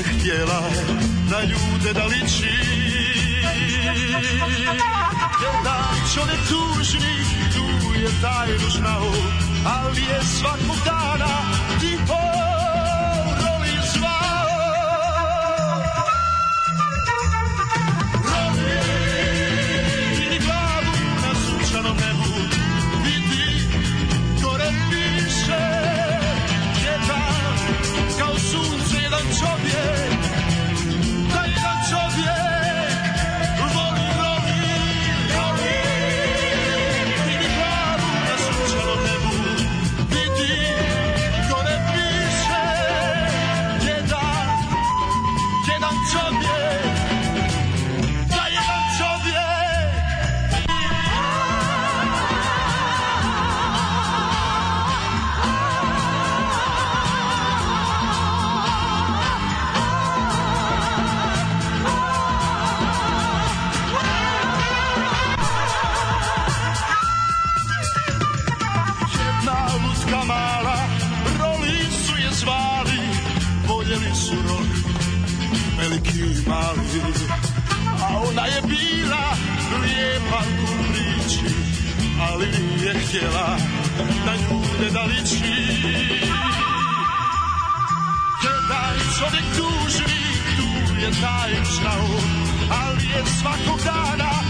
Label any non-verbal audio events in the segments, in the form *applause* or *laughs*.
je htjela na ljude da liči Jer dan čovjek tužni tu je tajnu znao Ali je svakog dana tiho vidjela na ljude da liči Jedan čovjek dužnik, tu je taj šraun, ali je svakog dana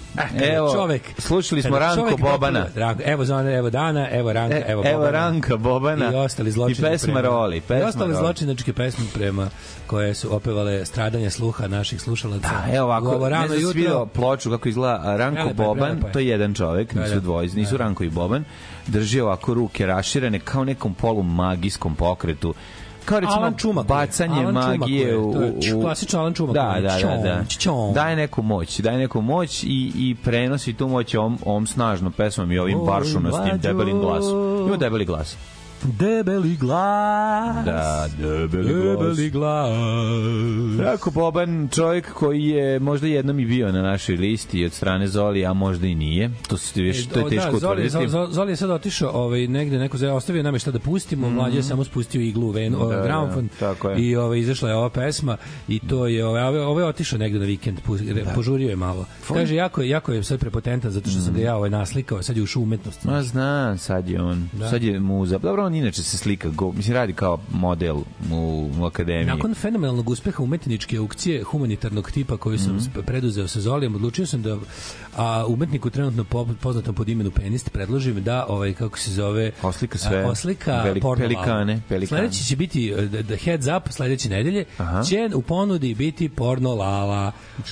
Eh, evo, čovek. Slušali smo Ranko Bobana. Ranko, evo Zona, evo Dana, evo Ranka, e, evo Bobana. Evo Ranka Bobana. I ostali zločini. I pesma prema, Roli. Pesma I ostale zločinačke pesme prema koje su opevale stradanje sluha naših slušalaca. Da, evo ovako, ovo rano ne jutro. ploču kako izgleda Ranko prelepa, Boban, prelepa je. to je jedan čovek, nisu dvoje, da. nisu Ranko i Boban. Drži ovako ruke raširene kao nekom polu magijskom pokretu kao recimo Alan Čumak, bacanje Alan magije u, u, u... klasično Alan Čumak. Da, da, da, da. Čom. Daje neku moć, daje neku moć i, i prenosi tu moć om, om snažnom pesmom i ovim baršunostim debelim glasom. Ima debeli glas. Debeli glas. Da, debeli, debeli glas. Rako Boban, čovjek koji je možda jednom i bio na našoj listi od strane Zoli, a možda i nije. To, se, e, to je teško da, Zoli, Zoli, Zoli je sad otišao ovaj, negde, neko je ostavio nam šta da pustimo, mm -hmm. mlađe je samo spustio iglu u venu, da, gramfon ovaj, da, i ovaj, izašla je ova pesma i to je, ovaj, ovaj, ovaj otišao negde na vikend, da. požurio je malo. Fon. Kaže, jako, jako je sad prepotentan zato što mm -hmm. sam ga mhm. ja ovaj naslikao, sad je ušao umetnost. Ma znam, sad je on, da. sad je muza. Dobro, on inače se slika, go, mislim, radi kao model u, u akademiji. Nakon fenomenalnog uspeha umetničke aukcije humanitarnog tipa koju sam mm -hmm. preduzeo sa Zolijem, odlučio sam da a, umetniku trenutno po, poznatom pod imenu Penist predložim da, ovaj, kako se zove... Oslika sve. A, oslika Velik, porno. Pelikane. pelikane. Sledeći će biti e, the, the Heads Up sledeće nedelje. Aha. Će u ponudi biti porno lala.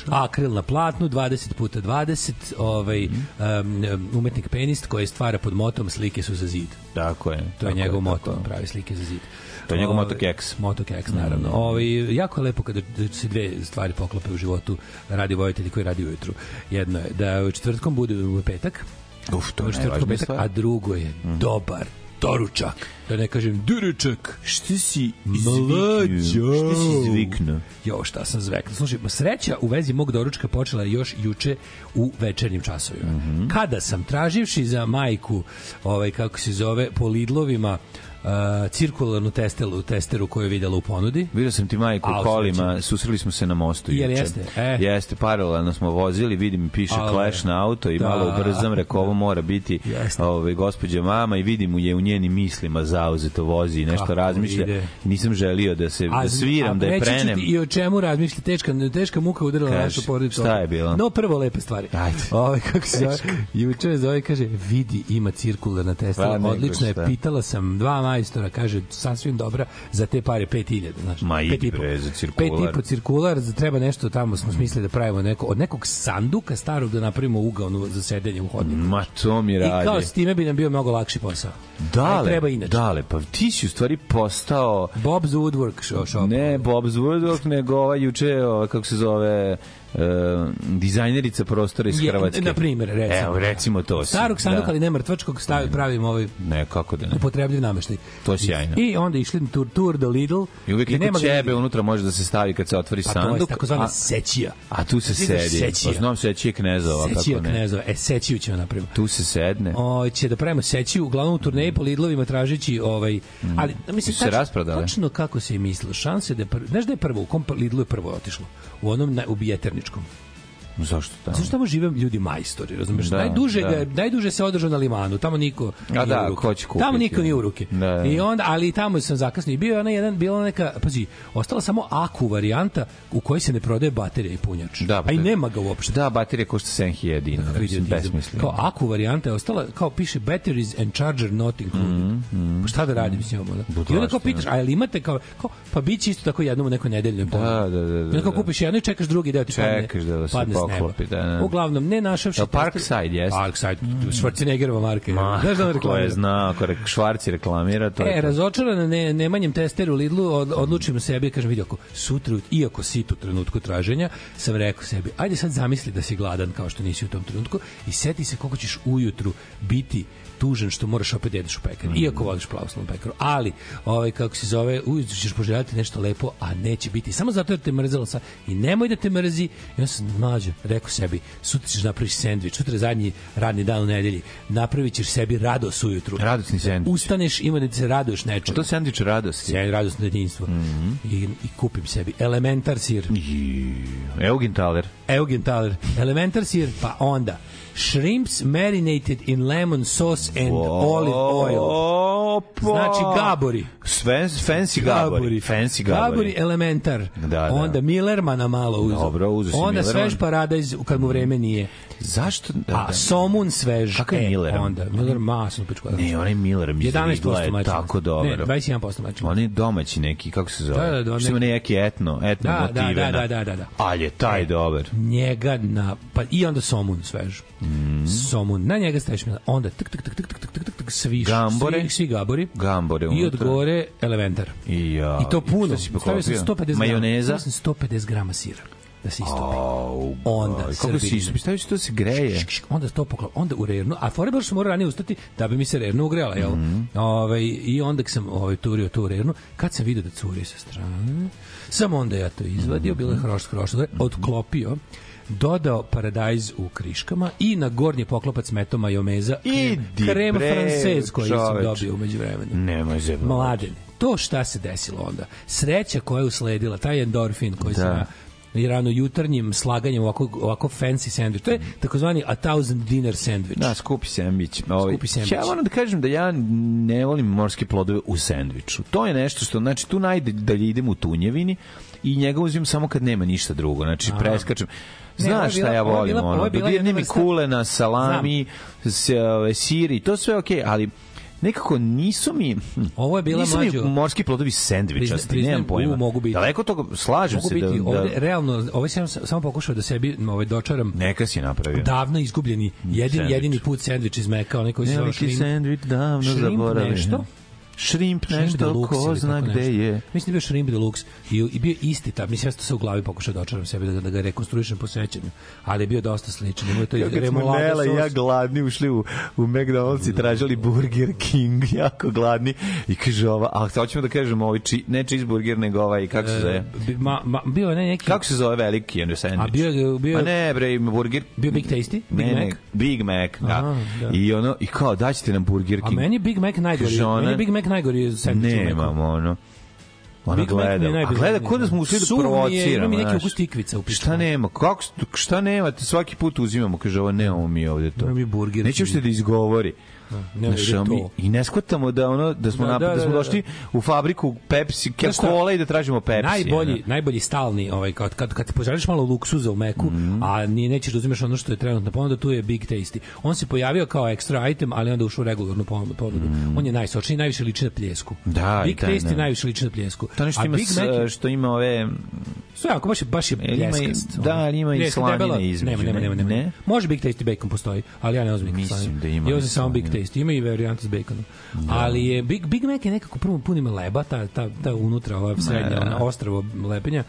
Akril na platnu, 20 puta 20 ovaj, mm -hmm. um, umetnik Penist koji stvara pod motom slike su za zid. Tako je. To je njegov moto, pravi slike za zid. To je njegov ovaj, Moto keks, naravno. Mm. Ovi, ovaj, jako je lepo kada se dve stvari poklope u životu radi vojitelji koji radi ujutru. Jedno je da u četvrtkom bude u petak, Uf, to je petak, a drugo je mm. dobar doručak. Da ne kažem duručak. Šta si mlađo? Šta si zvikno? Jo, šta sam zvekno. Slušaj, sreća u vezi mog doručka počela još juče u večernjim časovima. Mm -hmm. Kada sam traživši za majku, ovaj, kako se zove, po Lidlovima, uh, cirkularnu testelu, testeru koju je videla u ponudi. Vidio sam ti majku u kolima, znači- susreli smo se na mostu Jel juče. jeste? E. Jeste, paralelno smo vozili, vidim piše Ale. Clash na auto i da. malo ubrzam, rekao ovo da. mora biti jeste. ove, ovaj, gospođa mama i vidim je u njenim mislima zauzeto vozi i nešto Kako razmišlja. Ide. Nisam želio da se a, da sviram, a, da je prenem. I o čemu razmišlja, teška, teška muka udarila Kaš, našu porodicu. Šta je bilo? No, prvo lepe stvari. Ajde. Ove, ovaj, kako se zove, juče zove, kaže, vidi, ima cirkularna testela, odlično je, pitala sam dva majstora, kaže, sasvim dobra za te pare 5000, znaš. Ma pet i bre, za cirkular. Pet i po cirkular, treba nešto tamo smo smislili da pravimo neko, od nekog sanduka starog da napravimo ugao za sedenje u hodniku. Ma to mi radi. I kao s time bi nam bio mnogo lakši posao. Dale, Aj, treba inače. dale, pa ti si u stvari postao... Bob's Woodwork shop. Ne, Bob's Woodwork, nego ovaj juče, kako se zove, uh, dizajnerica prostora iz Hrvatske. Na primjer, recimo. Evo, recimo to. Starog da. sanduka, da. ali ne mrtvačkog, stavi, pravim ovaj ne, kako da ne. upotrebljiv namještaj. To je sjajno. I, onda išli tur, tur do Lidl. I uvijek neko čebe unutra može da se stavi kad se otvori pa sanduk. Pa to je takozvana sećija. A tu se da sedi. Sećija. Znam sećije knezova. Sećija knezova. E, sećiju ćemo da napravimo. Tu se sedne. O, će da pravimo sećiju, uglavnom u turneji mm. po Lidlovima tražeći ovaj... Mm. Ali, mislim, tačno, tačno kako se je mislilo. Šanse da je prvo... Znaš da je prvo? U kom Lidlu je prvo otišlo? u onom na, u bijeterničkom. Zašto tamo? Zašto tamo žive ljudi majstori, razumeš? Da, najduže, da. Ga, najduže se održao na limanu, tamo niko A da, ruke. ko kupiti? Tamo niko nije u ruke. Da, da. I onda, ali tamo sam zakasnio. Bio je ona jedan, bila neka, pazi, ostala samo aku varijanta u kojoj se ne prodaje baterija i punjač. Da, A i nema ga uopšte. Da, baterija košta 7000 da, dinara. Besmisleno. Kao aku varijanta je ostala, kao piše batteries and charger not included. Mm -hmm. šta da radim mm -hmm. s njom? Da? I onda kao pitaš, a jel imate kao, kao pa biće isto tako jednom u nekoj nedeljnoj Da, da, da, da. I onda kao da. kupiš jedno i čekaš drugi deo ti čekaš padne, da, da se okolo. Nepi, da, da. Uglavnom, ne našavši... Da, Parkside, jeste. Parkside, mm. Schwarzeneggerova marka. Ma, Znaš da on reklamira? Ko je znao, ako re, Švarci reklamira, to e, je... E, razočaran ne, nemanjem testeru Lidlu, od, odlučim sebi, kažem, vidi, ako sutra, iako si tu trenutku traženja, sam rekao sebi, ajde sad zamisli da si gladan kao što nisi u tom trenutku i seti se koliko ćeš ujutru biti tužen što moraš opet da jedeš u pekaru, mm. iako voliš pravoslavnu pekaru. Ali, ovaj, kako se zove, ujutru ćeš poželjati nešto lepo, a neće biti. Samo zato jer te mrzelo sa i nemoj da te mrzi. I onda sam mlađo rekao sebi, sutra ćeš napraviš sendvič, sutra je zadnji radni dan u nedelji, napravit ćeš sebi radost ujutru. Radosni da sendvič. Ustaneš, ima da se raduješ nečemu. To sendvič radosti. Sendvič radosno jedinstvo. Mm -hmm. I, I kupim sebi elementar sir. I, Eugen Thaler. Elementar sir, pa onda shrimps marinated in lemon sauce and o, olive oil. Opa. Znači gabori. Sve, fancy gabori. gabori. Fancy gabori. Gabori elementar. Da, da. Onda Millermana malo uzeo. Dobro, uzeo Onda Millerman. svež paradajz kad mu vreme nije. Zašto? Da, da. A somun svež. Kako je Miller? E, onda, Miller masno pičko. Ne, onaj Miller mi je tako dobro. Ne, 21% mačin. On je domaći neki, kako se zove? Da, da, da, Što neki etno, etno da, da motive. Da, da, da, da, da. Ali je taj e, dobar. Njega na... Pa, I onda somun svež. Mm. Somu, na njega staviš mila. Onda tak tak tak tak tak tak tak tak svi gambore, svi, svi gabori. Gambore unutra. I od gore elementar. I, ja, I to puno. I stavio sam 150 majoneza. Stavio sam 150 grama sira da se istopi. Oh, onda kako se istopi? Staviš to se greje. Šk, šk, onda to poklop, onda u rernu, a fore baš mora ranije ustati da bi mi se rernu ugrela, jel? Mm -hmm. Ove, I onda sam ovaj turio to rernu, kad sam video da curi sa strane, samo onda ja to izvadio, mm -hmm. bilo je hroš, hroš, odklopio, mm -hmm dodao paradajz u kriškama i na gornji poklopac meto majomeza i krem francez koji sam dobio umeđu vremenu. Nemoj zemlji. Mladen, to šta se desilo onda? Sreća koja je usledila, taj endorfin koji da. sam i rano jutarnjim slaganjem ovako, ovako fancy sandvič. To je takozvani a thousand dinner sandwich. Da, skupi sandvič. Ovaj, skupi sandvič. Ja moram da kažem da ja ne volim morske plodove u sandviču. To je nešto što, znači, tu najdalje da idem u tunjevini i njega uzim samo kad nema ništa drugo. Znači, preskačem. Znaš šta ja volim, ono, dobijene mi kulena, salami, siri, to sve okej, ali nekako nisu mi *laughs* ovo je bila nisu mlađo. mi morski plodovi sendvičasti Prizna, nemam pojma u, mogu biti. daleko toga slažem mogu se biti. da, da- ovde, da... realno ovo sam samo pokušao da sebi ovaj dočaram neka si napravio davno izgubljeni jedini jedini put sendvič iz meka onaj koji se zove šrim sendvič davno zaboravio nešto Shrimp nešto, deluxe, ko zna gde je. Mislim da bio Shrimp Deluxe i, i bio isti ta, mislim ja sam se u glavi pokušao da očaram sebe, da, da ga rekonstruišem po sećanju, ali je bio dosta sličan. Ima to i Kad smo Nela i ja gladni ušli u, u McDonald's i tražili Burger King, *laughs* jako gladni, i kaže ova, a hoćemo da kažemo ovaj, či, ne cheeseburger, nego ovaj, kako se e, zove? ma, ma, bio ne neki... Kako se zove veliki ono sandvič? A bio, bio... Ma pa ne, bre, burger... Bio Big Tasty? Big ne, Mac? Ne, Big Mac, da. Aha, da. I ono, i kao, daćete nam Burger King. A meni Big Mac najgori. Ona, meni Big Mac najgori sandvič u Meku. Nemam, ono. Ona Big gleda. Mac a gleda kod da smo ušli da provociramo. Ima mi neki ukus tikvica u pištanu. Šta nema? Kako, šta nema? Te svaki put uzimamo. Kaže, ovo nemamo mi ovde to. Nema mi burger. Neće ušte da izgovori ne znaš, mi, I ne shvatamo da, ono, da, smo da, nap, da, da, da smo da. došli u fabriku Pepsi, Coca-Cola i da tražimo Pepsi. Najbolji, da. najbolji stalni, ovaj, kad, kad, kad poželiš malo luksuza u meku, mm. a ni, nećeš da ono što je trenutno ponuda, tu je Big Tasty. On se pojavio kao ekstra item, ali onda ušao u regularnu ponudu. Mm. On je najsočniji, najviše liči na pljesku. Da, Big da, Tasty da. najviše liči na pljesku. To nešto ima, Big Mac, što ima ove... Sve, ako baš je, baš je pljeskast. Ima, da, ali ima i slanine između. Nema, nema, nema, nema. Ne? Može Big Tasty bacon postoji, ali ja ne uzmem Mislim da ima. Ja uzmem samo Big Tasty paste, ima i varijanta s baconom. Da. Ali je Big, Big Mac je nekako prvo pun ima leba, ta, ta, ta unutra, ova srednja, ne, ne. ostravo lepenja,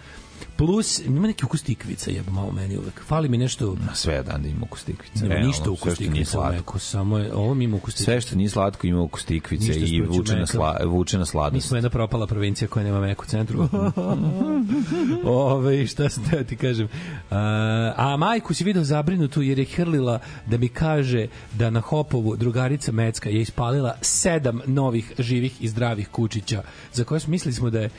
plus ima neki ukus tikvica je malo meni uvek fali mi nešto na sve dan da ima ukus tikvice nema ništa ukus tikvica meko samo je ovo mi ima ukus tikvice sve što nije slatko ima ukus tikvice i vuče na sla vuče na sladost mi smo jedna propala provincija koja nema meku centru *laughs* ove šta ste ti kažem a, a majku si video zabrinutu jer je hrlila da mi kaže da na Hopovu drugarica Mecka je ispalila sedam novih živih i zdravih kučića za koje smo mislili smo da je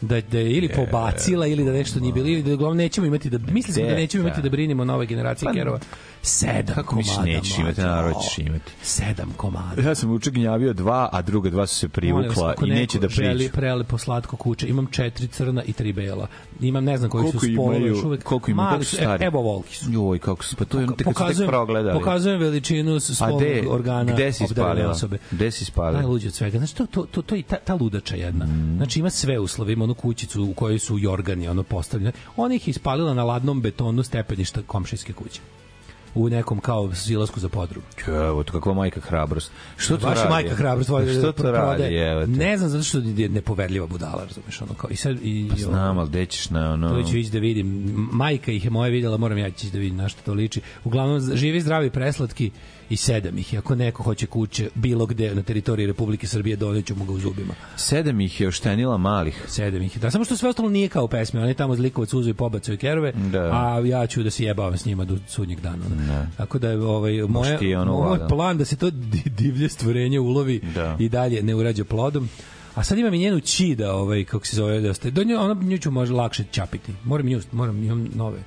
da da je ili pobacila ili da nešto nije bilo ili da uglavnom nećemo imati da mislili smo da nećemo imati da brinemo nove generacije pa, kerova 7 komada. Kako nećeš imati, naravno ćeš imati. Sedam komada. Ja sam uček gnjavio dva, a druga dva su se privukla i neće da priđu. Želi prelepo slatko kuće. Imam četiri crna i tri bela. Imam ne znam koji koliko su spolu još uvek. Koliko ima, kako su e, stari? Evo volki su. Joj, kako su, pa to je kad su tek progledali. Pokazujem veličinu spolnog organa. Gde si ispalila? Gde si ispalila? Najluđe od svega. Znači, to, to, to, to je ta, ta ludača jedna. Mm. Znači, ima sve uslove. Ima onu kućicu u kojoj su jorgani ono postavljene. Ona ih ispalila na ladnom betonu stepeništa komšijske kuće u nekom kao zilasku za podrugu. Evo, to kakva majka hrabrost. Što to Vaša radi? majka hrabrost. Tvoje, što to radi? Evo, ne znam, zato što je nepoverljiva budala, razumeš, ono kao. I sad, i, pa znam, ali gde ćeš na ono... To ću ići da vidim. Majka ih je moja videla, moram ja ću da vidim na što to liči. Uglavnom, živi, zdravi, preslatki i sedam ih. Ako neko hoće kuće bilo gde na teritoriji Republike Srbije, doneću mu ga u zubima. Sedam ih je oštenila malih. Sedam ih. Da, samo što sve ostalo nije kao pesme. Oni tamo zlikovac uzu i pobacaju kerove, da. a ja ću da se jebavam s njima do sudnjeg dana. Da. Tako da je ovaj, moja, ono moj plan da se to divlje stvorenje ulovi da. i dalje ne urađa plodom. A sad imam i njenu čida, ovaj, kako se zove, da ste, do nje, ona, nju ću može lakše čapiti. Moram nju, moram, imam nove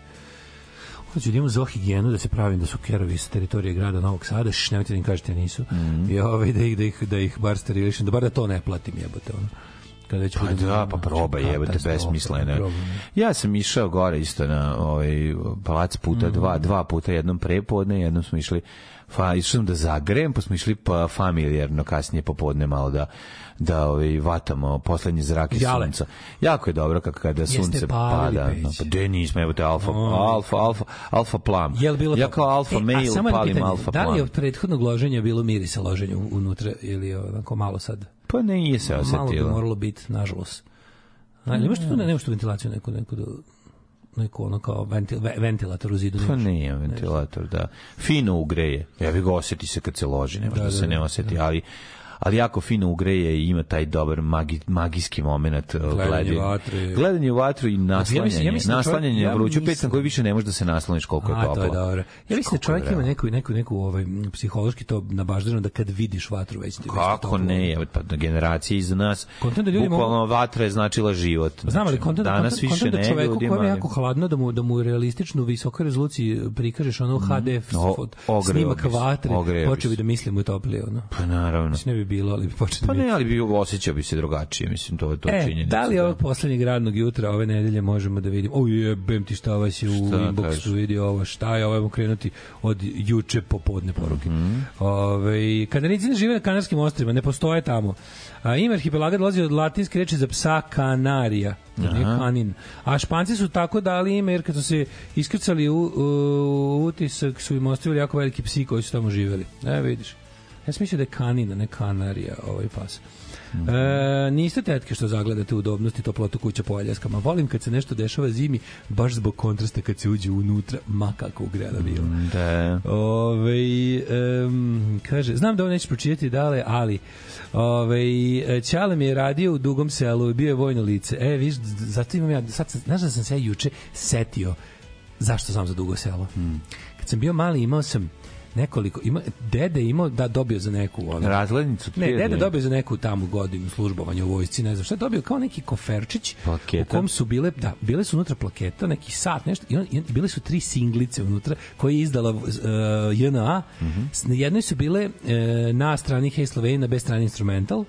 Hoću da za higijenu, da se pravim da su kerovi s teritorije grada Novog Sada, šš, nemojte da im kažete da nisu. Mm -hmm. I ovaj, da, ih, da, ih, da ih bar sterilišem, da bar da to ne platim jebote. Ono kada već pa da, pa probaj, evo te besmisleno. Ja sam išao gore isto na ovaj palac puta 2, mm. dva, mhm. dva puta jednom prepodne, jednom smo išli fa, išao sam da zagrem, pa smo išli pa familijarno kasnije popodne malo da da ovaj vatamo poslednji zrak iz sunca. Jako je dobro kako kada Jeste sunce pada. Peć. No, pa de nismo, evo te alfa, no. alfa, alfa, alfa plam. Jel bilo ja kao alfa e, mail palim pitanje, alfa plam. Da li je od prethodnog loženja bilo mirisa loženja unutra ili onako malo sad? Pa nije se osetilo. Malo bi moralo biti, nažalost. Ali imaš tu ne, mm. nemaš što ventilaciju neku, neku do... Da neko ono kao ventil, ventilator u zidu. Pa nije ventilator, da. Fino ugreje. Ja bih ga osjeti se kad se loži, ne možda da, da, se ne da, osjeti, da. ali ali jako fino ugreje i ima taj dobar magi, magijski moment gledanje, vatre. Gledanje vatre i naslanjanje. Znači, ja mislim, ja mislim da naslanjanje ja vruću pet sam koji više ne može da se nasloniš koliko je toplo. a to je dobro. Ja mislim da čovjek ima neku neku neku ovaj psihološki to nabaždano da kad vidiš vatru već ti Kako ne, evo pa generacije iz nas. Kontent da ljudi bukvalno mogu... vatra je značila život. Pa znam ali znači, kontent danas kontent, više da čoveku ljudima, kojem je jako hladno da mu da mu realistično u visokoj rezoluciji prikažeš ono mm, HDF snimak vatre, počeo bi da mislim da u toplije ono. Pa naravno. Mislim, ne bi bilo, ali bi počeo Pa ne, ali bi osjećao bi se drugačije, mislim, to je to e, činjenica. Da li ovog poslednjeg radnog jutra ove nedelje možemo da vidimo, o jebem ti šta vas je u inboxu vidio ovo, šta je, ovo je krenuti od juče popodne poruke. Mm -hmm. Ove, kanarici ne žive na kanarskim ostrima, ne postoje tamo. A, ime arhipelaga dolazi od latinske reči za psa kanarija, ne kanin. A španci su tako dali ime jer kad su se iskrcali u, u, utisak su im ostavili jako veliki psi koji su tamo živeli. Ne vidiš. Ja sam mislio da je kanina, ne kanarija ovaj pas. Mm -hmm. E, niste tetke što zagledate udobnosti toplotu kuća po aljaskama. Volim kad se nešto dešava zimi, baš zbog kontrasta kad se uđe unutra, ma kako ugrada bilo. Mm, da. Ove, ovaj, um, kaže, znam da ovo neće pročitati dale, ali ove, ovaj, Ćale mi je radio u Dugom selu, bio je vojno lice. E, viš, zato imam ja, sad, znaš da sam se juče setio zašto sam za Dugo selo. Mm. Kad sam bio mali, imao sam nekoliko ima dede imao da dobio za neku ono, razglednicu ne dede dobio za neku tamo godinu službovanja u vojsci ne znam šta je dobio kao neki koferčić Plaketa. u kom su bile da bile su unutra plaketa neki sat nešto i, on, i bile su tri singlice unutra koje je izdala uh, JNA mm -hmm. jedne su bile uh, na strani Hey Slovenia bez strani instrumental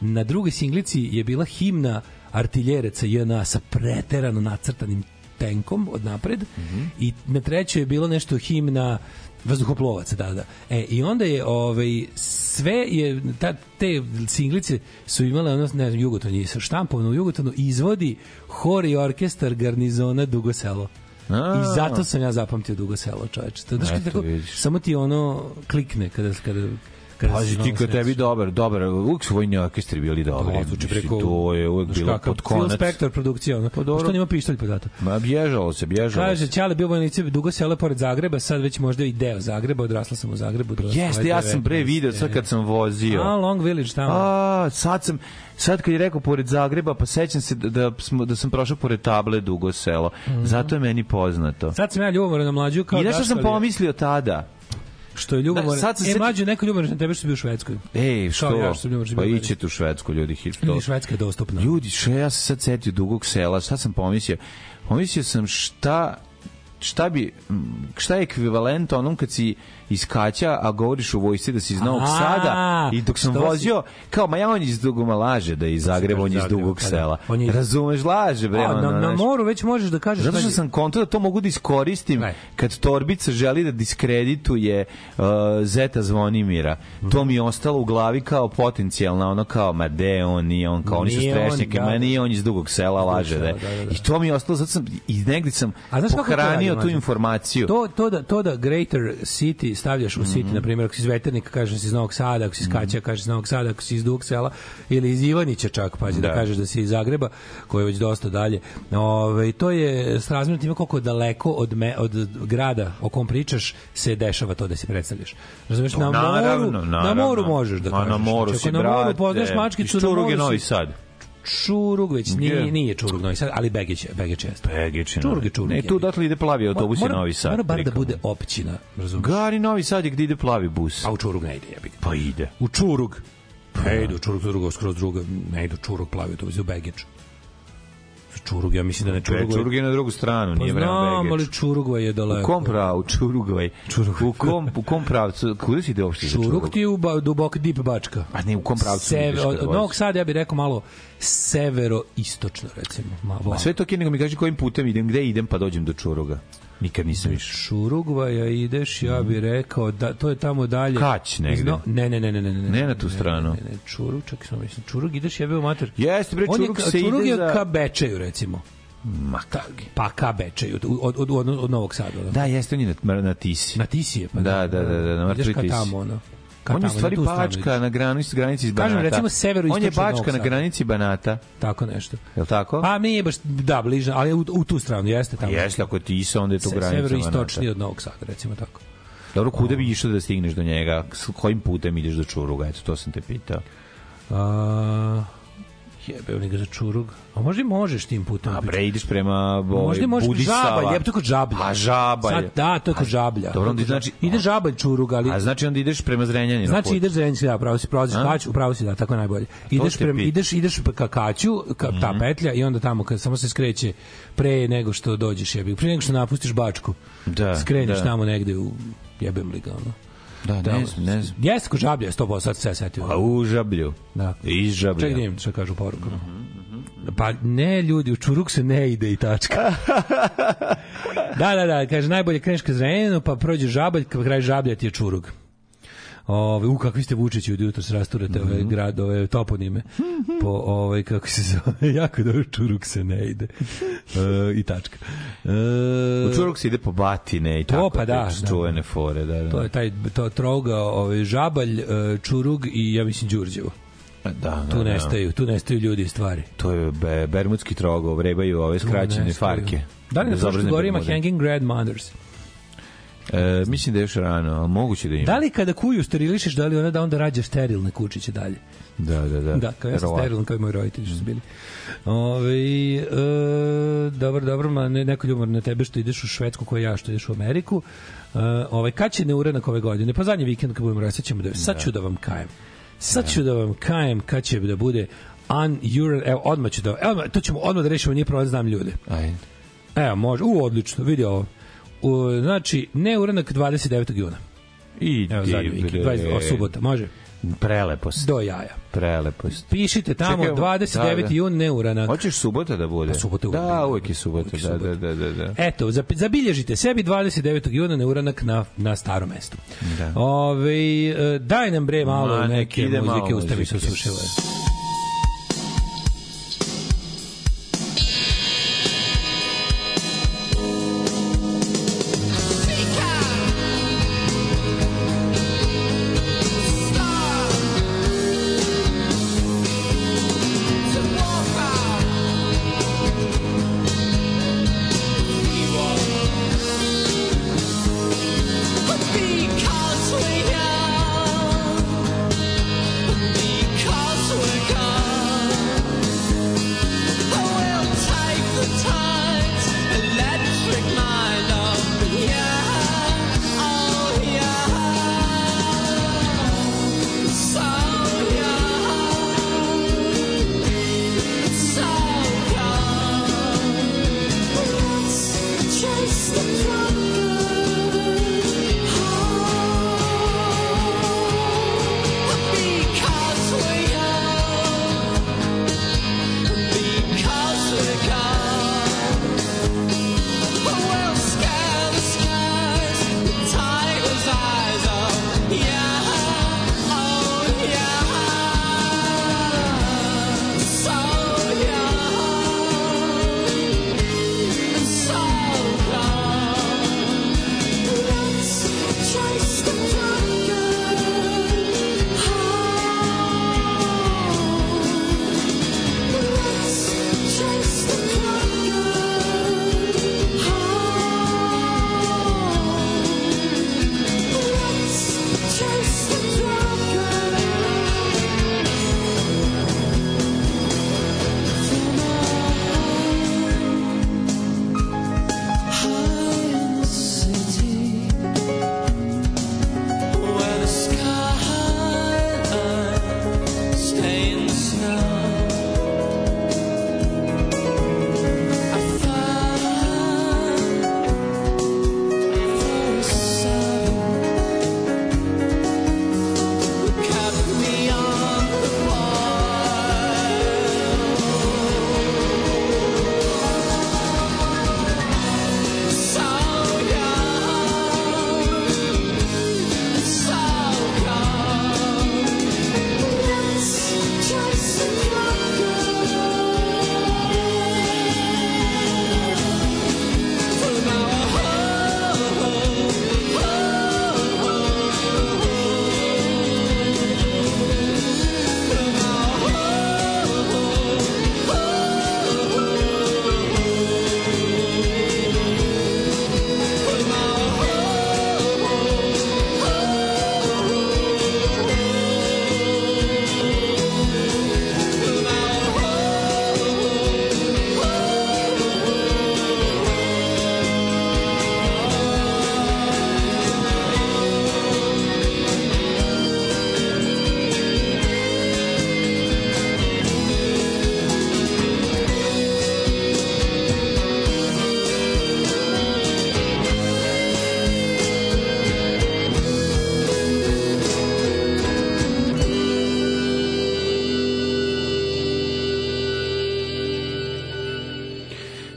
na drugoj singlici je bila himna artiljereca JNA sa preterano nacrtanim tenkom od napred mm -hmm. i na trećoj je bilo nešto himna vazduhoplovac, da, da. E, i onda je, ovaj, sve je, ta, te singlice su imale, ono, ne znam, Jugotonji, je štampovano u Jugotonu, izvodi hor i orkestar garnizona Dugoselo. A. I zato sam ja zapamtio Dugo selo, čoveče. To, znaš, samo ti ono klikne kada, kada orkestar. Pazi ti kad tebi dobar, dobar, uvijek su vojni orkestri bili dobri. Da, zvuči preko... To je uvijek bilo pod konac. Phil Spector produkcija, ono. Pa dobro. Pošto nima pištolj podata. Pa Ma bježalo se, bježalo Kaže, se. Kaže, Ćale bio vojnici dugo selo pored Zagreba, sad već možda i deo Zagreba, odrasla sam u Zagrebu. Jeste, ovaj ja sam bre video sad kad sam vozio. A, Long Village tamo. A, sad sam, sad kad je rekao pored Zagreba, pa sećam se da, da smo, da sam prošao pored table Dugo selo. Mm -hmm. Zato je meni poznato. Sad sam ja ljubomoran na mlađu kao I nešto sam pomislio tada. Što je ljubomoran. Da, sad se e, seti... mlađe, neko ljubomoran na tebe što bi u Švedskoj. Ej, što? Kao ja što ljubomoran. Pa ićete u Švedsku, ljudi. To... Ljudi, Švedska je dostupna. Ljudi, što ja se sad setio dugog sela, šta sam pomislio? Pomislio sam šta šta bi šta je ekvivalent onom kad si iz Kaća, a govoriš u vojsci da si iz Novog Sada i dok sam vozio, kao, ma ja on iz Dugoma laže da je iz da Zagreba, on iz Dugog pa da. sela. Razumeš, laže, bre. Na, na moru već možeš da kažeš... Zato što sam kontra da to mogu da iskoristim kad Torbica želi da diskredituje uh, Zeta Zvonimira. To mi je ostalo u glavi kao potencijalna, ono kao, ma de, on nije, on kao, oni su strešnjake, da, ma nije, on iz Dugog sela, laže da I to mi je ostalo, zato sam i negdje sam pohranio tu informaciju. To, to, da, to da Greater City stavljaš u mhm. sit, mm -hmm. na primjer, ako si iz Veternika, kažeš si iz Novog Sada, ako si iz mhm. Kaća, kažeš iz Novog Sada, ako si iz Dug ili iz Ivanića čak, pazi, da. da kažeš da si iz Zagreba, koji je već dosta dalje. Ove, ovaj, to je srazmjerno time koliko daleko od, me, od grada o kom pričaš se dešava to da se predstavljaš. Razumeš, pa na moru, naravno, na moru možeš da kažeš. Ma na moru znači, si, brate. Na moru poznaš mačkicu, na moru Novi Sad. Čurug već nije, nije Čurug Novi Sad, ali Begić, Begić jeste. Begić je. Čurug je Čurug. Ne, tu dakle ide plavi autobus i Novi Sad. Mora bar da bude općina, razumiješ? Gari Novi Sad je gde ide plavi bus. A u Čurug ne ide, ja ga. Pa ide. U Čurug. Pa ne da. ide u Čurug, to drugo, skroz drugo. Ne ide u Čurug plavi autobus, u Begić. Čurug, ja mislim da ne Čurug. Čurug je na drugu stranu, pa nije vreme Begeč. Znam, ali Čurugva je daleko. U kom pravu, Čurugvaj? Čurug. U kom, u kom pravcu, kuda si ide opšte za Čurug? ti je u ba, dubok, dip Bačka. A ne, u kom pravcu Seve, ideš da od, Novog Sada, ja bih rekao malo severo-istočno, recimo. Malo. A sve to kje, nego mi kaže kojim putem idem, gde idem, pa dođem do Čuruga. Nikad nisam išao. Šurugvaja ideš, ja bih mm. rekao, da, to je tamo dalje. Kać negde. No, ne, ne, ne, ne, ne, ne. Ne na tu stranu. Ne, ne, ne, Čurug, čak sam mislim, Čurug ideš, jebe u mater. Jeste, bre, Čurug se ide za... Čurug ka Bečeju, recimo. Ma kak. Pa ka Bečeju, od, od, od, od Novog Sada. Da. da, jeste, on je na, na Tisi. Na Tisi je, pa da. Da, da, da, da, na Mrtvi Tisi. Ideš ka tamo, ono. Ka on je u stvari Bačka na granici, granici iz Banata. Kažem, recimo severu On je Bačka na granici Banata. Tako nešto. Je li tako? Pa nije baš, da, bliže, ali u, u tu stranu, jeste tamo. Pa jeste, ako je Tisa, onda je to Se, granica Banata. istočni od Novog Sada, recimo tako. Dobro, kude bi ovaj. išao da stigneš do njega? S kojim putem ideš do Čuruga? Eto, to sam te pitao. A... Jebe, oni ga za čurug. A možda i možeš tim putem. A bre, ideš prema boj, možda ovaj, možeš Budisava. Žabalj, jebe, to kod žablja. A žaba je. Sad, da, to je kod žablja. Dobro, onda znači... Ide žabalj čurug, ali... A znači onda ideš prema Zrenjaninu. Znači ideš Zrenjaninu, da, pravo si prolaziš Kaću, pravo si da, tako je najbolje. Ideš, prema, ideš, ideš pa ka Kaću, ka, ta mm -hmm. petlja, i onda tamo kad samo se skreće pre nego što dođeš, jebe, pre nego što napustiš Bačku. Da, skreneš da. tamo negde u jebem li ga, ono. Da, da, ne znam, znam. Jeste ko žablja, 100%, sad se setio. A pa, u žablju. Da. Iz žablja. Ček što kažu poruku. Mm -hmm, Pa ne, ljudi, u Čuruk se ne ide i tačka. *laughs* da, da, da, kaže, najbolje kreneš ka Zrenjaninu, pa prođe žabalj, kraj žablja ti je Čuruk. Ove, u kakvi ste Vučići od jutra rasturate mm -hmm. ove mhm. gradove, toponime. Po ovaj kako se zove, *laughs* jako dobro čuruk se ne ide. *laughs* E, I tačka. E, u čuruk se ide po batine i to, tako. pa da, da. čuvene da. fore, da, da. To je taj to troga, ovaj žabalj, e, čurug i ja mislim Đurđevo. E, da, da, tu da. nestaju, da. tu nestaju ljudi i stvari. To je be, bermudski trogo, vrebaju ove skraćene farke. Da li na Frušku gori ima Hanging Grandmothers? Mothers? E, mislim da je još rano, ali moguće da ima. Da li kada kuju sterilišeš, da li ona da onda rađa sterilne kučiće dalje? Da, da, da. Da, kao ja sam sterilan, kao i moji roditelji što su bili. Ove, e, dobro, dobro, ma ne, neko ljubomor na tebe što ideš u Švedsku, koja ja što ideš u Ameriku. E, ovaj, kad će neurenak ove godine? Pa zadnji vikend kad budemo ćemo da je. Da. Sad ću da vam kajem. Sad da. ću da vam kajem kad će da bude an Uran, evo, odmah ću da, evo, to ćemo odmah da rešimo, nije problem, znam ljude. Ajde. Evo, može, u, odlično, vidi ovo u, znači, ne uranak 29. juna. I Evo, zadnji vikend, 28. subota, može? Prelepost. Do jaja. Prelepost. Pišite tamo Čekaj, 29. Da, da. jun neuranak. Hoćeš subota da bude? Pa subota uvijek. Da, uvijek je subota. Uvijek Da, da, da, da, da. Eto, zabilježite sebi 29. juna neuranak na, na starom mestu. Da. Ove, e, daj nam bre malo Ma, neke, neke muzike, usta mi se osušila.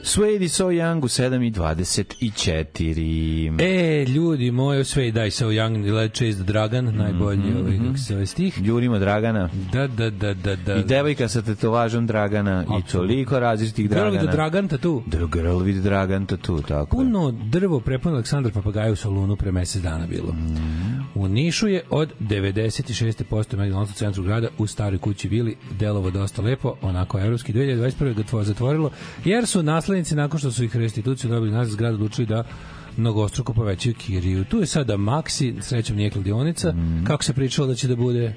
Suedi So Young u 24. E, ljudi moji, sve i daj So Young, Led Chase Dragan, mm -hmm. najbolji ovaj, mhm. kako se zove stih. Jurima Dragana. Da, da, da, da, da. I devojka sa tetovažom Dragana Absolutno. i toliko različitih Dragana. Girl with Dragan tatu. The girl with Dragan tatu, tako. Puno drvo prepuno Aleksandar Papagaja u Solunu pre mesec dana bilo. Mm. Nišu je od 96% McDonald's u centru grada u staroj kući Vili delovo dosta lepo, onako evropski 2021. ga zatvorilo, jer su naslednici nakon što su ih restituciju dobili nazad zgrada odlučili da mnogostruko povećaju kiriju. Tu je sada Maxi, srećom nije kladionica, mm. kako se pričalo da će da bude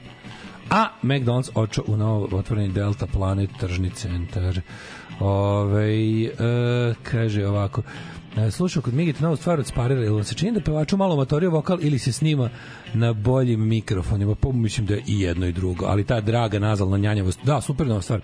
a McDonald's očo u novo otvoreni Delta Planet tržni centar. Ove, ovaj, e, kaže ovako, E, slušao kod Migita novu stvar od Sparera, ili se čini da pevaču malo matorio vokal ili se snima na boljim mikrofonima, pa mislim da je i jedno i drugo, ali ta draga nazalna njanjavost, da, super nova stvar.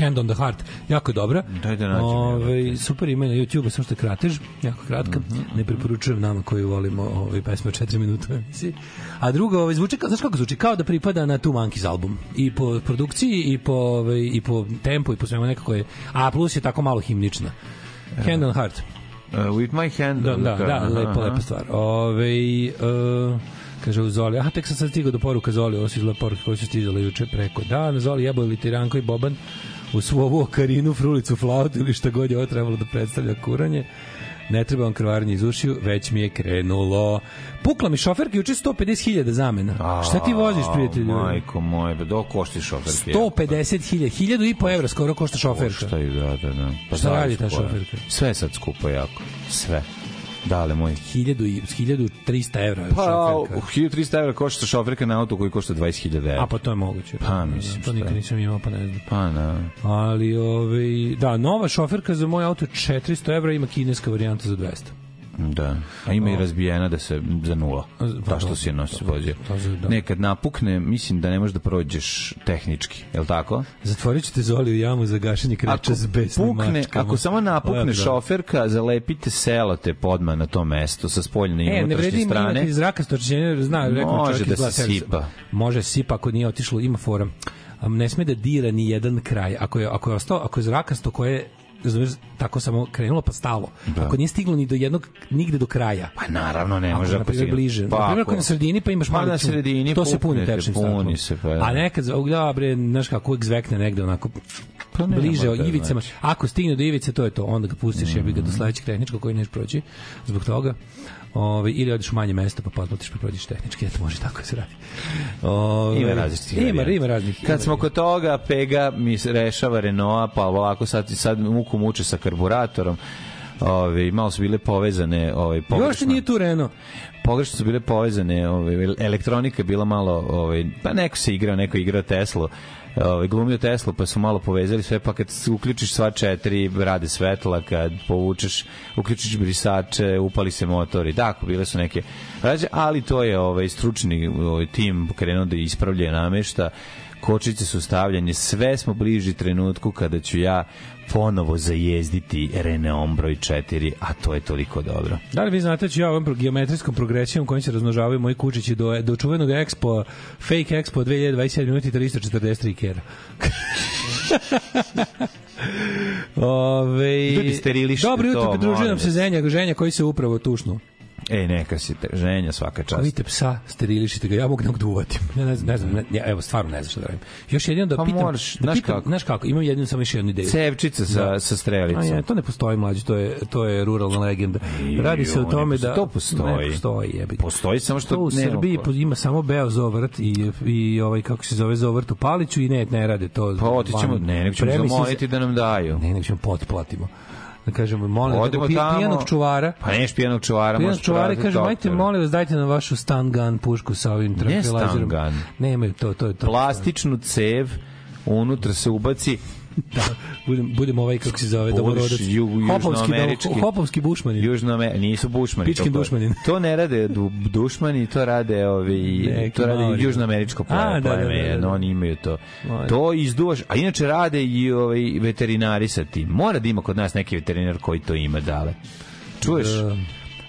Hand on the Heart, jako je dobra. Daj da nađem. Ove, ovaj, da, da. super ime na YouTube, samo što je kratež, jako kratka. Mm -hmm. Ne preporučujem nama koji volimo ove ovaj, pesme od 4 minuta emisiji. A drugo, ove, ovaj, zvuči, kao, znaš kako zvuči? Kao da pripada na Two Monkeys album. I po produkciji, i po, ove, i po tempu, i po svemu nekako je. A plus je tako malo himnična. Hand on Heart. Uh, with my hand. Da, da, da, da, da lepa, lepa stvar. Ove, uh, kaže u Zoli, aha, tek sam sad stigao do poruka Zoli, ovo su izgleda poruke koje su stizale juče preko dan, Zoli jebao ili Tiranko i Boban u svu okarinu, frulicu, flautu ili šta god je ovo trebalo da predstavlja kuranje. Uh, ne treba vam krvarnje iz ušiju, već mi je krenulo. Pukla mi šoferka juče 150.000 zamena. A, Šta ti voziš, prijatelju? Majko moje, pa do košti šoferka? 150.000, 1000 i po evra skoro košta šoferka. Koštaju, da, da, da. Pa Šta radi ta šoferka? Sve sad skupo jako, sve. Dale moj. 1000 i 1300 evra. Pa, šoferka. 1300 evra košta šoferka na auto koji košta 20.000 evra. A pa to je moguće. Pa, mislim. To nikad nisam imao, pa ne znam. Pa, na. Da. Ali, ove, ovaj, da, nova šoferka za moj auto 400 evra ima kineska varijanta za 200. Da. A ima i razbijena da se za nula. Pa Ta što se nos vozi. Da. Nekad napukne, mislim da ne možeš da prođeš tehnički, je l' tako? Zatvorićete ćete Zoli u jamu za gašenje kreča s besnim pukne, mačkama. Ako samo napukne da. šoferka, zalepite selote podma na to mesto sa spoljne i e, unutrašnje strane. E, ne vredi zraka stočenja, da zna, rekao Može da se sipa. Može sipa ako nije otišlo, ima fora ne sme da dira ni jedan kraj. Ako je, ako je ostao, ako je zrakasto koje razumeš, tako samo krenulo pa stalo. Da. Ako nije stiglo ni do jednog nigde do kraja. Pa naravno ne može ako da je bliže. Pa, na primjer ako na sredini pa imaš pa malo na sredini to se puni tečnim puni se pa. Ja. A nekad da bre, znaš kako uvek negde onako pa ne, bliže o ivicama. Znači. Ako stigne do ivice, to je to. Onda ga pustiš, mm -hmm. jebi ga do sledećeg tehničkog koji neš proći zbog toga. Ove, ili odeš u manje mesto pa potplatiš pa prođeš tehnički, eto može tako da se radi. Ove, ima različitih. Ima, ima raznih. Kad ima smo kod toga, Pega mi rešava Renault, pa ovako sad, sad muku muče sa karburatorom. Ove, malo su bile povezane, ovaj pogrešno. Još nije tu Renault pogrešno su bile povezane, ovaj elektronika je bila malo, ovaj pa neko se igrao, neko igrao Teslu, ovaj, glumio Teslu, pa su malo povezali sve, pa kad uključiš sva četiri, rade svetla, kad povučeš, uključiš brisače, upali se motori. Da, ako bile su neke rađe, ali to je ovaj, stručni ovaj, tim krenuo da ispravlja namešta kočice su stavljanje, sve smo bliži trenutku kada ću ja ponovo zajezditi Reneon broj 4, a to je toliko dobro. Da li vi znate da ću ja ovom geometrijskom progresijom kojim se razmnožavaju moji kučići do, do čuvenog Expo, Fake Expo 2027 minuti 343 kera. Ove, Ljudi, da sterilište Dobro jutro, pridružujem se Zenja, ženja koji se upravo tušnu. E, neka si te, ženja svaka čast. Vidite psa, sterilišite ga, ja mogu nekog da uvatim. Ne, ne, ne znam, ne, ja, evo, stvarno ne znam šta da radim. Još jedino da pa pitam, moraš, da znaš pitam, kako? Znaš kako, imam jedinu samo još jednu ideju. Cevčica sa, da. sa strelicom. A, ja, to ne postoji, mlađi, to je, to je ruralna legenda. Radi se o tome da... To postoji. Ne postoji, jebi. Postoji, samo što... To u Srbiji ko... ima samo Beo Zovrt i, i ovaj, kako se zove, Zovrt u Paliću i ne, ne rade to. Pa otićemo, ne, nek ćemo zamoliti da nam daju. Ne, nek ćemo potplatimo da kažemo, molim vas, pi, pijanog čuvara. Pa neš pijanog čuvara. Pijanog čuvara kaže, majte, molim vas, dajte nam vašu stun gun pušku sa ovim trafilazerom. Ne stun gun. Nemaju to, to je to. Plastičnu cev, unutra se ubaci da, budem, budem ovaj, kako se zove, domorodac. Ju, hopovski, da, hopovski bušmanin. Južnoame, nisu bušmani. Pičkin to, To ne rade du, dušmani, to rade ovi, Neki to rade maori. južnoameričko pleme, a, da, da, da, da. Jedno, da. oni imaju to. Maori. To izduvaš, a inače rade i ovaj, veterinari sa tim. Mora da ima kod nas neki veterinar koji to ima, dale. Čuješ? Da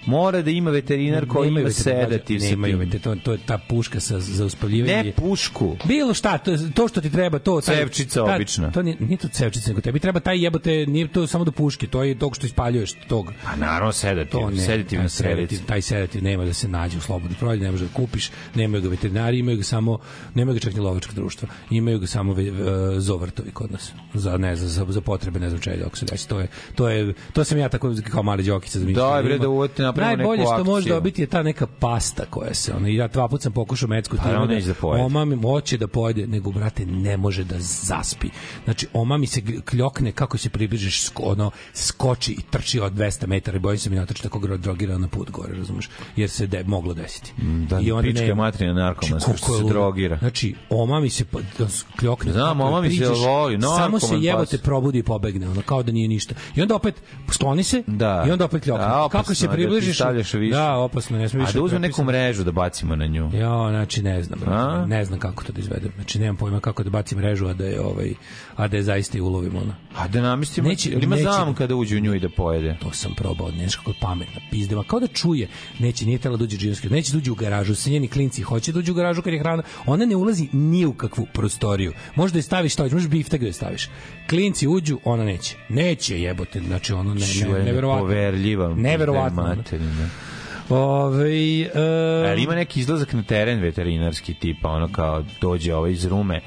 mora da ima veterinar koji ima sedativ. Ne imaju veterinar, to je ta puška sa, za uspavljivanje. Ne pušku. Bilo šta, to, to što ti treba, to... Cevčica ta, obična. To nije, nije to cevčica, nego tebi treba taj jebote, nije to samo do puške, to je tog što ispaljuješ tog. A pa naravno sedativ, to ne, sedativ na sedativ. Taj sedativ nema da se nađe u slobodnoj prodaji, ne može da kupiš, nemaju ga veterinari, imaju ga samo, nemaju ga čak ni lovačka društva, imaju ga samo ve, uh, zovrtovi kod nas. Za, ne znam, za, za potrebe, ne znam čega, dok se desi. To je, to je, to sam ja tako kao mali džokica. Da, da bre, da uvete na napravimo Najbolje neku što akciju. može dobiti je ta neka pasta koja se ona ja dva puta sam pokušao mecku pa, ono da pojede. omami hoće da pojede, nego brate ne može da zaspi. Znači omami se kljokne kako se približiš ono skoči i trči od 200 metara i bojim se da mi natrči tako gro drogira na put gore, razumeš? Jer se de, moglo desiti. Mm, da, I onda ne, materina narkoman znači, što se drogira. Znači omami se da kljokne. Znam, da omami priđeš, se voli, narkoman. Samo se jebote probudi i pobegne, ono kao da nije ništa. I onda opet skloni se da. i onda opet kljokne. Da, kako se približi i stavljaš više. Da, opasno, ne smije više. A da uzmem neku mrežu da bacimo na nju. Ja, znači ne znam, brate, ne znam kako to da izvedem. Znači nemam pojma kako da bacim mrežu a da je ovaj a da je zaista i ulovim ona. A da namistimo, neće, ima neće, zamka da uđe u nju i da pojede. To sam probao, nešto kako je pametna pizdeva, kao da čuje. Neće, nije tela da uđe džinski, neće da uđe u garažu, senjeni klinci hoće da uđe u garažu kad je hrana. Ona ne ulazi ni u kakvu prostoriju. Možda je staviš šta, možeš biftek da je staviš. Klinci uđu, ona neće. Neće jebote, znači ono ne, ne, neverovatno. Poverljiva. Neverovatno. Da veterin, Ove, ovaj, uh... Ali ima neki izlazak na teren veterinarski tipa, ono kao dođe ovaj iz rume,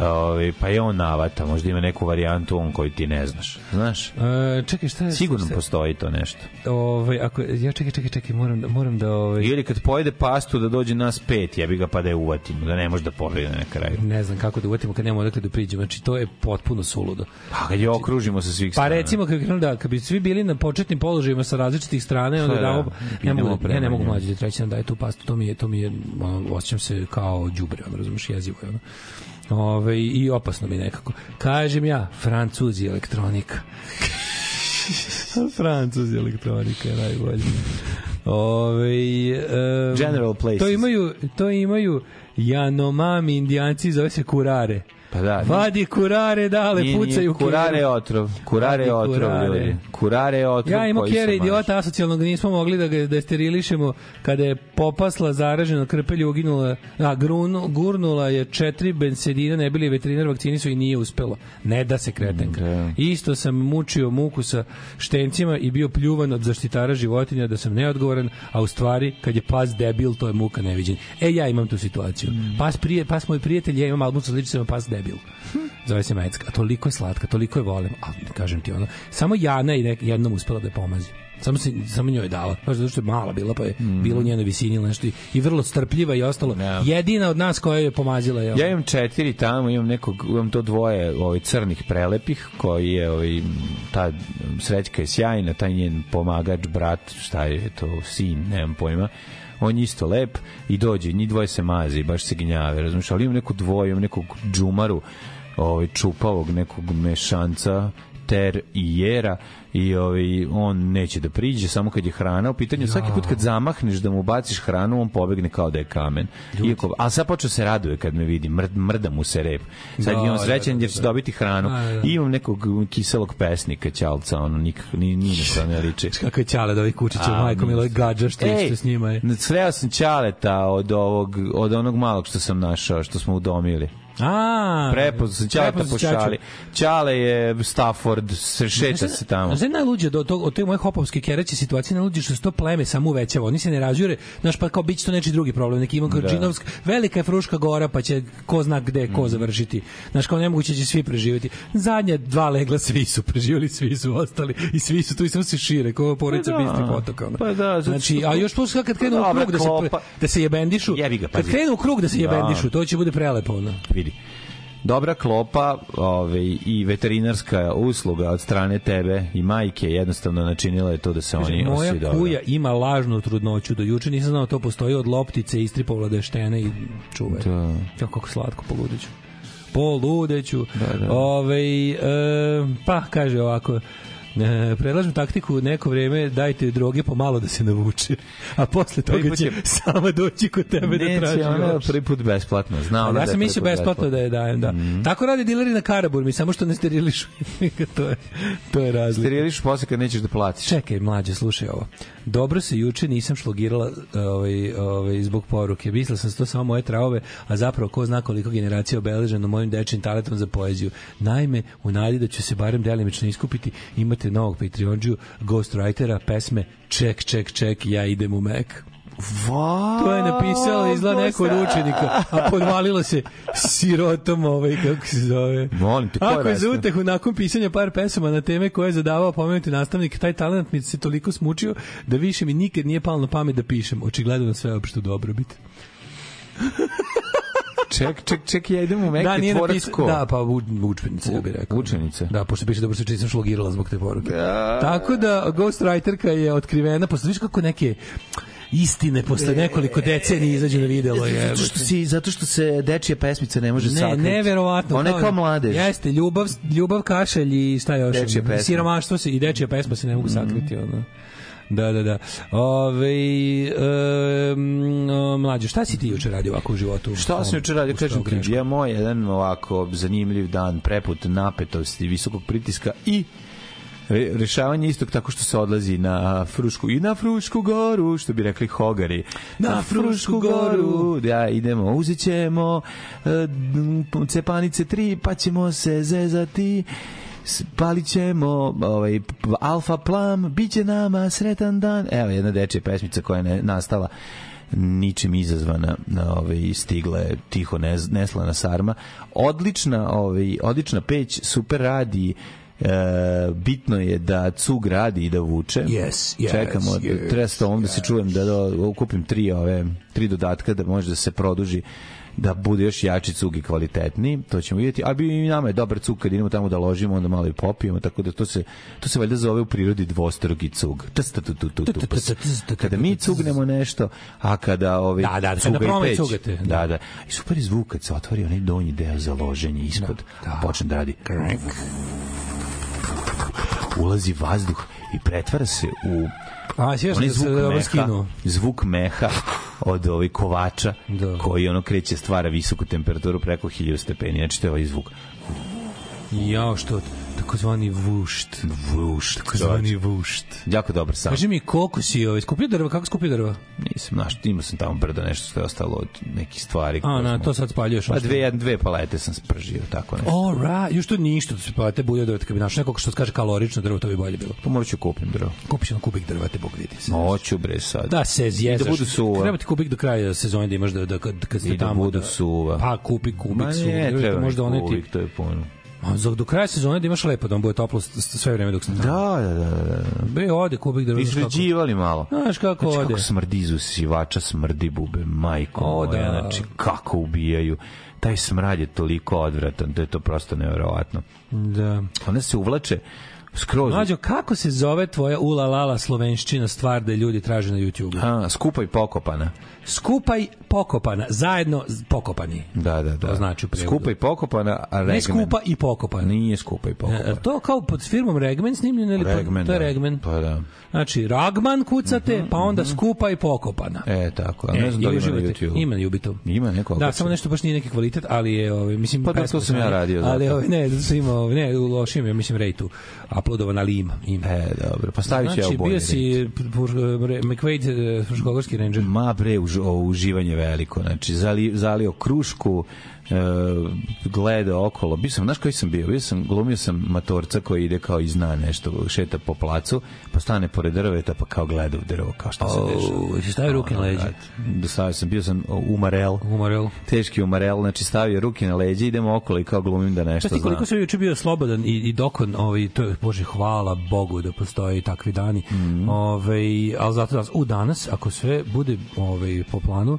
Ove, ovaj, pa je on navata, možda ima neku varijantu on koju ti ne znaš. Znaš? E, čekaj, šta je? Sigurno se... postoji to nešto. Ove, ovaj, ako, ja čekaj, čekaj, čekaj, moram da... Moram da ove... Ovaj- Ili kad pojede pastu da dođe nas pet, ja bi ga pa da je uvatim, da ne može da pobjede na kraju. Ne znam kako da uvatimo kad nemamo odakle da priđemo, znači to je potpuno suludo. Pa kad je okružimo sa svih pa, strana. Pa recimo, kad, da, kad bi svi bili na početnim položajima sa različitih strane, onda pa da, damo, ne, mogu, ja ne mogu mlađe da treći nam daje tu pastu, to mi je, to mi je, ono, osjećam se kao đubre, ono, razumiješ, jezivo je, ono. Ove, I opasno mi nekako. Kažem ja, Francuzi elektronika. Francuzi elektronika je najbolje. Ove, um, General places. To imaju, to imaju Janomami indijanci, zove se Kurare. Pa da. Vadi kurare dale, nije, pucaj u kurare je otrov. Kurare je otrov, kurare. ljudi. Kurare otrov. Ja imao kjera idiota asocijalnog, nismo mogli da ga da sterilišemo kada je popasla zaražena krpelju uginula, a grunu, gurnula je četiri bensedina, ne bili veterinar vakcinisu i nije uspelo. Ne da se kretenka. Da. Isto sam mučio muku sa štencima i bio pljuvan od zaštitara životinja da sam neodgovoran, a u stvari kad je pas debil, to je muka neviđen. E, ja imam tu situaciju. Mm. Pas, prije, pas moj prijatelj, ja imam album sa sličicama pas debil debil. Zove se Mecka. Toliko je slatka, toliko je volim. Ali, kažem ti, ono, samo Jana je jednom uspela da je pomazi samo se samo njoj dala baš zato što je mala bila pa je mm. bilo u njenoj visini ili nešto i, i vrlo strpljiva i ostalo yeah. Da. jedina od nas koja je pomazila je ona. ja imam četiri tamo imam nekog imam to dvoje ovaj crnih prelepih koji je ovaj ta srećka je sjajna taj njen pomagač brat šta je to sin nemam pojma on isto lep i dođe, njih dvoje se mazi, baš se gnjave, razumiješ, ali imam neko dvoje, imam nekog džumaru, ovaj, čupavog nekog mešanca Ter i Jera i ovaj, on neće da priđe samo kad je hrana u pitanju. Ja. Svaki put kad zamahneš da mu baciš hranu, on pobegne kao da je kamen. Ljudi. Iako, a sad počeo se raduje kad me vidi, mrd, mrda mu se rep. Sad da, je on da, srećan da, da, jer će da. dobiti hranu. Da, da. I imam nekog kiselog pesnika, čalca, ono, nikak, ni, ni na što ne liči. *laughs* Kako je Ćale da ovih kučića, majko milo, gađa što, ej, što s njima je. Sreo sam čaleta od, ovog, od onog malog što sam našao, što smo udomili. A, prepoznao sam Ćale Tapošali. Ćale je Stafford, se šeta se tamo. Znaš, da najluđe do tog, od te moje hopovske kereće situacije, najluđe što se to pleme samo uvećava. Oni se ne razjure, znaš, pa kao biće to neči drugi problem. Neki ima kao da. velika je Fruška gora, pa će ko zna gde ko mhm. završiti. Znaš, kao nemoguće će svi preživjeti. Zadnje dva legla svi su preživjeli, svi su ostali i svi su tu i samo se šire, kao porica pa da. potoka. Ono. Pa da, znači, a još plus kad da da krenu u krug da se, da se jebendišu, kad krenu u krug da se jebendišu, to će bude prelepo. Ono. Vidi dobra klopa ove, ovaj, i veterinarska usluga od strane tebe i majke jednostavno načinila je to da se Kaže, oni moja kuja dobro. ima lažnu trudnoću do juče nisam znao to postoji od loptice istripovala da je štene i čuva da. kako slatko poludeću poludeću da, da. Ove, ovaj, e, pa kaže ovako E, prelažem taktiku neko vreme, dajte droge pomalo da se navuče, a posle toga će, je... sama doći kod tebe da traži. Neće, ona prvi put besplatno. Znao da ja da sam mislio besplatno da je dajem, da. Mm -hmm. Tako rade dileri na mi samo što ne sterilišu. *laughs* to, je, to je razlika. Steriliš posle kad nećeš da platiš. Čekaj, mlađe, slušaj ovo. Dobro se juče nisam šlogirala ovaj, ovaj, zbog poruke. Mislila sam da to samo moje traove, a zapravo ko zna koliko generacija obeleženo mojim dečim talentom za poeziju. Naime, u nadi da ću se barem delimično iskupiti, imati imate novog Patreonđu, ghostwritera, pesme Ček, ček, ček, ja idem u Mac. Wow, to je napisala izla neko od učenika, a podvalila se sirotom ovaj, kako se zove. Molim te, Ako je za utehu nakon pisanja par pesama na teme koje je zadavao pomenuti nastavnik, taj talent mi se toliko smučio da više mi nikad nije palo na pamet da pišem. Očigledno na sve dobro dobrobit. *laughs* ček, ček, ček, ja idem u Mek da, nije tvorac napisa, Da, pa u, učbenice, ja bih rekao. Učenice? Da, pošto piše da Brzo Čić sam šlogirala zbog te poruke. Da. Tako da, Ghostwriterka je otkrivena, pošto viš kako neke istine posle e, nekoliko decenija izađe na videlo je. Zato što si zato što se dečija pesmica ne može sakriti. Ne, neverovatno. one je kao mladež. Jeste, ljubav, ljubav kašelj i šta još? Siromaštvo se i dečija pesma se ne mogu sakriti, mm -hmm. ono. Da, da, da. Ove, e, mlađe, šta si ti juče radio ovako u životu? Šta sam juče radio? Kažem ti, bio moj jedan ovako zanimljiv dan, preput napetosti, visokog pritiska i rešavanje istog tako što se odlazi na Frušku i na Frušku goru, što bi rekli Hogari. Na, na Frušku goru, da idemo, uzet ćemo e, cepanice tri, pa ćemo se zezati palit ćemo ovaj, Alfa Plam, bit će nama sretan dan. Evo jedna dečja pesmica koja je nastala ničim izazvana ovaj stigla je tiho nez, neslana sarma odlična ovaj odlična peć super radi E, bitno je da cug radi i da vuče. Yes, yes, Čekamo, yes, treba onda yes. se čujem da da kupim tri ove tri dodatka da može da se produži da bude još jači cug i kvalitetni, to ćemo vidjeti, a bi i nama je dobar cug kad idemo tamo da ložimo, onda malo i popijemo, tako da to se, to se valjda zove u prirodi dvostrugi cug. Kada mi cugnemo nešto, a kada ove da, da, da cuga i Cugate, da. da, I super je zvuk kad se otvori onaj donji deo za loženje ispod, da. da. počne da radi ulazi vazduh i pretvara se u A, sjećaš je da zvuk da meha, skinu. zvuk meha od ovih kovača da. koji ono kreće stvara visoku temperaturu preko 1000 stepeni. Znači to je ovaj zvuk. Jao što Takozvani vušt. Vušt. Takozvani vušt. Jako dobar sam. Kaži mi, koliko si ovaj, skupio drva? Kako skupio drva? Nisam, znaš, imao sam tamo brdo nešto što je ostalo od nekih stvari. A, na, to sad spaljuješ. Pa dve, dve palete sam spržio, tako nešto. O, ra, još to ništa, da se palete bulje drva, kad bi našao nekog što kaže kalorično drvo, to bi bolje bilo. Pa morat ću kupim drvo. Kupiš na kubik drva, te Bog vidi. Moću, bre, sad. Da se da zjezaš. Da budu suva. Treba ti kubik do kraja sezone da imaš da, da, kad, kad ste tamo. I da budu da- suva. Pa kupi kubik suva. Ne, da treba možda kubik, to je puno. Ma, za, do kraja sezone da imaš lepo, da on bude toplo sve vreme dok sam tamo. Da, da, da, da. da. Be ode kubik da... Izređivali malo. Znaš kako znači, ode. Kako smrdi iz usivača, smrdi bube, majko o, moja, da. znači kako ubijaju taj smrad je toliko odvratan, da je to prosto neverovatno. Da. One se uvlače Skroz. Mlađo, kako se zove tvoja ulalala lala slovenščina stvar da ljudi traže na YouTubeu? A, skupaj pokopana. Skupaj pokopana, zajedno pokopani. Da, da, da. To znači skupaj pokopana, a Regmen. Ne skupa i pokopana. Nije skupaj e, pokopana. E, to kao pod firmom Regmen snimljeno ili Regmen, to je da. Regmen. Pa da. Znači Ragman kucate, mm -hmm, pa onda mm -hmm. skupa i pokopana. E tako, a e, ne znam da li ima na YouTubeu. Ima na YouTubeu. Ima neko. Da, samo nešto baš nije neki kvalitet, ali je ovaj mislim pa da to sam ja radio. Ali ovaj ne, da sam imao, ne, u lošim, ja mislim rejtu. A uploadovan, ali ima. ima. E, dobro, pa stavit ću znači, ja u bolje Znači, bio si McQuaid, uh, Fruškogorski ranger. Ma bre, už, o, uživanje veliko. Znači, zali, zalio krušku, e, gledao okolo. Bio sam, znaš koji sam bio? Bio sam, glumio sam matorca koji ide kao i zna nešto, šeta po placu, pa stane pored drveta, pa kao gleda u drvo, kao šta se dešava. Si stavio ruke na leđa? Da, da, stavio sam, bio sam umarel. Umarel. Teški umarel, znači stavio ruke na leđa, idemo okolo i kao glumim da nešto znam. Koliko sam juče bio slobodan i, i dokon, ovaj, to je Bože, hvala Bogu da postoje takvi dani. Mm -hmm. Ove, ovaj, ali zato danas, u danas, ako sve bude ove, ovaj, po planu,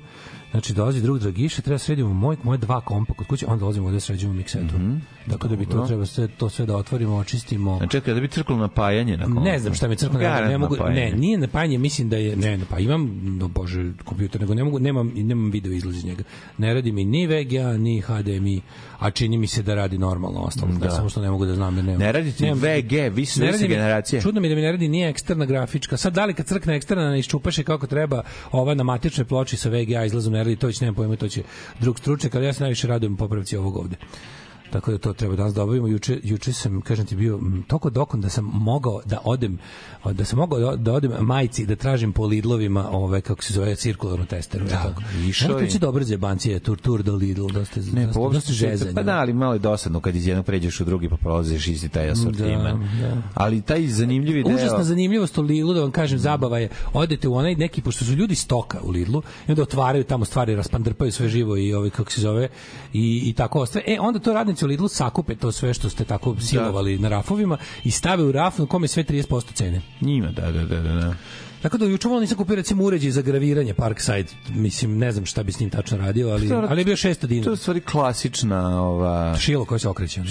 Znači, dolazi drug Dragiša, treba da sredimo moj, moje dva kompa kod kuće, onda dolazimo ovde da sređujemo miksetu. Mm -hmm. Dakle, da bi to treba sve, to sve da otvorimo, očistimo. A čekaj, da bi crklo napajanje na kompu? Ne znam šta mi crklo napajanje. Ne, mogu, napajanje. ne, nije napajanje, mislim da je, ne, pa imam, no bože, kompjuter, nego ne mogu, nemam, nemam video izlazi iz njega. Ne radi mi ni VGA, ni HDMI, a čini mi se da radi normalno ostalo. Da. da samo što ne mogu da znam da nema. Ne radi ti nemam, VG, vi ste vi generacije. Čudno mi da mi ne radi ni eksterna grafička. Sad, da li kad crkne eksterna, ne iščupaše kako treba, ova na matičnoj ploči sa VGA izlazom ne Erli, to već nemam pojma, to će drug stručnjak, ali ja se najviše radujem popravci ovog ovde. Tako da to treba danas da obavimo. Juče, juče sam, kažem ti, bio toliko dokon da sam mogao da odem, da sam mogao da odem majci da tražim po Lidlovima ove, kako se zove, cirkularnu testeru. Da, tako. išao je. Znači, dobro zebancije, tur, tur do Lidl, dosta, ne, dosta, pa dosta žezanje. Pa da, ali malo je dosadno kad iz jednog pređeš u drugi pa prolaziš isti taj da, asortiman. Da, da. Ali taj zanimljivi deo... Užasna zanimljivost u Lidlu, da vam kažem, zabava je. Odete u onaj neki, pošto su ljudi stoka u Lidlu, i onda otvaraju tamo stvari, raspandrpaju sve živo i ove, kako se zove, i, i tako ostave. E, onda to radnici prodavnice u Lidlu sakupe to sve što ste tako silovali da. na rafovima i stave u raf na kome sve 30% cene. Njima, da, da, da, da. Tako da juče nisam kupio recimo uređaj za graviranje Parkside. Mislim, ne znam šta bi s njim tačno radio, ali Stara, ali je bio 600 dinara. To je stvari klasična ova šilo koje se okreće.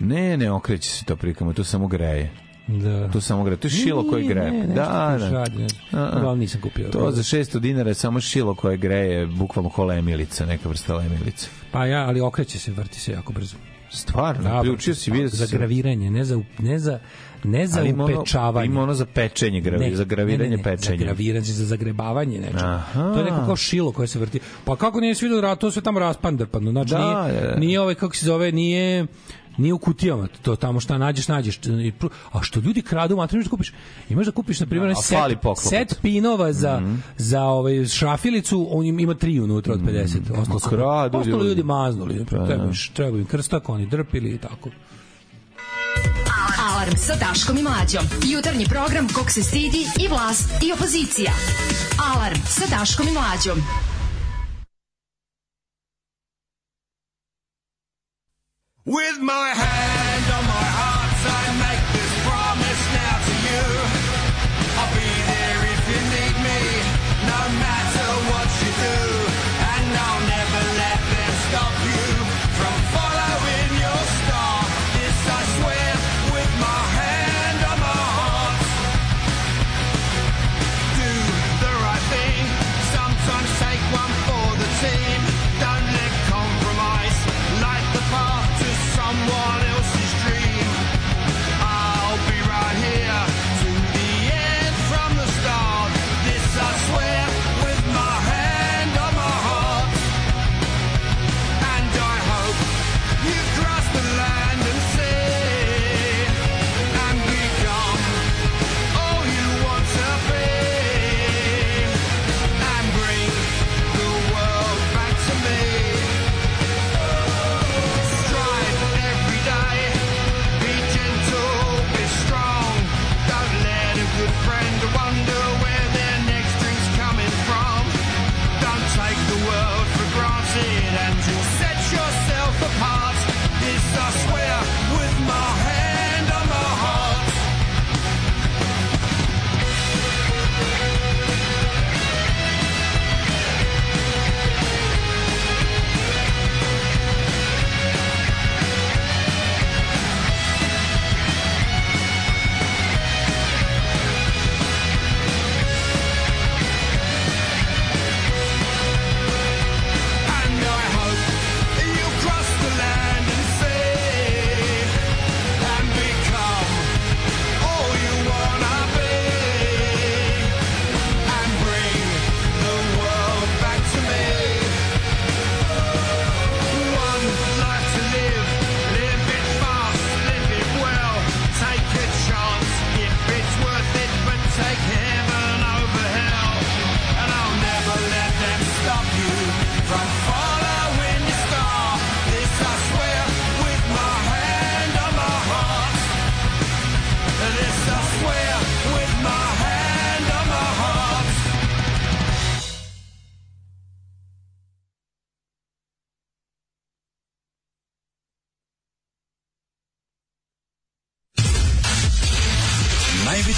ne, ne okreće se to prikamo, to samo greje. Da. Tu samo grep. To je šilo koje greje. Ne, da, da. Žalje. Uglavnom znači, nisam kupio. To za 600 dinara je samo šilo koje greje, bukvalno ko lemilica, neka vrsta lemilica. Pa ja, ali okreće se, vrti se jako brzo. Stvarno, da, uključio si, vidio Za graviranje, ne za, ne za ne za ali upečavanje. Ima ono za pečenje, gravi, ne, za graviranje ne, ne, ne, pečenje. Za graviranje, za zagrebavanje nečega. To je neko kao šilo koje se vrti. Pa kako nije svi vidio, to sve tamo raspandrpano. Znači, da, nije, je. nije ovaj, kako se zove, nije Nije u kutijama, to tamo šta nađeš, nađeš. A što ljudi kradu, materiju kupiš. Imaš da kupiš na primjer da, set, set pinova za mm -hmm. za ovaj šrafilicu, on ima tri unutra od 50. Mm -hmm. Ostalo su kradu, ostalo ljudi maznuli. Pa, da. treba, treba im krstak, oni drpili i tako. Alarm sa Daškom i Mlađom. Jutarnji program kog se stidi i vlast i opozicija. Alarm sa Daškom i Mlađom. With my hand on my heart, I make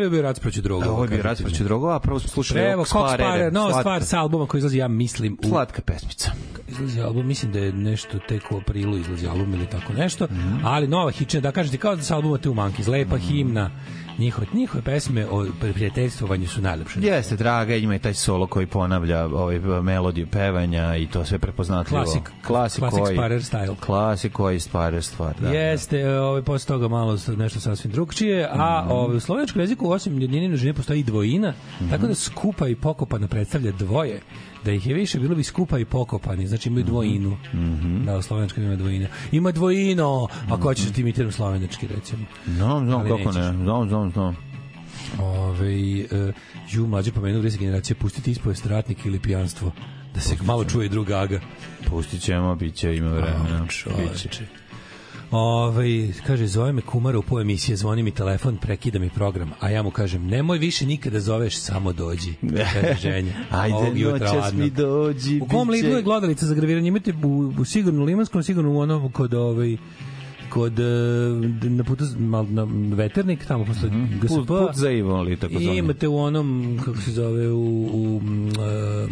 li je bio rat protiv drogova? Ovo je bio rat protiv drogova, prvo smo slušali Prevo, Cox Pare, no, stvar sa albuma koji izlazi, ja mislim... U... Slatka pesmica. Izlazi album, mislim da je nešto tek u aprilu izlazi album ili tako nešto, mm -hmm. ali nova hičina, da kažete, kao da sa albuma te u Monkeys, lepa mm -hmm. himna, Njihove, njihove pesme o prijateljstvovanju su najlepše. Jeste, draga, ima i taj solo koji ponavlja ovaj, melodiju pevanja i to sve prepoznatljivo. Klasik. Klasik, klasik koji, sparer style. Klasik koji sparer stvar. Da, da. Jeste, da. ovaj, posle toga malo nešto sasvim drugčije, a mm. ovaj, u sloveničkom jeziku osim jednine množine postoji dvojina, mm -hmm. tako da skupa i pokopana predstavlja dvoje da ih je više bilo bi skupa i pokopani znači imaju mhm. dvojinu mm -hmm. da u slovenačkom ima dvojina ima dvojino ako mm -hmm. hoćeš da ti imitiram slovenački recimo no, no, kako ne, ne. no, apsolutno. Ove, uh, ju mlađe pomenuo vresa generacija, pustiti ispovest ratnik ili pijanstvo. Da se malo čuje i druga aga. Pustit ćemo, bit će, ima vremena. Biće. Ove, kaže, zove me kumara u po emisije, zvoni mi telefon, prekida mi program, a ja mu kažem, nemoj više nikada zoveš, samo dođi. Kaže ženja. *laughs* Ajde, noćas mi dođi. U kom biće... Lidlu je glodalica za graviranje? Imate u, u sigurnu limanskom, sigurno u onom kod ovaj kod e, na putu mal na veternik tamo posle mm -hmm. GSP p-a. put, put za Ivoli tako zvani imate u onom kako se zove u, u uh,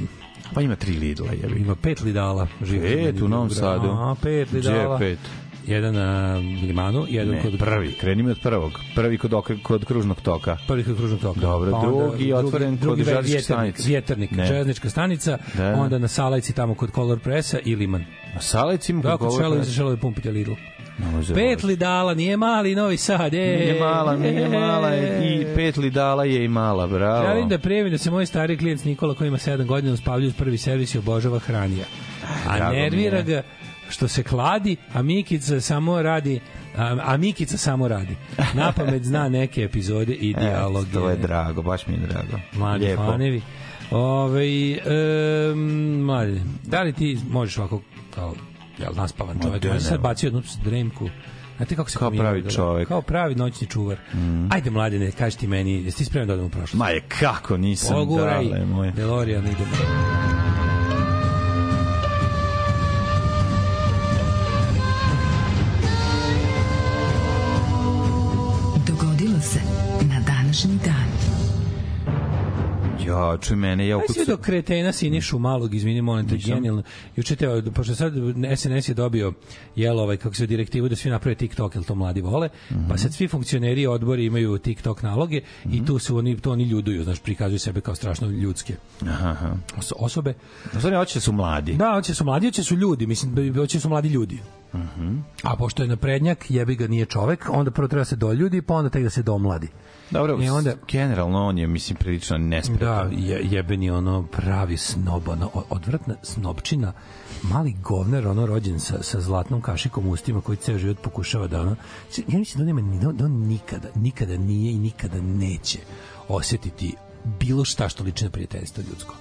pa ima tri Lidla je ima pet Lidala živi pet u Novom Sadu a pet Lidala pet jedan na limanu, jedan ne, kod prvi. Krenimo od prvog. Prvi kod okre, kod kružnog toka. Prvi kod kružnog toka. Dobro, pa drugi onda, otvoren drugi, kod železničke stanice. Vjeternik, železnička stanica, da. onda na Salajci tamo kod Color Pressa i Liman. Na Salajci ima da, kod Color Pressa. Da, kod Salajci žele pumpiti Lidl petli pet lidala, nije mali Novi Sad. E, nije mala, nije mala. I petli dala je i mala, bravo. Ja vidim da prijevim da se moj stari klijent Nikola koji ima 7 godina uspavljuje prvi servis i obožava hranija. A Drago nervira ga što se kladi, a Mikica samo radi a, Mikica samo radi. Napamet zna neke epizode i *laughs* e, dijaloge. E, to je drago, baš mi je drago. Mladi Lijepo. fanevi. Ove, ovaj, um, mladi, da li ti možeš ovako kao jel naspavan da, čovjek. On se sad bacio jednu dremku. Znate kako se kao pravi da, da. čovjek. Kao pravi noćni čuvar. Mm. Ajde, mladine, kaži ti meni, jesi ti spreman da odemo u prošlost? Ma je kako, nisam. Poguraj, Delorian, idemo. Ja, čuj mene, ja ukucu... Ajde sve do kretena Sinišu malog, izvini, molim te, genijalno. Juče te, pošto sad SNS je dobio, jel, ovaj, kako se direktivu, da svi naprave TikTok, jel to mladi vole, mm -hmm. pa mhm. sad svi funkcioneri odbori imaju TikTok naloge mm -hmm. i mhm. tu su oni, to oni ljuduju, znaš, prikazuju sebe kao strašno ljudske aha, aha. osobe. Na stvari, hoće da su mladi. Da, hoće da su mladi, hoće da su ljudi, mislim, hoće su mladi ljudi. Mhm. -huh. A pošto je naprednjak, jebi ga nije čovek, onda prvo treba se do ljudi, pa onda tek da se do mladi. Dobro, I onda, generalno on je, mislim, prilično nespretan. Da, je, jebeni ono pravi snob, ono, odvratna snobčina, mali govner, ono rođen sa, sa zlatnom kašikom u ustima koji ceo život pokušava da ono, ja mislim da on, nema, da, da on nikada, nikada nije i nikada neće osetiti bilo šta što liči na prijateljstvo ljudsko.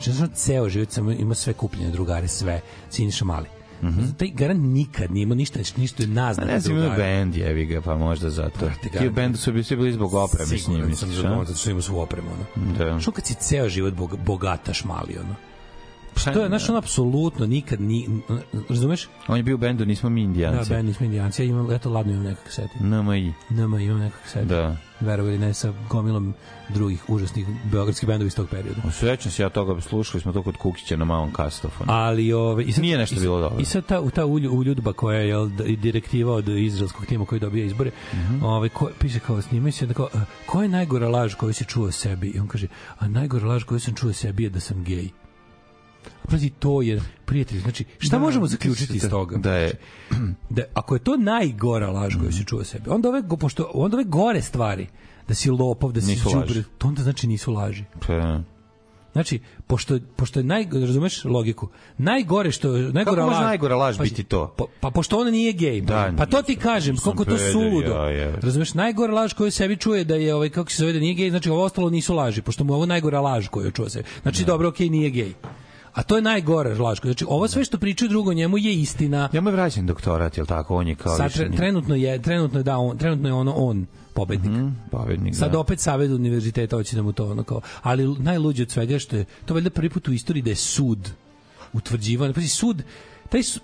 Znači, da ceo život sam ima sve kupljene drugare, sve, Siniša Mali Mm -hmm. Taj garant nikad nije imao ništa, ništa naznaka. Ne znam, imao bend jevi ga, pa možda zato. Ti u da. bendu su bili zbog opreme s njim. Siguran sam zbog zato što imao opremu. Ono. Da. Što kad si ceo život bog, bogataš mali, ono? Pa, to je, znaš, on apsolutno nikad ni... Razumeš? On je bio u bendu, nismo mi indijanci. Da, bend nismo indijanci. Ja imam, eto, ladno imam neka kaseta. NMI. NMI imam neka kaseta. Da verovali ne, sa gomilom drugih užasnih beogradskih bendova iz tog perioda. Sećam se ja toga, slušali smo to kod Kukića na malom kastofonu. Ali ove, ovaj, i sad, nije nešto i, bilo dobro. I sad ta, ta ulj, uljudba koja je jel, direktiva od izraelskog tima koji dobija izbore, mm -hmm. ove, ovaj, ko, piše kao snimaju se, tako, ko je najgora laž koju si čuo sebi? I on kaže, a najgora laž koju sam čuo sebi je da sam gej. Pazi to jer prijatelji, znači šta da, možemo zaključiti iz da toga? Da je znači, da ako je to najgora laž koju se mhm. čuo sebi, Onda ove pošto onda ove gore stvari da si lopov, da si đubre, to onda znači nisu laži. Pa. Da. Znači, pošto, pošto je naj, razumeš logiku, najgore što... Najgora Kako može laž, najgora laž pa, biti to? Pa, pa pošto on nije gej, da, pa to ti kažem, koliko to suludo. Ja, ja. Razumeš, najgora laž koju sebi čuje da je, ovaj, kako se zove, da nije gej, znači ovo ostalo nisu laži, pošto mu je ovo najgora laž koju čuje se. Znači, da. dobro, okej, okay, nije gej. A to je najgore laž. Znači, ovo sve što pričaju drugo njemu je istina. Ja je vraćen doktorat, je tako? On je kao Sad, više... trenutno je, trenutno je, da, on, trenutno je ono on pobednik. Mm -hmm, pobednik Sad da. opet savet univerziteta hoće da mu to ono kao... Ali najluđe od svega što je... To valjda prvi put u istoriji da je sud utvrđivan. Pazi, sud... Taj su,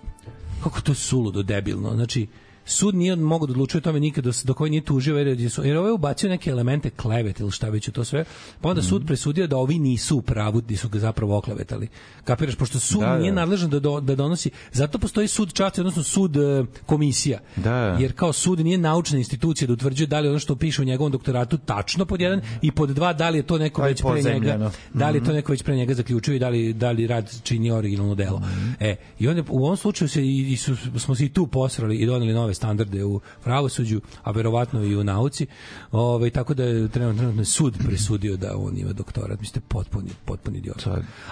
kako to suludo debilno. Znači, sud nije mogao da odlučuje o tome nikad do koji nije tužio jer, su, jer ovo je ovaj ubacio neke elemente klevet ili šta već to sve pa onda mm sud mhm. presudio da ovi nisu u pravu da su ga zapravo oklevetali kapiraš pošto sud da, da. nije da. nadležan da, do, da donosi zato postoji sud časti odnosno sud e, komisija da. jer kao sud nije naučna institucija da utvrđuje da li ono što piše u njegovom doktoratu tačno pod jedan i pod dva da li je to neko Aj, već pre njega da li je to mhm. neko već pre njega zaključio i da li, da li rad čini originalno delo mm e i onda u ovom slučaju se i, i su, smo se i tu posrali i doneli nove standarde u pravosuđu, a verovatno i u nauci. Ovaj tako da je trenutno sud presudio da on ima doktorat. Mislite potpuni potpuni idiot.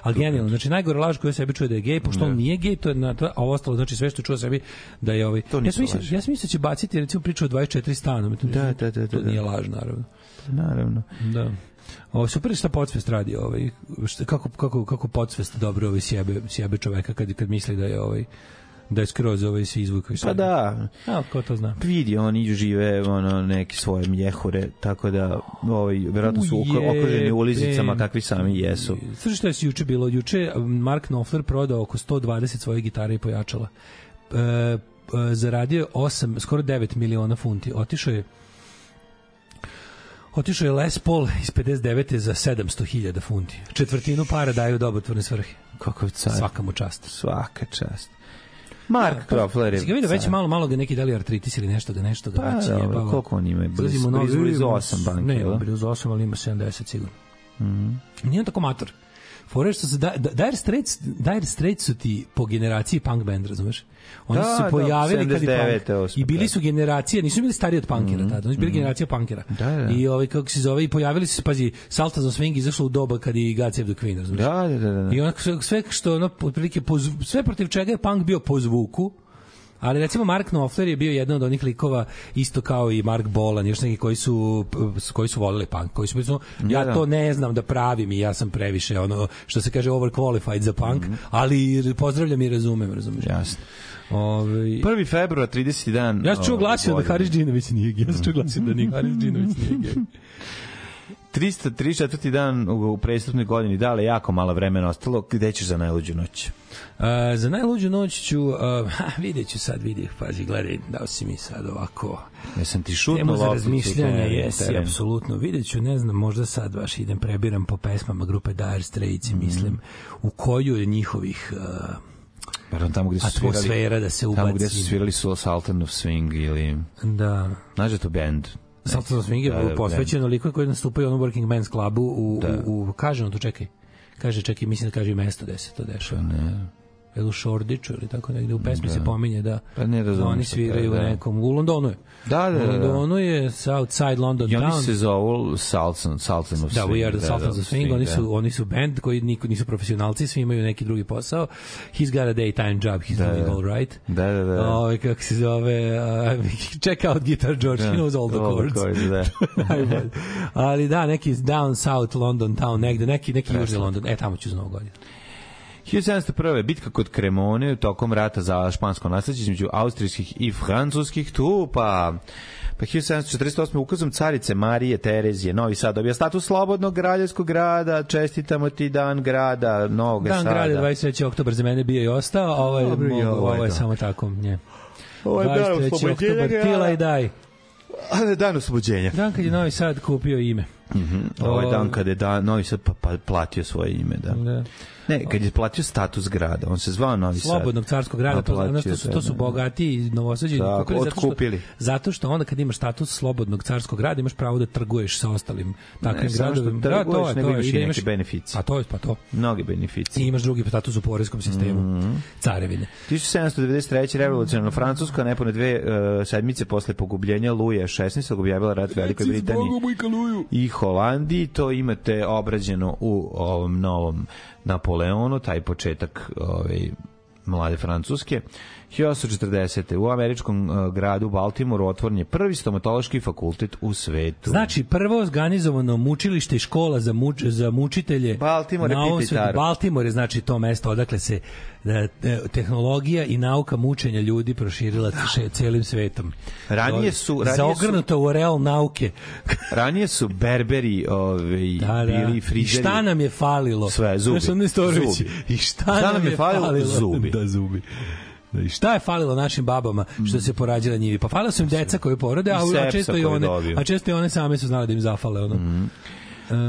Ali genijalno, znači najgore laž koju sebi čuje da je gej, pošto ne. on da. nije gej, to je na to, a ostalo znači sve što čuo sebi da je ovaj. Ja sam mislio, ja da sam mislio će baciti recimo priču o 24 stana, da, da, da, da, to da. nije laž naravno. Naravno. Da. Ovo ovaj, super šta podsvest radi ovaj šta, kako kako kako podsvest dobro ovaj sjebe sjebe čoveka kad kad misli da je ovaj da je skroz ovaj se izvukao. Pa da. A, ko to zna? Vidi, oni žive ono, neke svoje mljehure, tako da ovaj, vjerojatno su Uje, okruženi ulizicama kakvi sami jesu. Srši što je juče bilo? Juče Mark Knopfler prodao oko 120 svoje gitare i pojačala. E, e zaradio 8, skoro 9 miliona funti. Otišao je Otišao je Les Paul iz 59. za 700.000 funti. Četvrtinu para daju dobotvorne svrhe. Kakav car. Svaka mu čast. Svaka čast. Mark Knopfler je. Si ga vidio već malo, malo ga da neki dali artritis ili nešto da nešto ga pa, jebalo. Koliko on ima? Blizu, blizu, blizu 8 banke. Ne, da? blizu 8, ali ima 70 sigurno. Mm Nije on tako mator fore što se da, da, Dire Straits, Dire Straits su ti po generaciji punk bend, razumeš? Oni da, su se da, pojavili da, kad je punk, i bili da. su generacija, nisu bili stariji od punkera mm -hmm. tada, oni su bili mm -hmm. generacija punkera. Da, da. I ovaj kako se zove i pojavili su se pazi Salta za Swing izašlo u doba kad i God Save the Queen, razumeš? Da, da, da, da. I onako sve, sve što ono otprilike sve protiv čega je punk bio po zvuku, ali recimo Mark Knopfler je bio jedan od onih likova isto kao i Mark Bolan, još neki koji su koji su voleli punk, koji su recimo, da, ja da. to ne znam da pravim i ja sam previše ono što se kaže overqualified za punk, mm -hmm. ali pozdravljam i razumem, razumeš. Jasno. Ove... Ovaj, 1. februar, 30. dan. Ja sam čuo ovaj, glasio da Haris Džinović nije gej. Ja sam čuo glasio da nije Haris Džinović nije gej. *laughs* 334. dan u prestupnoj godini, da li jako malo vremena ostalo, gde ćeš za najluđu noć? Uh, za najluđu noć ću, uh, ha, vidjet ću sad, vidjeh, pazi, gledaj, dao si mi sad ovako... Jesam ti šutno za razmišljanje, jesi, apsolutno. Vidjet ću, ne znam, možda sad baš idem, prebiram po pesmama grupe Dire Straits, mm. mislim, u koju je njihovih... Uh, Verovatno tamo gde su atmosfera svirali, da se ubaci. Tamo gde su svirali Soul da Sultan of Swing ili... Da. Znaš da to band? Salsa Swing je da, da, da. posvećeno liku koji nastupa u onom Working Men's Clubu u, da. u, u, kaže on to čekaj kaže čekaj, mislim da kaže i mesto gde se to dešava. Pa ne ili u Šordiću ili tako negde u pesmi da. se pominje da pa ne razumim da oni sviraju da, nekom u Londonu je. Da, da, da. U da. Londonu je Southside London I oni Town. se zovu Salton, Salton of Swing. Da, we are the Salton da, of da, Swing, da. oni su oni su bend koji niko nisu profesionalci, svi imaju neki drugi posao. He's got a daytime job, he's da, doing da. all right. Da, da, da. Ovaj kako se zove, uh, *laughs* check out guitar George, da. he knows all the chords. the chords da. *laughs* Ali da, neki down south London town negde, neki neki južni London. E tamo ću za novu godinu. 1701. bitka kod Kremone tokom rata za špansko nasleđe između austrijskih i francuskih trupa. Pa 1748. ukazom carice Marije Terezije Novi Sad dobija status slobodnog građanskog grada. Čestitamo ti dan grada Novog dan Sada. Dan grada 23. oktober za mene bio i ostao, a ovo je, Dobre, mogu, ovo je, ovo je samo tako. Nje. Ovo je dan oslobođenja Tila i daj. Dan oslobođenja. Dan kad je Novi Sad kupio ime. Mm -hmm. Ovo je dan kada je da, Novi Sad pa, pa, platio svoje ime. Da. da. Ne, kad je platio status grada, on se zvao Novi Sad. Slobodnog carskog grada, to, ono su, to su da. bogati i novosađeni da, kupili, zato što, zato što onda kad imaš status Slobodnog carskog grada, imaš pravo da trguješ sa ostalim takvim ne, gradovima. Da, to je, to je, imaš, da imaš beneficije. Pa to je, pa to. Mnogi beneficije. I imaš drugi status u poreskom sistemu. Mm -hmm. Carevine. 1793. revolucionarno Francuska, nepone dve uh, sedmice posle pogubljenja Luja 16. objavila rat Velikoj Britaniji i Holandiji. To imate obrađeno u ovom novom Napoleonu, taj početak ovaj, mlade Francuske 1840. u američkom e, gradu Baltimoru otvoren je prvi stomatološki fakultet u svetu. Znači, prvo organizovano mučilište i škola za, muč, za mučitelje Baltimore na ovom svetu. Baltimore je znači to mesto odakle se da, tehnologija i nauka mučenja ljudi proširila da. celim svetom. Ranije su... Ranije Zaogrnuto su, u real nauke. *laughs* ranije su berberi ovaj, da, da. bili frižeri. I šta nam je falilo? Sve, zubi. Znaš, zubi. I šta, šta nam je falilo? falilo? Zubi. Da, zubi. I šta je falilo našim babama što se porađila njivi? Pa falilo su im deca koje porode, a, a često i one, a često i one same su znale da im zafale ono. Mm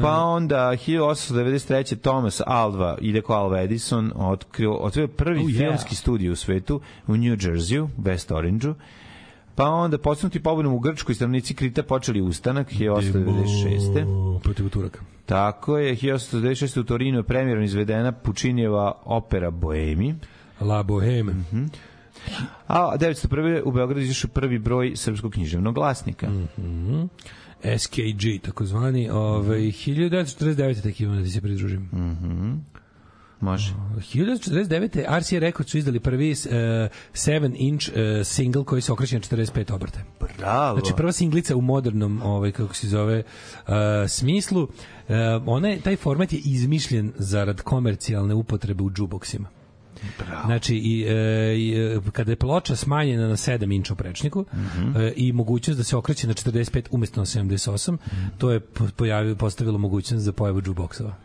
Pa onda 1893. Thomas Alva ide kao Alva Edison otkrio, otkrio prvi oh, yeah. filmski studij u svetu u New Jerseyu, West Orangeu. Pa onda posunuti pobunom u Grčkoj stanovnici Krita počeli ustanak 1896. Protiv Turaka. Tako je, 1896. u Torinu je premjerom izvedena Pučinjeva opera Boemi. La Boheme. Mm -hmm. A 901. u Beogradu izašao prvi broj srpskog književnog glasnika. Mm -hmm. SKG, takozvani. Ove, 1949. tako imam da se pridružim. Mm -hmm. Može. 1949. RCA Records su izdali prvi 7-inch e, uh, e, single koji se okreće na 45 obrte. Bravo! Znači prva singlica u modernom, ovaj, kako se zove, uh, smislu. Uh, one, taj format je izmišljen zarad komercijalne upotrebe u džuboksima. Bravo. Znači, i, e, i, e, kada je ploča smanjena na 7 inča u prečniku mm -hmm. e, i mogućnost da se okreće na 45 umesto na 78, mm -hmm. to je pojavio, postavilo mogućnost za pojavu džuboksova.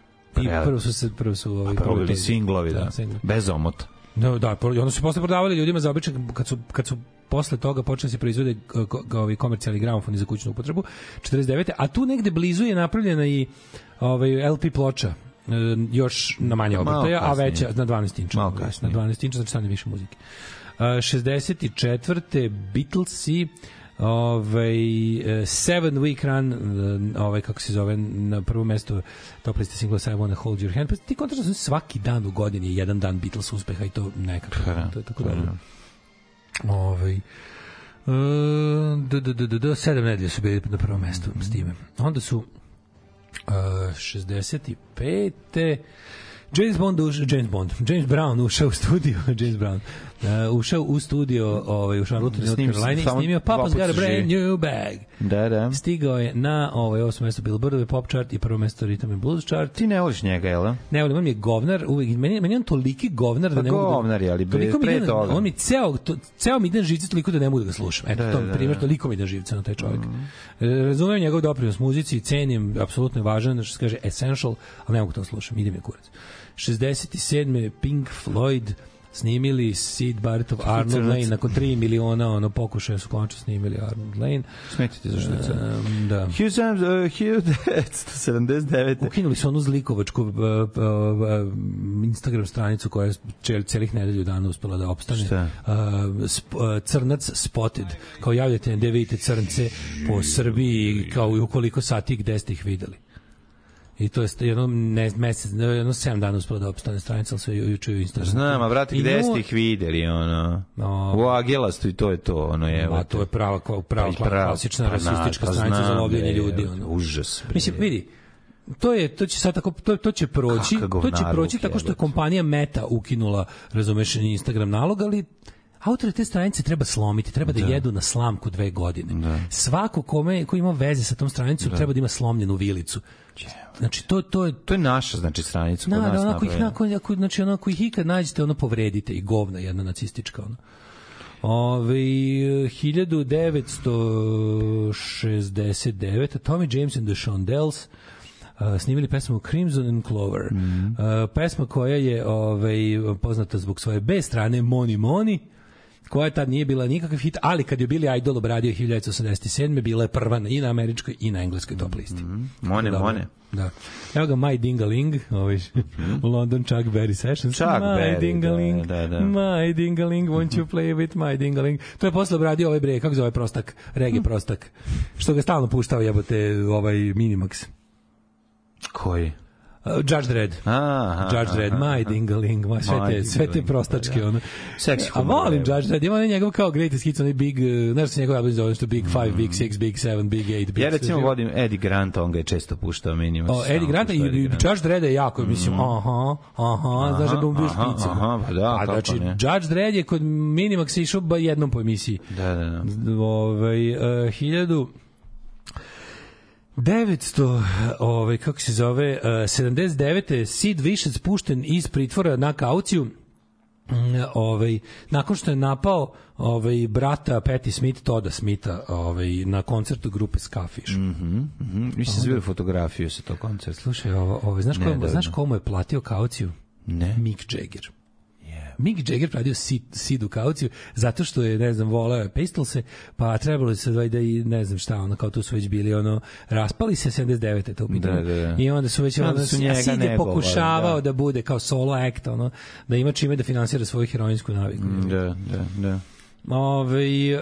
I prvo su se prvo su ovaj prvo bili singlovi, da, da. Singlo. bez omota. No, da, da i onda su posle prodavali ljudima za običan kad su kad su posle toga počeli da se proizvode e, ovi komercijalni gramofoni za kućnu upotrebu 49. a tu negde blizu je napravljena i ovaj LP ploča još na manje obrtaja, a veća na 12 inča. Na 12 inča, znači sad više muzike. Uh, e, 64. Beatlesi ovaj e, Seven Week Run e, ovaj kako se zove na prvo mesto top liste singla I Wanna Hold Your Hand pa ti kontraš da svaki dan u godini je jedan dan Beatles uspeha i to nekako pa da, to je tako pa dobro da. ovaj Uh, da, da, da, da, sedam nedelja su bili na prvom mestu s time. Onda su 65. James Bond, uš, James Bond, James Brown ušao u studio, *laughs* James Brown uh, ušao u studio ovaj, u Charlotte, North Carolina i snimio Papa's Got a Brand New Bag. Da, da. Stigao je na ovaj, osmo mesto Billboardove pop chart i prvo mesto Rhythm and Blues chart. Ti ne voliš njega, jel? Da? Ne volim, on mi je govnar, uvek, meni, meni on toliki govnar da pa ne mogu... Da- govnar je, ali pre, pre toga. On mi ceo, to, ceo mi dan živce toliko da ne mogu da ga slušam. Eto, da, to da, primjer, da. toliko mi ide živce na taj čovjek. Mm. E, Razumem njegov doprinos muzici, cenim, apsolutno je važan, što se kaže essential, ali ne mogu to da slušam, idem mi kurac. 67. Pink Floyd, snimili Sid Bartov Arnold Lane nakon 3 miliona ono pokušaja su konačno snimili Arnold Lane smetite za što um, da Hugh James uh, Hugh 79 ukinuli su onu zlikovačku uh, uh, Instagram stranicu koja je cel, celih nedelju dana uspela da opstane Šta? uh, sp, uh, crnac spotted kao javljate gde vidite crnce po Srbiji kao i ukoliko sati gde ste ih videli I to je jedno ne, mesec, jedno 7 dana uspela da opstane stranica, ali sve juče u Instagramu. Znam, a brate, gde ste ih videli, ono? No, u Agelastu i to je to, ono je. Ma, to je prava, prava, prava, prava klasična pra, rasistička na, pa stranica za lovljenje ljudi, ono. Užas. Bre. Mislim, vidi, to je to će sad tako to, to će proći to će proći tako što je kompanija Meta ukinula razumeš Instagram nalog ali Autore te stranice treba slomiti, treba da, da jedu na slamku dve godine. Da. Svako kome, ko ima veze sa tom stranicom da. treba da ima slomljenu vilicu. Znači to to je to je naša znači stranica kod da, nas. Da, onako ih nakon ako znači onako ih ikad nađete ono povredite i govna jedna nacistička ono. Ove, 1969. Tommy James and the Shondells Uh, snimili pesmu Crimson and Clover. Mm -hmm. uh, pesma koja je ovaj, poznata zbog svoje B strane Money Money koja tad nije bila nikakav hit, ali kad je bili Idol obradio 1987. bila je prva i na američkoj i na engleskoj top listi. Mm -hmm. Mone, da, mone. Da. Evo ga My Dingaling, ovaj mm -hmm. *laughs* London Chuck Berry Sessions. Chuck my Berry, da, Dingaling, da, da, da. My Dingaling, won't you play with My Dingaling. To je posle obradio ovaj bre, kako zove prostak, regi mhm. prostak, što ga stalno puštao jebote ovaj Minimax. Koji? Uh, Judge Dredd. Aha, Judge Dredd, my dingaling, my, sve te, sve te da, prostačke, da. ono. Seksi A volim da. Judge Dredd, ima njegov kao greatest hits, onaj big, uh, znaš se njegov album zove, što big 5, mm. big 6, big 7, big 8, big Ja recimo vodim Eddie Grant, on ga je često puštao meni. O, Eddie Grant i, i Judge Dredd je jako, mislim, mm. aha, aha, znaš da ga ubiješ picom. Aha, pa da, A, znači, Judge Dredd je kod Minimax išao ba jednom po emisiji. Da, da, da. Ove, ovaj, uh, 900, ovaj, kako se zove, uh, eh, 79. Sid Višec pušten iz pritvora na kauciju mm, ovaj nakon što je napao ovaj brata Peti Smith Toda Smitha ovaj na koncertu grupe Skafish. Mhm. Mm mhm. Mm Vi fotografiju sa tog koncerta. Slušaj, ovo, ovo ovaj, znaš ko znaš komu je platio kauciju? Ne. Mick Jagger. Mick Jagger pradio sid, sidu kauciju zato što je, ne znam, volao Pistolse, pa trebalo se da i ne znam šta, ono, kao tu su već bili, ono, raspali se 79. to pitanje. Da, da, da. I onda su već, onda, onda su njega Sid je pokušavao da. da bude kao solo act, ono, da ima čime da finansira svoju heroinsku naviku. Mm, da, da, da. Ove, e,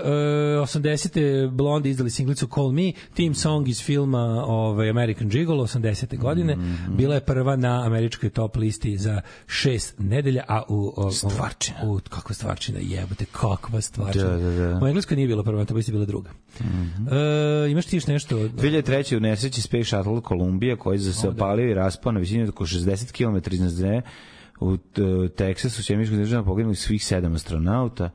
80. Blond izdali singlicu Call Me, team song iz filma ove, American Gigolo 80. godine. Mm -hmm. Bila je prva na američkoj top listi za šest nedelja, a u... O, stvarčina. U, kakva stvarčina, jebate, kakva stvarčina. Da, da, da. U Engleskoj nije bila prva, to bi bila druga. Mm -hmm. e, imaš ti još nešto? 2003. u nesreći Space Shuttle Columbia, koji se opalio i raspao na visini od oko 60 km iznad zemlje u Teksasu, u Sjemičkoj državama poginuli svih sedam astronauta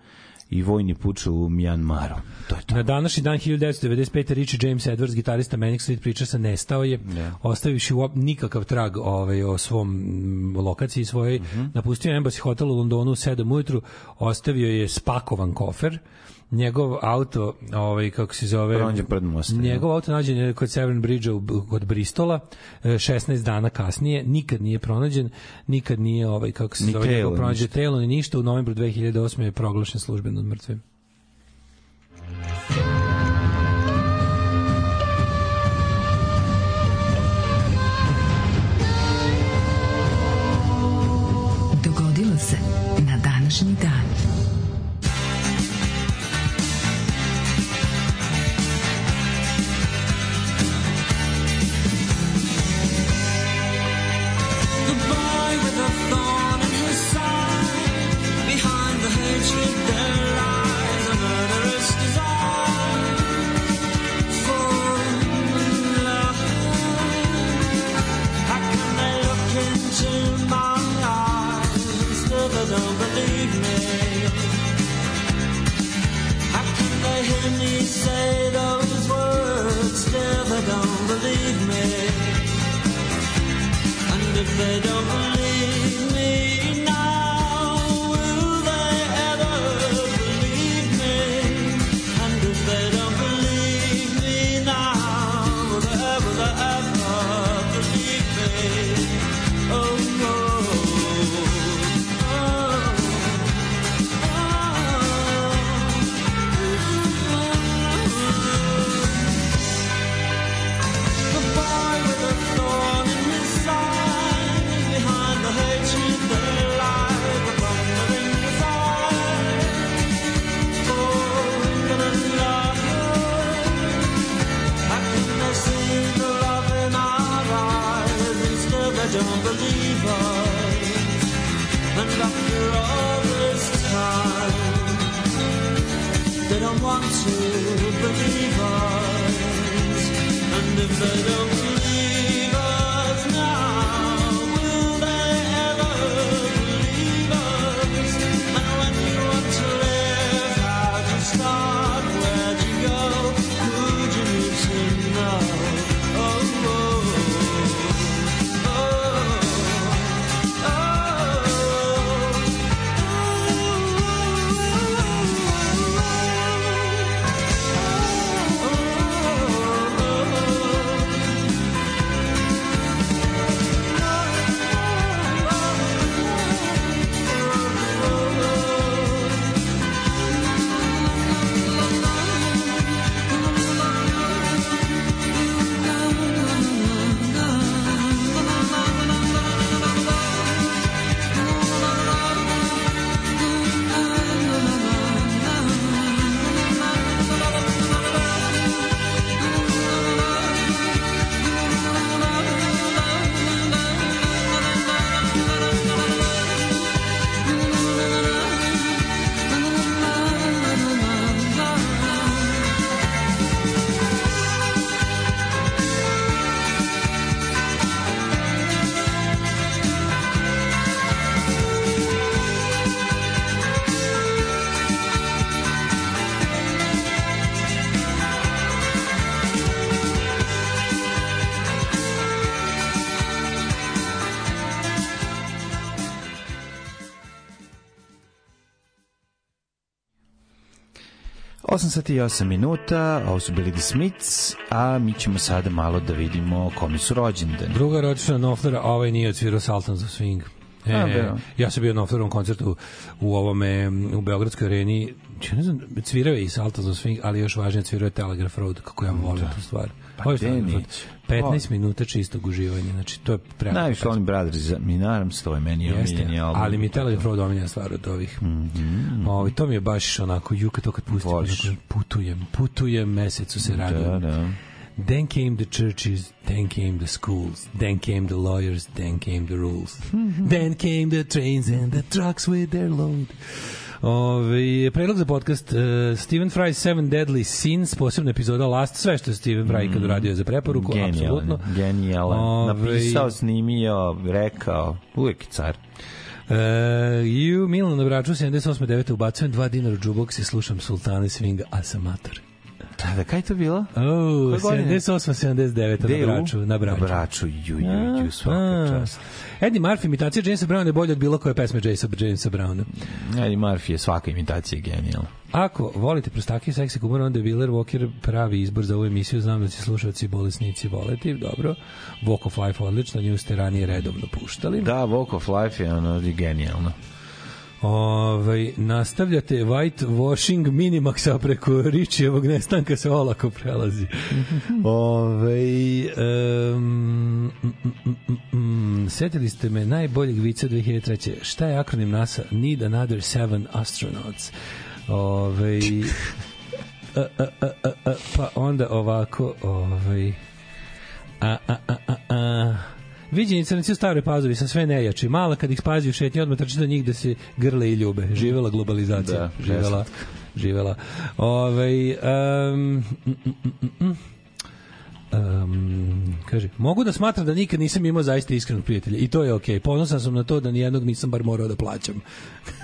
i vojni puč u Mjanmaru. To je to. Na današnji dan 1995. Richie James Edwards, gitarista Manic Street se nestao je, yeah. Da. ostavivši nikakav trag ovaj, o svom m, mm, lokaciji svojoj. Mm -hmm. Napustio je Embassy Hotel u Londonu u 7 ujutru, ostavio je spakovan kofer, njegov auto, ovaj kako se zove, pronađen pred mostom. Njegov auto nađen je kod Severn Bridge Bridgea kod Bristola 16 e, dana kasnije, nikad nije pronađen, nikad nije ovaj kako se ni zove, pronađe telo ni ništa, u novembru 2008 je proglašen službeno mrtvim. 8 sati i 8 minuta, ovo su bili The Smiths, a mi ćemo sada malo da vidimo komi su rođendan. Druga rođena Noflera, a ovaj nije odsvirao Saltan za swing. E, a, da. ja sam bio na Noflerovom koncertu u ovome, u Beogradskoj areni, ja ne znam, cvirao je i Saltan za swing, ali još važnije cvirao je Telegraph Road, kako ja volim da. tu stvar. Pa Hoćeš da neće. 15 minuta čistog uživanja, znači to je prema... Najviše Only Brothers, mi naravno stoje, meni omiljeni album. Ali mi Tele Fro dominja stvar od ovih. Mm -hmm. Ovo, ovaj, to mi je baš onako, juka to kad pustim, onako, putujem, putujem, mesecu se da, radim. Da, da. Then came the churches, then came the schools, then came the lawyers, then came the rules. then mhm. came the trains and the trucks with their load. Ove, predlog za podcast uh, Steven Fry Seven Deadly Sins, posebna epizoda Last, sve što je Steven Fry mm. kad uradio za preporuku, apsolutno. Genijalan, Ove, napisao, snimio, rekao, uvek car. Uh, e, ju, Milan na braču, 78. 9. ubacujem 2 dinara u džubok, se slušam Sultane Svinga, a sam Šta da, kaj to bilo? Oh, 78, 79 na Braču. Na Braču, na Braču ju, ju, ju, svaka čast. Eddie Murphy, imitacija Jamesa Browna je bolja od bilo koje pesme Jamesa, Jamesa Browna. Eddie Murphy je svaka imitacija genijalna. Ako volite prostaki i seksi humor, onda je Willer Walker pravi izbor za ovu emisiju. Znam da će slušalci i bolesnici voleti, dobro. Walk of Life odlično, nju ste ranije redovno puštali. Da, Walk of Life je ono genijalno. Ovaj, nastavljate white washing minimaksa preko Ričijevog nestanka se olako prelazi. Ove, ovaj, um, mm, mm, mm, setili ste me najboljeg vica 2003. Šta je akronim NASA? Need another seven astronauts. Ove, ovaj, a, a, a, a, a, pa onda ovako, ovaj a, a, a, a, a. Viđeni crnci u staroj pazovi sa sve nejači. Mala kad ih spazi u šetnji, odmah trči do njih da se grle i ljube. Živela globalizacija. Da, živela. Živela. Ove, um, mm, mm, mm, um, kaže, mogu da smatram da nikad nisam imao zaista iskrenog prijatelja i to je okej. Okay. Ponosan sam na to da nijednog nisam bar morao da plaćam.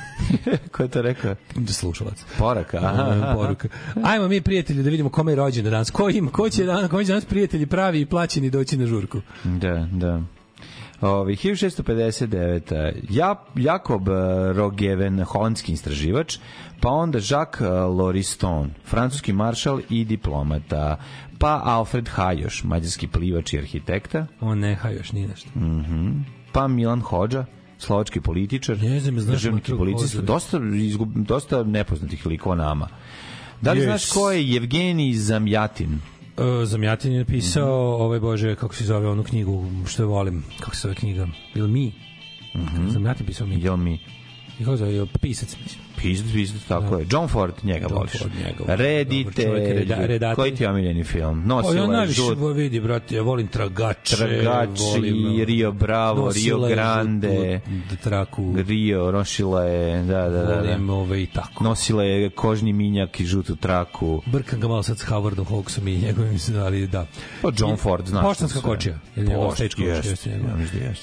*laughs* Ko je to rekao? Da slušalac. Poraka. Aha. Poruka. Ajmo mi prijatelji da vidimo kome je rođen danas. Ko ima, ko će danas, ko će danas prijatelji pravi i plaćeni doći na žurku. Da, da. Ovi, 1659. E, ja, Jakob e, Rogeven, holandski istraživač, pa onda Jacques e, Loriston, francuski maršal i diplomata, pa Alfred Hajoš, mađarski plivač i arhitekta. O ne, Hajoš nije nešto. Mm -hmm. Pa Milan Hođa, slovački političar, državnik i policista, dosta, izgub, dosta nepoznatih likova nama. Da li je znaš ko je Evgenij Zamjatin? Uh, Zamjatin je napisao, mm -hmm. ovaj bože, kako se zove onu knjigu, što je volim, kako se zove knjiga, Il mi? Mm -hmm. Zamjatin pisao mi. Jel mi? I kako zove, pisac, mislim. Pizdu, pizdu, tako da. je. John Ford, njega John voliš. Ford, njega voliš. Redite, reda, redatelj. koji ti je omiljeni film? Nosila pa je ja ovaj najviše žut. vidi, brate, ja volim Tragače. Tragači, volim, Rio Bravo, Rio Grande. Žutu, traku. Rio, nosila je, da, da, da. da. Volim da. ove i tako. Nosila je kožni minjak i žutu traku. Brkam ga malo sad s Howardom Hawksom i njegovim, ali da. Pa John Ford, znaš. Poštanska kočija. Pošt, jest.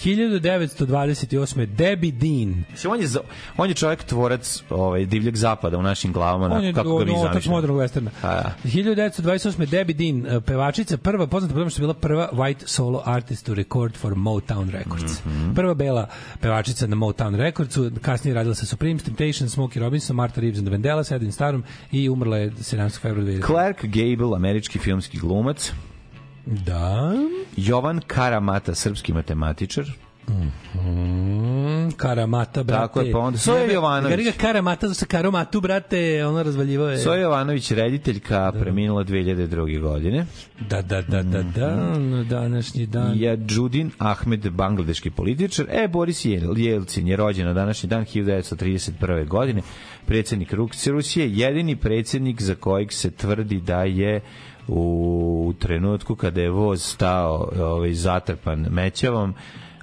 1928. Da Debbie Dean. On je, on je čovjek tvorac ovaj, divljeg zapada u našim glavama, na, kako do, ga mi zamišljamo. On je modernog westerna. A, da. ja. 1928. Debbie Dean, e, pevačica, prva, poznata po tome što je bila prva white solo artist to record for Motown Records. Mm -hmm. Prva bela pevačica na Motown Recordsu, kasnije radila sa Supreme, Temptation, Smokey Robinson, Martha Reeves and the Vandellas, Edwin Starom i umrla je 17. februara. Clark Gable, američki filmski glumac. Da. Jovan Karamata, srpski matematičar. Mm -hmm. Karamata, brate. Tako je, pa onda Soja Jovanović. Gari Karamata, sa Karamatu, brate, ono razvaljivao je. Soja Jovanović, rediteljka, da. da. preminula 2002. godine. Da, da, da, da, mhm. da, na današnji dan. Ja, Judin Ahmed, bangladeški političar. E, Boris Jelcin je rođen na današnji dan 1931. godine. Predsednik Rusije, jedini predsednik za kojeg se tvrdi da je u trenutku kada je voz stao ovaj, zatrpan mećavom,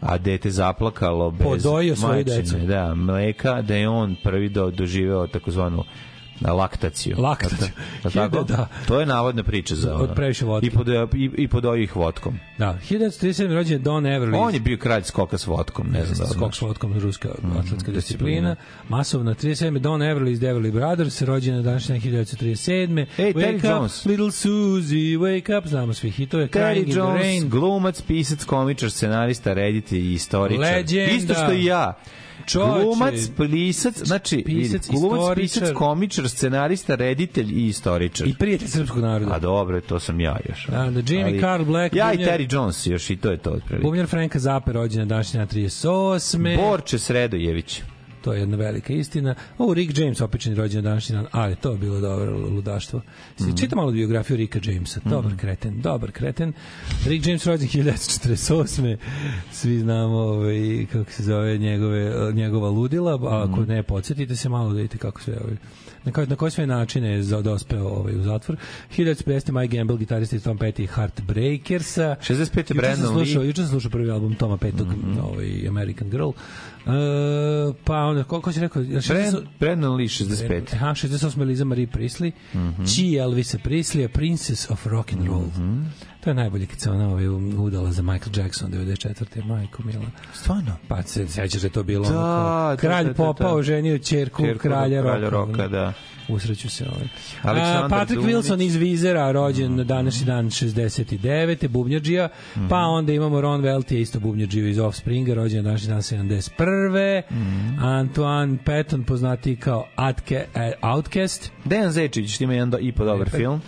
a dete zaplakalo bez Podojio svoju decu. da, mleka, da je on prvi do, doživeo takozvanu Na laktaciju. Laktaciju. Da, tako? Da. To je navodna priča za ono. Od previše vodke. I pod, i, i pod ovih vodkom. Da. 1937. rođen Don Everly. On je bio kralj skoka s vodkom, ne znam da Skok s vodkom, ruska mm, atletska disciplina. Da. Masovna 37. Don Everly iz Everly Brothers, rođen na današnje 1937. Ej, wake Terry up, Jones. Little Susie, wake up, znamo svi hitove. Terry Crying Jones, glumac, pisac, komičar, scenarista, reditelj i istoričar. Legenda. Isto što i ja. Čoče, glumac, plisac, znači, pisac, glumac, pisac, komičar, scenarista, reditelj i istoričar. I prijatelj srpskog naroda. A dobro, to sam ja još. Da, da Jimmy ali, Carl Black. Ja bumljer, i Terry Jones još i to je to otprilike. Bumljar Franka Zape rođena današnja 38. Borče Sredojević. To je jedna velika istina. O, Rick James opičan rođen na ali to je bilo dobro ludaštvo. Si, mm -hmm. Čita malo biografiju Ricka Jamesa. Mhm. Dobar mm -hmm. kreten, dobar kreten. Rick James rođen 1948. Svi znamo ovaj, kako se zove njegove, njegova ludila, a ako mhm. ne, podsjetite se malo da vidite kako se ovaj na, kao, na koje sve načine je dospeo ovaj, u zatvor. 1950. Mike Gamble, gitarista iz Tom Petty Heartbreakersa. 65. Brandon Lee. Juče sam slušao prvi album Toma Petog, mm -hmm. ovaj, American Girl. Uh, pa onda, ko, ko si rekao? Brand, Brandon Lee, 65. Aha, 68. Liza Marie Prisley. Mm -hmm. Chi Elvisa Prisley, Princess of Rock and Roll. Mm -hmm. To je najbolje kad se ona ovaj, udala za Michael Jackson 94. majko Mila. Stvarno? Pa se sećaš da je to bilo da, onako, da, da, kralj da, da, da, popao, da, da. ženio čerku, čerku kralja, kralja roka. roka da. Usreću se ovaj. Aleksandar A, Patrick Dumić. Wilson iz Vizera, rođen mm. -hmm. današnji dan 69. Bubnjađija, mm. -hmm. pa onda imamo Ron Veltije, isto Bubnjađiju iz Offspringa, rođen današnji dan 71. Mm. -hmm. Antoine Patton, poznati kao Atke, e, Outcast. Dejan Zečić, ima jedan do, i po dobar Perfect. film.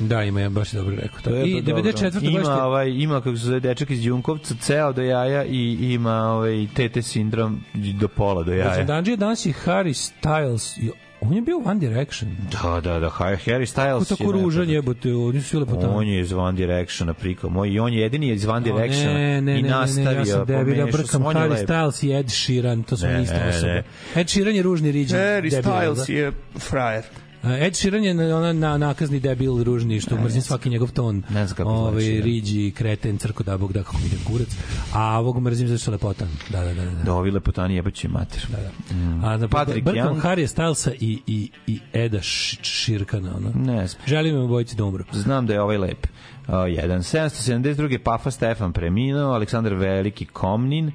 Da, ima, ja baš dobro rekao. To. I 94. Pa dobro. 94. Ima, ovaj, ima, kako se zove, dečak iz Đunkovca, ceo do jaja i ima ovaj, tete sindrom do pola do jaja. Rozendanđe danas i Harry Styles i On je bio One Direction. Da, da, da, Harry Styles. Kako tako je ružan da- jebote, oni su lepo tamo. On je iz One Directiona prikao. Moj, I on je jedini iz One Directiona. Ne, ne, i nastavio, ne, ne, ja sam debila, brkam Harry Styles je Ed Sheeran, to su ne, iste osobe. Ne. Ed Sheeran je ružni riđan. Harry Styles da. je frajer. E, Ed Sheeran je ona na nakazni debil ružni što e, mrzim svaki njegov ton. Ne znam kako ovaj riđi, kreten, crko da bog da kako ide kurac. A ovog mrzim zato što lepotan. Da, da, da, da. Da, ovi lepotani jebaće mater. Da, da. Mm. A na Patrick Young, Harry Stylesa i i i Eda Širkana, ona. Ne, želim mu obojici da umru. Znam da je ovaj lep. Uh, 1. Pafa Stefan preminuo, Aleksandar Veliki Komnin,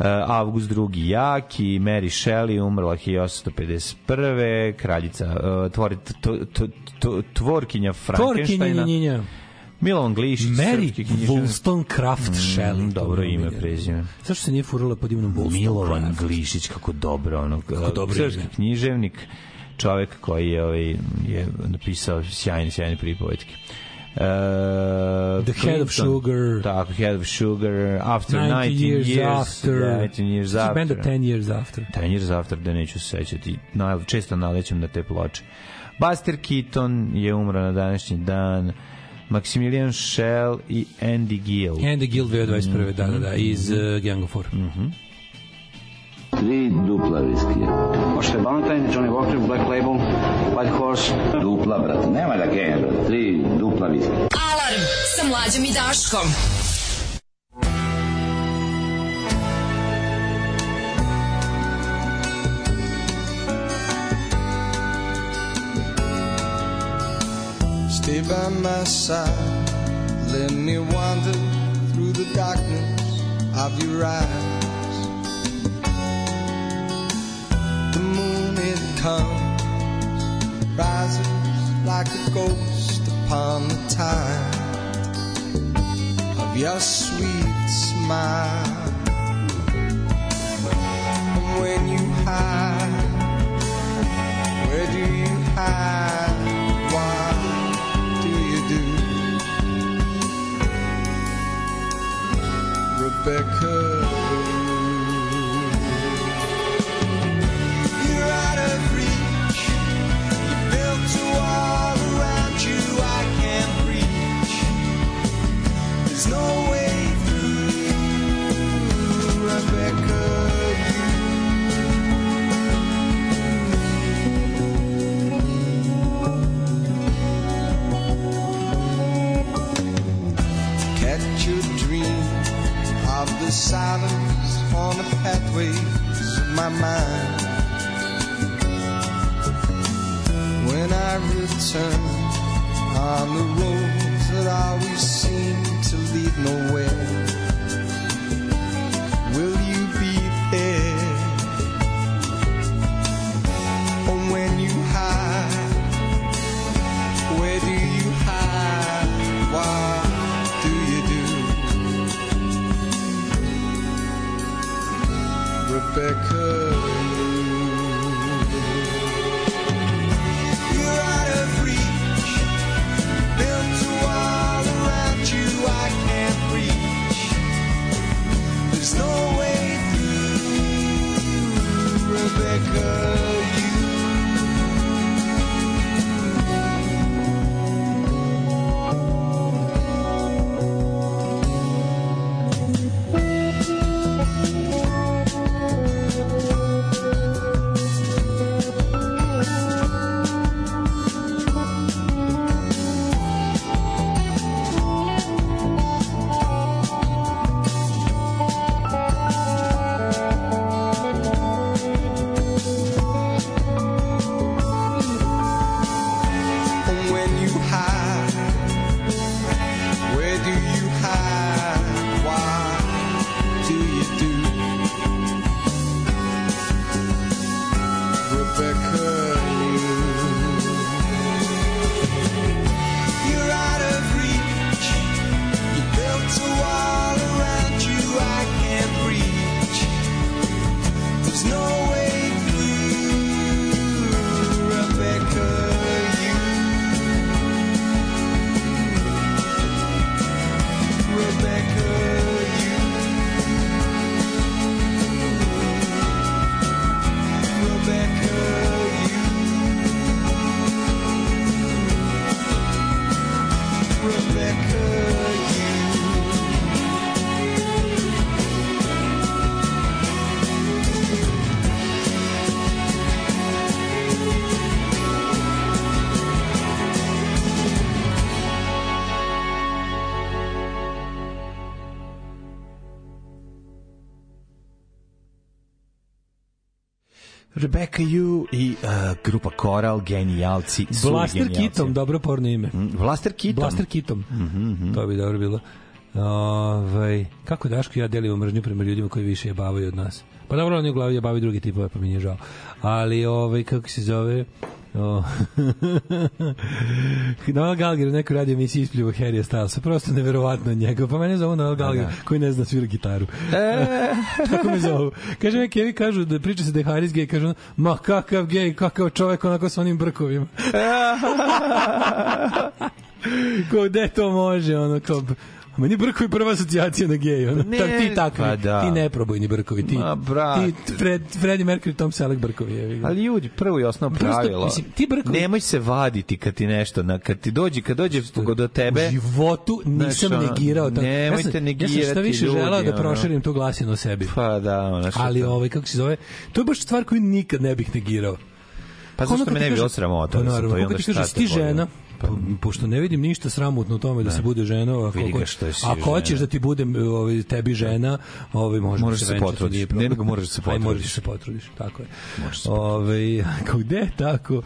Eh, Avgust drugi i Mary Shelley umrla 1851. Kraljica, eh, tvor, to, to, to, tvorkinja Frankensteina. Tvorkinja, Milovan Mary Wollstonecraft mm, Shelley. Dobro ime, prezime. Zašto se nije furala pod imenom Wollstonecraft? Milovan Glišić, kako dobro. Ono, kako eh, dobro srpski ime. književnik, čovek koji je, ovaj, je napisao sjajne, sjajne pripovetke. Uh, The Clinton, Head of Sugar. Tako, Head of Sugar, After 19, 19 Years, years After. 19 da, da Years After. Benda 10 Years After. 10 Years After, da neću sećati. Na, često nalećem na te ploče. Buster Keaton je umro na današnji dan. Maximilian Schell i Andy Gill. Andy Gill 2021. Mm -hmm. da, da, da, iz mhm. uh, Gang of Four. Mm -hmm. Tri dupla viskija. Možete Valentine, Johnny Walker, Black Label, White Horse. Dupla, brate, nema da genja, brate. Tri dupla viskija. Alarm sa mlađom i Daškom. Stay by my side, let me wander through the darkness of your eyes. The moon it comes, rises like a ghost upon the tide of your sweet smile. And when you hide, where do you hide? What do you do, Rebecca? silence on the pathways of my mind. When I return on the roads that always seem to lead nowhere. čekaju i uh, grupa Coral, genijalci, su Blaster genijalci. Kitom, dobro porno ime. Mm, Blaster Kitom? Blaster Kitom. Mhm, mm -hmm. To bi dobro bilo. Ovaj, kako Daško i ja delimo mržnju prema ljudima koji više je bavaju od nas? Pa dobro, oni u glavi je bavi drugi tipove, pa mi nije žao. Ali, ovaj, kako se zove... Oh. *laughs* Noel Gallagher u nekoj radio emisiji ispljivo Harry Stylesa. Pa prosto neverovatno njega. Pa mene zovu Noel da, Gallagher, da. koji ne zna svira gitaru. E. *laughs* Tako me zovu. Kaže neki, evi kažu, da priča se da je Harris gej. Kažu, ma kakav gay, kakav čovek, onako sa onim brkovima. E. *laughs* Ko, gde to može, ono, kao, Meni Brkovi prva asocijacija na gej, Ono. Ne, tak, ti takvi, pa da. ti neprobojni Brkovi, ti, Ma, brat. ti Fred, Freddie Mercury, Tom Selleck Brkovi. Je. Ali ljudi, prvo i osnovno pravilo, mislim, ti Brkovi... nemoj se vaditi kad ti nešto, na, kad ti dođe, kad dođe Što, do tebe... U životu nisam znaš, negirao. to. Nemojte ja sam, negirati Ja sam šta više ljudi, želao da proširim ono. to glasino o sebi. Pa da, ono, Ali, ovaj, kako se zove, to je baš stvar koju nikad ne bih negirao. Pa zašto ono me ne bi bilo sramota? Pa naravno, kako ti kažeš, ti žena, pa, pošto ne vidim ništa sramotno u tome da, da se bude žena, ako, ga ako hoćeš da ti bude ovaj tebi žena, ovaj možeš, možeš se potrudiš. Ne, nego možeš da se da potrudiš. Aj, možeš se potrudiš, tako je. Možeš da se potrudiš. Ovaj, *laughs* gde tako?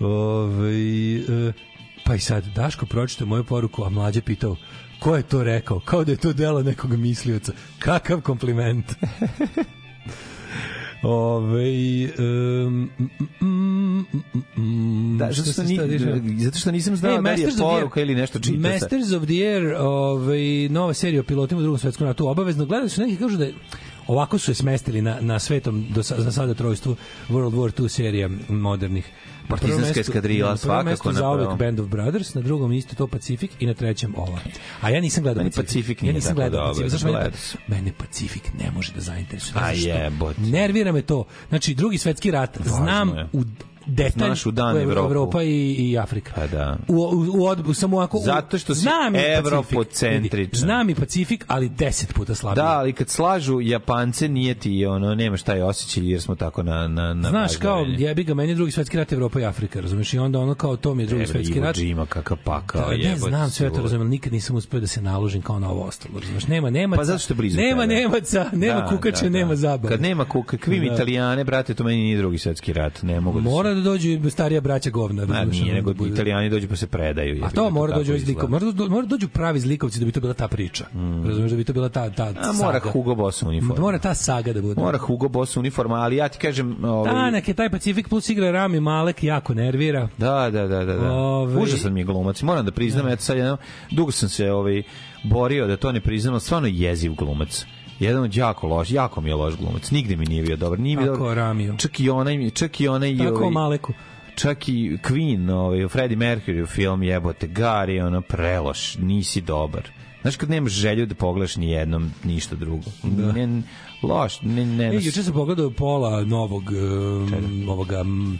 Ovaj, eh, pa i sad, Daško pročita moju poruku, a mlađe pitao, ko je to rekao? Kao da je to delo nekog mislioca. Kakav kompliment. *laughs* Ove, da, zato što, ni, da, zato što nisam znao e, da li je poruka ili nešto čita Masters of the Air, ove, nova serija o pilotima u drugom svetskom ratu, obavezno gledali su neki kažu da je ovako su se smestili na, na svetom do, na sada trojstvu World War II serija modernih Partizanska eskadrila svakako na prvom. Na Band of Brothers, na drugom isto to Pacific i na trećem ova. A ja nisam gledao Pacific. Pacific ja nisam gledao dobro, Pacific. Zašto mene, mene Pacific ne može da zainteresuje. A je, bot. Nervira me to. Znači, drugi svetski rat, znam u detalj znaš u dan Evropu. Evropa i, i Afrika. Pa da. U, u, u samo ako... Zato što si znam evropocentričan. Znam i Pacifik, ali deset puta slabije. Da, ali kad slažu Japance nije ti ono, nema šta je osjećaj jer smo tako na... na, na znaš, kao, jebi ga, meni je drugi svetski rat Evropa i Afrika, razumeš? I onda ono kao, to mi je drugi Evri, svetski rat. Ivo kakav pakao, da, Ne znam sve to, razumijem, nikad nisam uspeo da se naložim kao na ovo ostalo, razumiješ? Nema nema... pa zato što blizu nema tebe. Nemaca, nema da, kukače, da, da. nema zabave. Kad nema kuka, da. Italijane, brate, to meni nije drugi svetski rat, ne mogu da mora da dođu starija braća govna. Ma nije, nego da italijani dođu pa se predaju. A to mora dođu izlika, mora, do, mora dođu pravi zlikovci da bi to bila ta priča. Mm. Razumeš da bi to bila ta ta A mora saga. Hugo Boss uniforma. Mora ta saga da bude. Mora Hugo Boss uniforma, ali ja ti kažem, ovaj Da, nek je taj Pacific Plus igra Rami Malek jako nervira. Da, da, da, da, da. Ove... Ovaj- Užasan mi je glumac, moram da priznam, da. eto sad jedno, dugo sam se ovaj borio da to ne priznam, stvarno jeziv glumac jedan od jako loš, jako mi je loš glumac. Nigde mi nije bio dobar. Nije mi dobar. Ramio. Čak i onaj, čak i onaj Tako ovaj, Maleku čak i Queen, ovaj, Freddy Mercury u film jebote, Gary, ono, preloš, nisi dobar. Znaš, kad nemaš želju da pogledaš ni jednom, ništa drugo. Da. Ne, loš, ne, ne. E, juče sam pogledao pola novog, um, ovoga, um,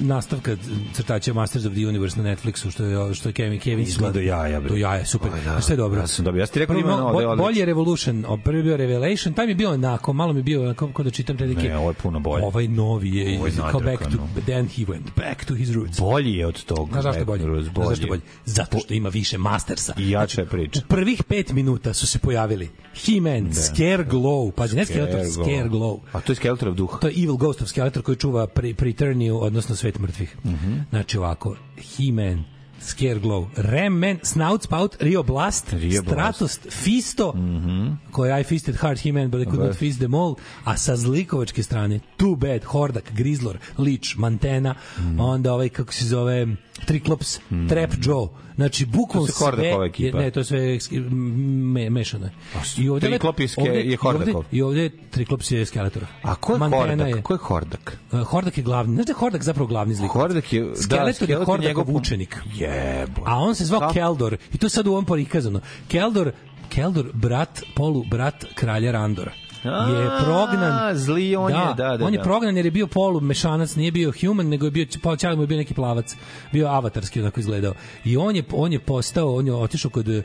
nastavka crtača Masters of the Universe na Netflixu što je što je Kevin Kevin Izgleda do jaja bre. Do jaja, super. Aj, pa da. Sve dobro. Ja sam dobio. Ja ti rekao pa ima ovde bo, bolje Revolution, prvi bio Revelation, taj mi je bio onako, malo mi je bio onako kao da čitam te neke. Ne, ovo je puno bolje. Ovaj novi je ovaj kao back to then he went back to his roots. Bolji je od toga. Znaš zašto bolji? bolji. Znaš zašto bolji? Zato što ima više Mastersa. I jača znači, je priča. U prvih 5 minuta su se pojavili He-Man, da. Scare Glow, pa ne Skeletor, Scare Glow. A to je Skeletorov duh. To je Evil Ghost of Skeletor koji čuva pri, pri Turniju, odnosno na svet mrtvih. Mm -hmm. Znači ovako, He-Man, Scareglow, Remmen, Snoutspout, Rio Blast, Rio Stratost, Blast. Fisto, mm -hmm. koji I fisted hard he-man, but I could not fist them all, a sa zlikovačke strane, Too Bad, Hordak, Grizzlor, Lich, Mantena, mm -hmm. onda ovaj, kako se zove, Triklops, mm -hmm. Trap Joe, Znači, bukvalno sve... Je, ne, to sve me, mešano. Je. Pa I ovde, Triklopiske ovde, je Hordakov. I ovde, i ovde Triklops je Skeletor. A ko je Mantena Hordak? Je, ko je Hordak? Uh, Hordak je glavni. Znaš da je Hordak zapravo glavni zlik? Hordak je... Skeletor, da, Skeletor je Hordakov njegov... učenik. Jebo. A on se zvao da. Keldor. I to sad u ovom prikazano. Keldor Keldor, brat, polu brat kralja Randora je prognan. Zli on da, je, da, da. On je da. prognan jer je bio polu mešanac, nije bio human, nego je bio pa čak mu je bio neki plavac, bio avatarski onako izgledao. I on je on je postao, on je otišao kod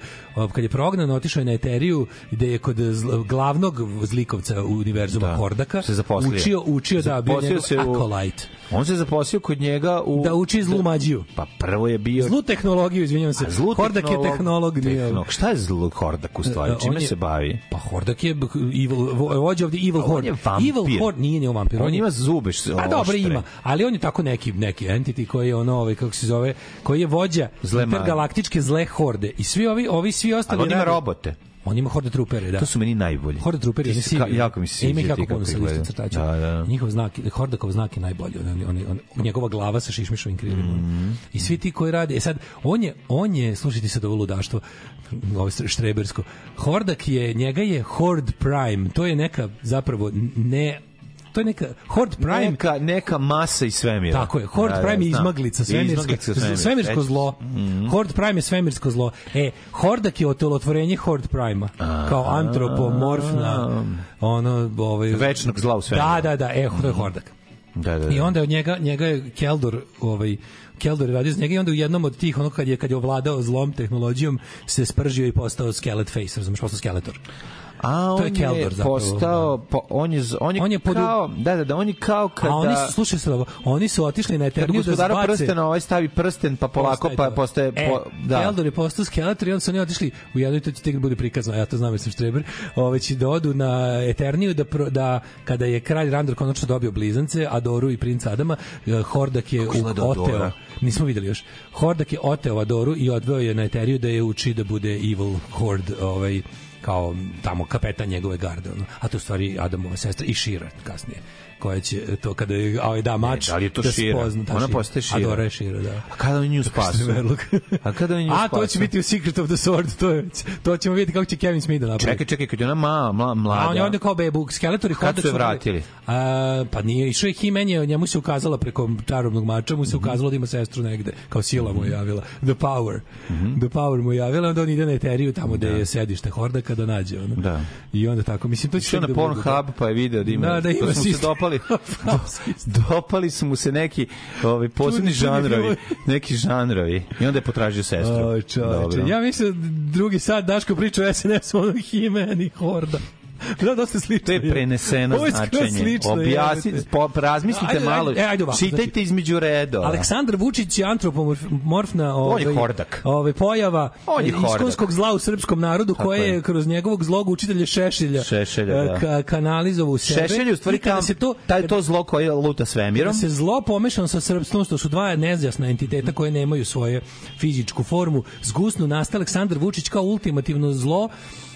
kad je prognan, otišao je na Eteriju gde je kod zl, glavnog zlikovca univerzuma da, Hordaka učio učio da bio njegov acolyte. On se zaposlio kod njega u... Da uči zlu da- mađiju. Pa prvo je bio... Zlu tehnologiju, izvinjam se. A zlu Hordak tehnolog, je tehnolog. Tehnolog. Šta je zlu Hordak u stvari? E, Čime je, se bavi? Pa Hordak je evil vođa ovde Evil Horde. Evil Horde nije ni vampir. On, on ima zube. što A pa dobro ima, ali on je tako neki neki entity koji je ono ovaj kako se zove, koji je vođa zle intergalaktičke zle horde i svi ovi ovi svi ostali ali on ima robote. On ima Horde Troopere, da. To su meni najbolji. Horde Troopere, ja si... Jako mi se sviđa. E, ima ih jako puno sa listom crtača. Da, da. Njihov znak, Hordakov znak je najbolji. On, on, on, on, njegova glava sa šišmišovim krilima. Mm -hmm. I svi ti koji rade. E sad, on je, on je, slušajte se do ludaštvo, *laughs* ovo ovaj štrebersko. Hordak je, njega je Horde Prime. To je neka zapravo ne to je neka Horde Prime neka neka masa iz svemira. Tako je, Horde da, da Prime da, je izmaglica svemirska, izmaglica svemirsko zlo. Mm Horde Prime je svemirsko zlo. E, Hordak je otelotvorenje Horde Prima, kao antropomorfna ono ovaj večnog zla u svemiru. Da, da, da, e, to je Hordak. Da, da, da. I onda od njega njega je Keldor ovaj Keldor je radio iz njega i onda u jednom od tih, ono kad je, kad je ovladao zlom tehnologijom, se spržio i postao skelet face, razumeš, postao skeletor. A on je, Keldor zapravo. Postao, da. po, on je on je, on je pod... kao da da da on je kao kada A oni su slušaj se oni su otišli na Eterniju da zbace. prsten, ovaj stavi prsten pa polako pa postaje e, po, da. Keldor je postao Skeletor i on su oni otišli u jednoj to će tek bude prikazano, ja to znam jer sam štreber. će da odu na Eterniju da pro, da kada je kralj Randor konačno dobio blizance, Adoru i princ Adama, e, Hordak je u, oteo. Nismo videli još. Hordak je oteo Adoru i odveo je na Eteriju da je uči da bude evil horde ovaj kao tamo kapetan njegove garde, ono. a to u stvari Adamova sestra i Šira kasnije koja će to kada je ovaj da mač ne, da li je to da šira spozna, da ona postaje šira a Dora šira da a kada on nju spasu a kada on nju spasu *laughs* a to će biti u Secret of the Sword to je to ćemo videti kako će Kevin Smith da napravi čekaj čekaj kad je ona ma, mla, mlada a on je onda kao bebu skeletor i hoda su je vratili a, pa nije išao je Himen je njemu se ukazala preko čarobnog mača mu se mhm. ukazalo da ima sestru negde kao sila mu je javila the power mm -hmm. the power mu je javila onda on ide na Eteriju tamo gde da. je sedište Horda kada nađe ono da. i onda tako mislim to će na da Pornhub da. pa je video da ima da, da ima, to smo se dopali dopali, *laughs* dopali su mu se neki ovaj, posebni žanrovi. Neki žanrovi. I onda je potražio sestru. O, čoveče. Ja mislim da drugi sad Daško priča o SNS-u onog Himeni Horda da, dosta da slično. To je preneseno je značenje. Slično, Objasni, je, po, razmislite ajde, malo. Ajde, ajde ovako, Čitajte znači, između redova. Aleksandar Vučić je antropomorfna ovaj, on je ovaj, hordak. Ovaj, pojava on je iskonskog zla u srpskom narodu Tako koje je kroz njegovog zloga učitelja Šešelja, Šešelja eh, da. ka, kanalizovao u sebe. Šešelj je u stvari tam, se to, taj to zlo koje luta svemirom. Da se zlo pomešano sa srpstvom, što su dva nezjasna entiteta mhm. koje nemaju svoje fizičku formu, zgusnu nasta Aleksandar Vučić kao ultimativno zlo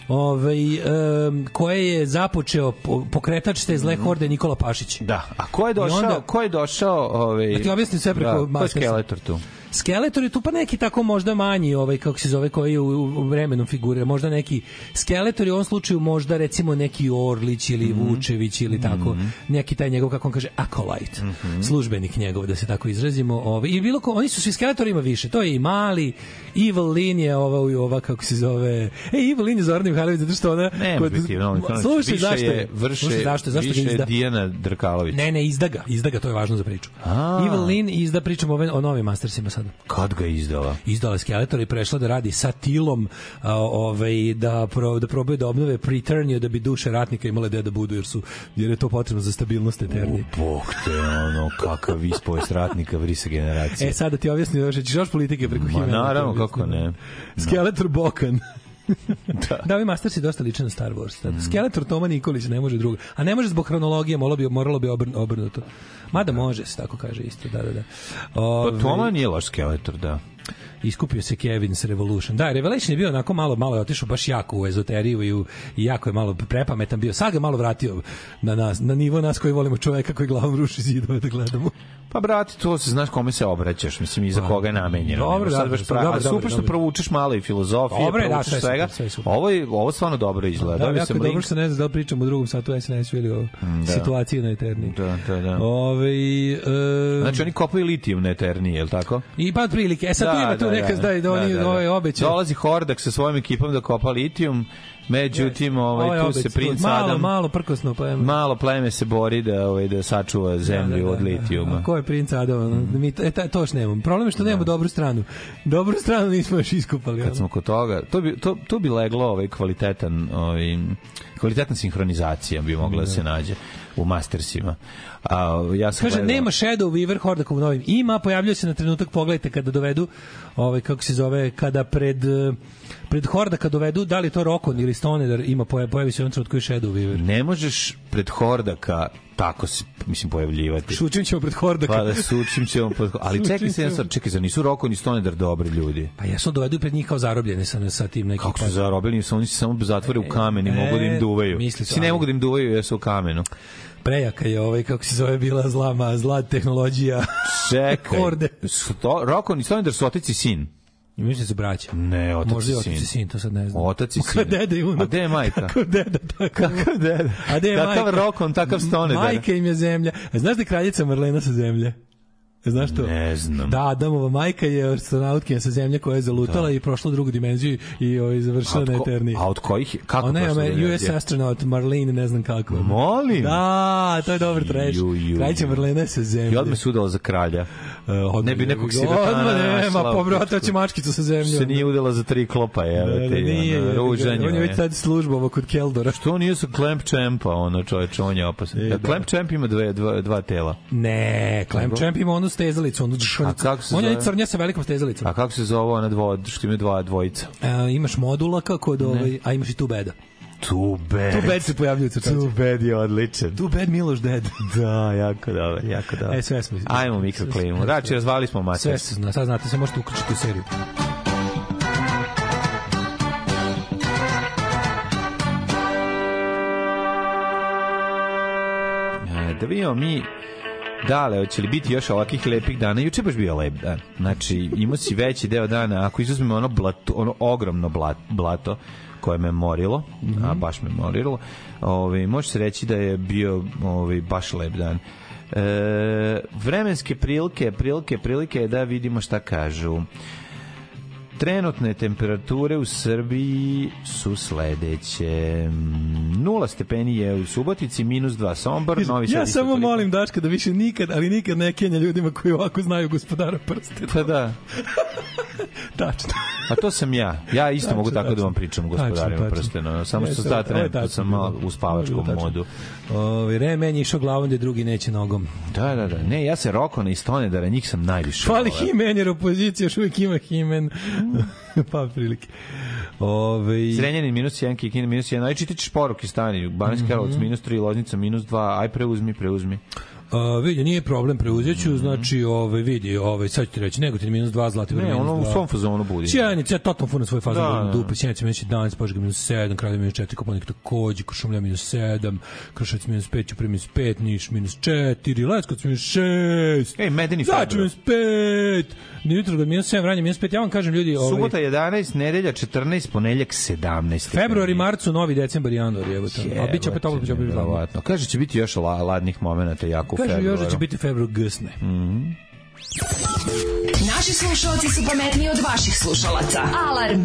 ove, ovaj, um, koje je započeo pokretač te zle mhm. horde Nikola Pašić. Da, a ko je došao, onda, ko je došao, ovaj, da ti objasnim sve preko da, maske. Ko je skeletor tu? Skeletor je tu pa neki tako možda manji, ovaj kako se zove, koji je u, u vremenu figure, možda neki Skeletor je u ovom slučaju možda recimo neki Orlić ili mm -hmm. Vučević ili tako, mm -hmm. neki taj njegov kako on kaže acolyte, mm -hmm. službenik njegov da se tako izrazimo, ovaj i bilo ko, oni su svi Skeletor ima više, to je i mali Evil Lin je ova i ova kako se zove. E Evil Lin je Zoran Mihajlović zato što ona kod, biti, no, slušaj zašto je, vrše, slušaj zašto, zašto više izda. Dijana Drkalović. Ne, ne, izda ga, izda ga, to je važno za priču. A. Evil Lin izda pričamo o novim mastersima sad Kad ga izdala? Izdala je Skeletor i prešla da radi sa Tilom, a, ovaj, da, pro, da probaju da obnove Priternije, da bi duše ratnika imale da da budu, jer, su, jer je to potrebno za stabilnost Eternije. U, te, ono, kakav ispovest ratnika vrisa generacije. E, sad da ti objasnim, da ćeš još politike preko Ma, Himena. Naravno, kako ne. Skeletor Bokan. *laughs* da. da, ovi si dosta liče na Star Wars. Da. Mm. Skeletor Toma Nikolić ne može drugo. A ne može zbog hronologije, moralo bi, moralo bi obrn, obrnuto. Mada da. može se, tako kaže isto, da, da, da. Ove, pa Toma ovaj nije loš Skeletor, da iskupio se Kevin's Revolution. Da, Revelation je bio onako malo, malo je otišao baš jako u ezoteriju i, u, i jako je malo prepametan bio. Sad ga malo vratio na nas, na nivo nas koji volimo čoveka koji glavom ruši zidove da gledamo. Pa brate, to se znaš kome se obraćaš, mislim i za pa, koga je namenjeno. Dobro, da, sad baš pravi. Dobro, super što provučeš malo i filozofiju, dobro, da, provučeš da, svega. Super, super. Ovo je ovo stvarno dobro izgleda. Da, da jako dobro što ne znam da li pričamo u drugom satu SNS-u ili o mm, da. situaciji na Eterniji. Da, da, da. Ove, ovaj, e... Znači oni kopaju litijum na Eterniji, je li tako? I pa prilike. E sad da, tu ima tu da, neka da, da. znaju da oni da, da, da. Ovaj obećaju. Dolazi Hordak sa svojim ekipom da kopa litijum, Međutim, yes. ovaj, ovaj tu obec, se princ malo, Adam... Malo prkosno pleme. Malo pleme se bori da, ovaj, da sačuva zemlju da, da, da, od litijuma. Da, da. Ko je princ Adam? Mm. Mi, e, ta, to još nemamo. Problem je što da. nemamo dobru stranu. Dobru stranu nismo još iskupali. Kad ono. smo kod toga, to bi, to, to bi leglo ovaj, kvalitetan, ovaj, kvalitetna sinhronizacija bi mogla da, da se nađe u Mastersima. A, ja sam Kaže, gledao... nema Shadow Weaver kom novim. Ima, pojavljuje se na trenutak, pogledajte, kada dovedu, ovaj, kako se zove, kada pred, pred Hordaka dovedu, da li to Rokon ili Stoner ima, pojavi se u jednom trenutku i Shadow Weaver. Ne možeš pred Hordaka tako se mislim pojavljivati. Šučim ćemo pred Hordaka. Pa da sučim ćemo pred Ali čekaj se jedan čekaj za nisu Roko ni Stoner dobri ljudi. Pa ja sam dovedu pred njih kao zarobljeni sa sa tim nekim. Kako su pa- zarobljeni? Su oni se samo zatvore u kamen i e, mogu da im duvaju. Misli, ne mogu da im duvaju, jesu u kamenu prejaka je ovaj, kako se zove, bila zlama, zla tehnologija. Čekaj. *laughs* Horde. Sto, Rokon i Stonidar su otici sin. I mislim da se braća. Ne, otac Možda i sin. Možda sin, to sad ne znam. Otac i *laughs* sin. deda i unuk? A gde je majka? *laughs* Kako deda, tako. Kako deda? A gde je majka? Takav rokon, takav stone. Majka im je zemlja. A znaš da kraljica Marlena sa zemlje? E, znaš što? Ne znam. Da, Adamova majka je astronautkinja sa zemlje koja je zalutala da. i prošla u drugu dimenziju i ovaj, završila na Eterni. A od kojih? Kako Ona je Amer, US astronaut, Marlene, ne znam kako. Molim? Da, to je dobar trash. Krajića Marlene sa zemlje. I odmah sudala za kralja. Uh, ne bi nekog siratana Odmah nema, pa bro, to će mačkicu sa zemlje. Se nije udala za tri klopa, je. Da, da, nije. Ona, ružanje, on je već sad službova kod Keldora. Što nije sa Clamp Champa, ono čoveče, on je opasan. Clamp e, da. Champ ima dve, dva, dva tela. Ne, Clamp Champ ima ono onu stezalicu, onu džšn. On je crnja sa velikom stezalicom. A kako se zove ona dvo, što ima dva dvojica? E, imaš kako do, ovaj, a imaš i tu beda. Too bad. Too bad se pojavljuje crtači. Too bad je odličan. Too bad Miloš Dead. da, jako dobro, jako dobro. E, sve smo. Ajmo mikroklimu. Znači, da, razvali smo mater. Sve se zna, sad znate, se možete uključiti u seriju. E, da vidimo mi Dale, hoće li biti još ovakih lepih dana? Juče baš bio lep dan. Znači, imao si veći deo dana, ako izuzmemo ono, blato, ono ogromno blato, koje me morilo, mm -hmm. a baš me morilo, ovaj, može se reći da je bio ovaj, baš lep dan. E, vremenske prilike, prilike, prilike da vidimo šta kažu. Trenutne temperature u Srbiji su sledeće. 0 stepeni je u Subotici, minus 2 Sombor, Viš, Novi Sad. Ja samo koliko... molim Daška da više nikad, ali nikad ne kenja ljudima koji ovako znaju gospodara prste. Pa da. *laughs* Tačno. A to sam ja. Ja isto tačno, mogu tako da tačno. da vam pričam gospodarima prsteno. Samo što sad trenutno sam malo u spavačkom tačno. modu. Ovi, re, meni išao glavom da drugi neće nogom. Da, da, da. Ne, ja se roko na istone, da njih sam najviše. himen, Himenjer opozicija, još uvijek ima Himen. *laughs* pa prilike. Ove... Zrenjanin minus 1, Kikin minus 1, aj čitiš poruke stani, Banarski mm -hmm. Karlovac mhm. minus 3, Loznica minus 2, aj preuzmi, preuzmi. A, vidi, nije problem, preuzeću, mm -hmm. znači, ovaj, vidi, ovaj, sad ću ti reći, Negotin minus 2, Zlatibor minus Ne, ono dva. u svom fazonu budi. Sjajnic, ja totalno furno svoj fazon, da, da. dupe, Sjajnic minus 11, Požega minus 7, Kraljev minus 4, Koponik takođe, Košumlja minus 7, Kršac minus 5, Ćuprije minus 5, Niš minus 4, Leskoc minus 6, Ej, Medeni Fabro. Znači minus 5, Dimitrovgrad minus 7, Vranje minus 5, ja vam kažem, ljudi... Ovaj, Subota 11, nedelja 14, poneljak 17. Februar i marcu, novi decembar i januar, jevo to. A biće opet toplo, biće opet Kaže, će biti još la, ladnih momenta jako u Kažu februaru. Kažu još da će biti februar gusne. Mm -hmm. Naši slušalci su pametniji od vaših slušalaca. Alarm!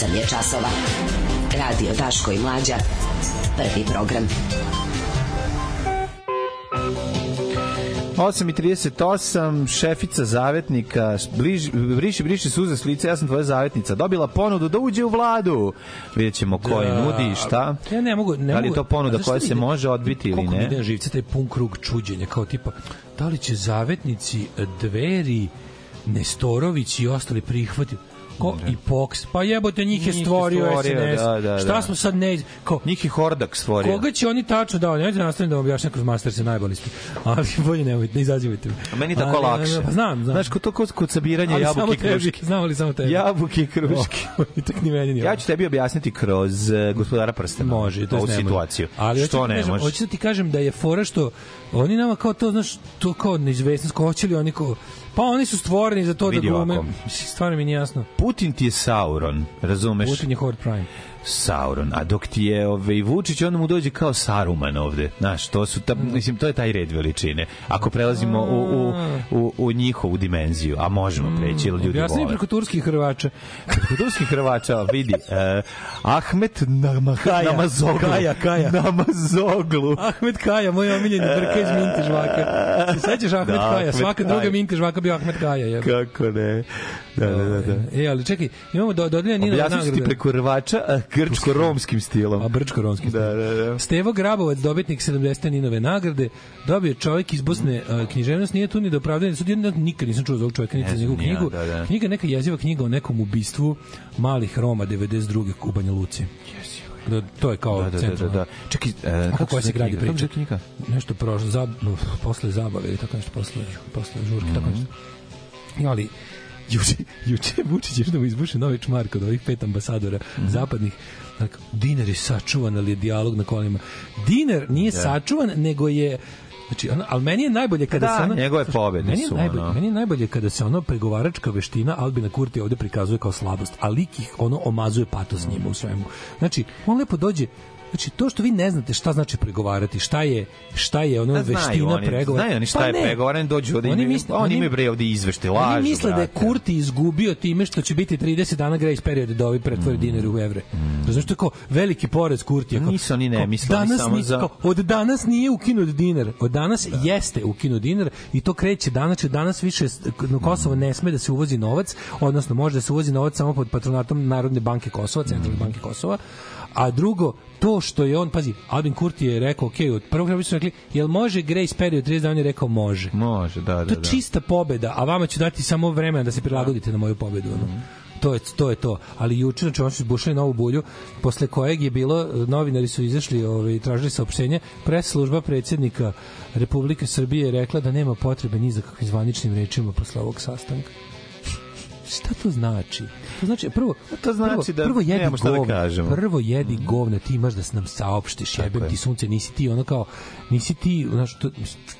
8 je časova. Radio Daško i Mlađa. Prvi program. 8.38, šefica zavetnika, bliž, briši, briši suze s lice, ja sam tvoja zavetnica, dobila ponudu da uđe u vladu. Vidjet ćemo ko da, nudi i šta. Ja ne mogu, ne mogu. da li je to ponuda koja se ide, može odbiti ili ne? Koliko mi ide na živce taj pun krug čuđenja, kao tipa, da li će zavetnici, dveri, Nestorović i ostali prihvatiti ko da. i Pox. Pa jebote, njih je stvorio, stvorio SNS. Da, da, da, Šta smo sad ne... Ko, njih je Hordak stvorio. Koga će oni tačno da... Nemojte nastavim da vam objašnjam kroz master se najbolji ste. Ali *laughs* bolje nemojte, ne izazivajte me. A meni tako ali, lakše. E, pa znam, znam. Znaš, kod to kod, kod sabiranja ali jabuke i kruške. Znam ali samo tebi. Jabuke i *laughs* kruške. *laughs* I tak ni meni ni ja ću tebi objasniti kroz uh, gospodara prstena. Može, to je situaciju. Ali što ne može? Hoću da ti kažem da je fora što oni nama kao to, znaš, to kao neizvesnost, ko hoće li oni kao Pa oni su stvoreni za to da Vidi da glume. Stvarno mi nije jasno. Putin ti je Sauron, razumeš? Putin je Horde Prime. Sauron, a dok ti je ovaj, Vučić, onda mu dođe kao Saruman ovde. Znaš, to, su ta, mislim, to je taj red veličine. Ako prelazimo u, u, u, u njihovu dimenziju, a možemo mm, preći, ili ljudi Ja sam preko turskih Hrvača. preko turskih Hrvača, vidi. Eh, Ahmet Namahaj, Namazoglu. Kaja, Kaja. Namazoglu. Ahmet Kaja, moj omiljeni brka iz Minte Žvaka. Se sećaš Ahmet da, Kaja? Svaka Kaja. druga Minte Žvaka bio Ahmet Kaja. Je. Kako ne? Da, da, da. da. E, ali čekaj, imamo do, dodeljena Nina Objasni nagrada. Objasniš ti preko Hrvača, e, grčko-romskim stilom. A grčko-romskim da, stilom. Da, da, da. Stevo Grabovac, dobitnik 70. Ninove nagrade, dobio čovjek iz Bosne uh, književnost, nije tu ni da do opravdanja sudi, nikad nisam čuo za ovog čovjeka, niti njegovu knjigu. Da, da. Knjiga neka jeziva knjiga o nekom ubistvu malih Roma 92. u Luci. Jeziva da to je kao da, da, da, da, da. Čekaj, e, kako, kako se gradi priča? Kako Nešto prošlo, za, posle zabave tako nešto, posle, posle žurke, mm -hmm. tako mhm. nešto. I ali, juče, juče Vučić je da mu izbuši novi čmark od ovih pet ambasadora mm zapadnih. tak, dinar je sačuvan, ali je dijalog na kolima. Dinar nije da. sačuvan, nego je Znači, ono, ali meni je najbolje kada da, se ono... njegove pobede meni je su, najbolje, ono. Meni je najbolje kada se ono pregovaračka veština Albina Kurti ovde prikazuje kao slabost, a lik ih ono omazuje patos njima u svemu. Znači, on lepo dođe, Znači, to što vi ne znate šta znači pregovarati, šta je, šta je ono da, veština pregovora. Znaju oni pa šta pa je pregovaranje, dođu ovde, oni, misle, oni, imaju bre ovde izvešte, lažu. Oni misle brate. da je Kurti izgubio time što će biti 30 dana grace period da ovi pretvore mm. dinari u evre. Mm. Razumiješ, to kao veliki porez Kurti, Kao, pa Nisu oni ne, kao, mislili danas samo ni, za... Kao, od danas nije ukinut dinar, od danas da. jeste ukinut dinar i to kreće danas, će danas više na Kosovo ne sme da se uvozi novac, odnosno može da se uvozi novac samo pod patronatom Narodne banke Kosova, Centralne mm. banke Kosova, a drugo, to što je on, pazi, Albin Kurti je rekao, ok, od prvog kraja su rekli, jel može Grace Perry od 30 dana, on je rekao, može. Može, da, da. da. To je da. čista pobeda, a vama ću dati samo vremena da se prilagodite da. na moju pobedu. Mm -hmm to je to je to. Ali juče znači oni su bušili novu bulju posle kojeg je bilo e, novinari su izašli, ovaj tražili saopštenje, pres služba predsednika Republike Srbije je rekla da nema potrebe ni za kakvim zvaničnim rečima posle ovog sastanka šta to znači? To znači prvo to znači prvo, da prvo jedi da govna, da kažemo. Prvo jedi mm. govna, ti imaš da se nam saopštiš, jebem ti sunce, nisi ti ono kao nisi ti, znači to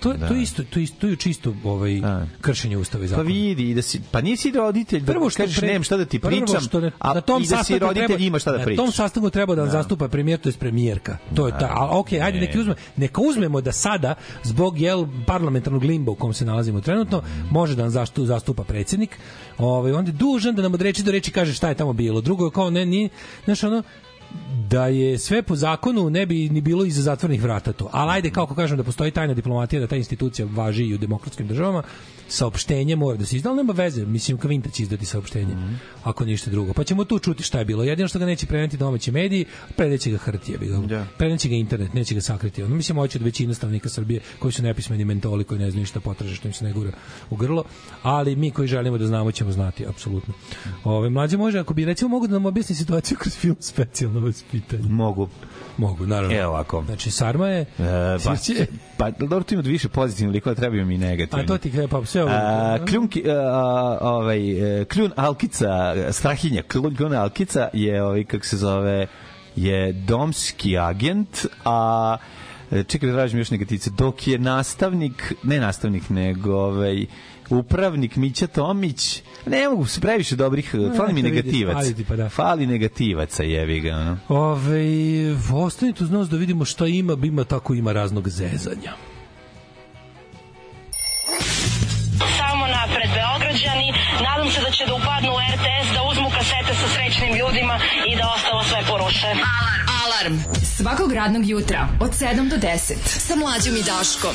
to, da. to isto to isto to je čisto ovaj da. kršenje ustava i pa zakona. Pa vidi da si pa nisi roditelj da prvo što kažeš nemam šta da ti pričam, što ne, a na tom da sastanku da roditelj treba, ima šta da pričaš. Na tom sastanku treba da, da. zastupa premijer, to je premijerka. To je ta, al okej, okay, ajde neki uzme, neka uzmemo da sada zbog jel parlamentarnog limba u kom se nalazimo trenutno, može da nas zastupa predsednik, Ovaj on je dužan da nam od reči do reči kaže šta je tamo bilo. Drugo je kao ne ni znaš ono da je sve po zakonu ne bi ni bilo iza zatvornih vrata to. Ali ajde, kako kažem, da postoji tajna diplomatija, da ta institucija važi i u demokratskim državama, saopštenje mora da se izda, ali nema veze, mislim Kavinta će izdati saopštenje, mm -hmm. ako ništa drugo. Pa ćemo tu čuti šta je bilo. Jedino što ga neće preneti domaći mediji, preneće ga hrtije, bi ga, da. yeah. preneće ga internet, neće ga sakriti. Ono, mislim, hoće od većina stavnika Srbije koji su nepismeni mentoli, koji ne znaju šta potraže, što im se ne gura u grlo, ali mi koji želimo da znamo ćemo znati, apsolutno. Ove, mlađe može, ako bi recimo mogu da nam objasni situaciju kroz film specijalno vas pitanje? Mogu. Mogu, naravno. Evo ovako. Znači, Sarma je... E, pa, *laughs* će... pa, dobro, tu ima više pozitivnih likova, trebaju mi negativni. A to ti kada, pa sve ovo... A, kljun, e, a, ovaj, e, kljun Alkica, Strahinja, kljun Alkica je, ovaj, kako se zove, je domski agent, a e, čekaj da tražim još negativice, dok je nastavnik, ne nastavnik, nego ovaj, upravnik Mića Tomić. Ne mogu se previše dobrih, ne, eh, fali mi negativac. Vidiš, fali, pa da. fali negativaca, jevi ga. No? Ove, ostanite uz nos da vidimo šta ima, ima tako ima raznog zezanja. Samo napred Beograđani, nadam se da će da upadnu u RTS, da uzmu kasete sa srećnim ljudima i da ostalo sve poruše. Alarm! Alarm! Svakog radnog jutra od 7 do 10 sa mlađom i Daškom.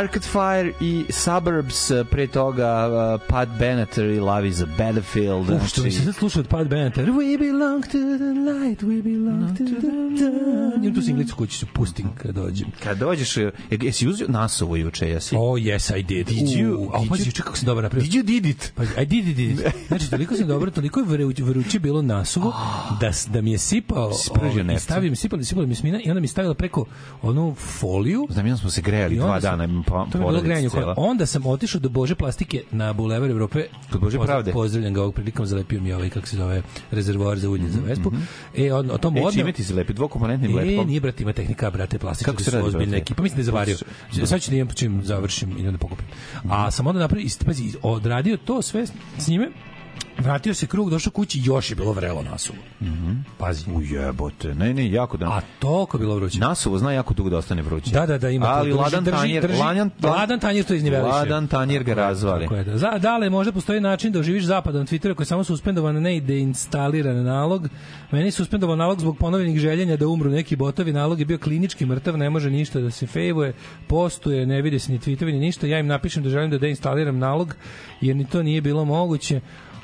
Arcade Fire i Suburbs, eh, pre toga uh, Pat Benatar i Love is a Battlefield. Uf, što znači, mi se sad sluša od Pat Benatar. We belong to the light, we belong Imam tu singlicu koju ću se pustim kad dođem. Kad dođeš, e, jesi uzio nasovo juče, jesi? Oh, yes, I did. Did you? A, pazi, juče kako sam dobro napravio. Did you did it? Pa, I did it, did it. Znači, toliko sam dobro, toliko je vruće bilo nasovo, ah. da, da mi je sipao, spržio ovaj, nešto. Stavio mi, sipao, sipao mi smina i onda mi stavila preko onu foliju. Znam, jedan smo se grejali dva dana. pa, To mi je bilo grejanje. Onda sam otišao do Bože plastike na Bulevar Evrope. Kod Bože pravde. Pozdravljam ga ovog prilikom, zalepio mi ovaj, kako se zove, rezervoar za ulje za mhm, Vespu. Mhm. E, on, o tom e, odneo... Čime ti se lepi? Dvokomponentni lepkom? bled? E, nije, brate, ima tehnika, brate, plastični Kako se radi, ozbiljne neki. Pa mislim da je zavario. Sad ću da imam po čim završim i da pokupim. A mhm. sam onda napravio, pazi, odradio to sve s njime, Vratio se krug, došao kući, još je bilo vrelo nasuvo. Mm Pazi. U jebote. ne, ne, jako da... A toliko bilo vruće. Nasuvo zna jako dugo da ostane vruće. Da, da, da, ima. Ali drži, ladan, drži, tanjer, drži, ladan, ladan tanjer to izniveliše. Ladan tanjer ga razvali. Tako je, da. Za, dale, možda postoji način da oživiš zapad na Twitteru koji je samo suspendovan, ne ide instaliran nalog. Meni je suspendovan nalog zbog ponovljenih željenja da umru neki botovi. Nalog je bio klinički mrtav, ne može ništa da se fejvuje, postuje, ne vide se ni tweetovi, ni ništa. Ja im napišem da želim da deinstaliram nalog, jer ni to nije bilo moguće.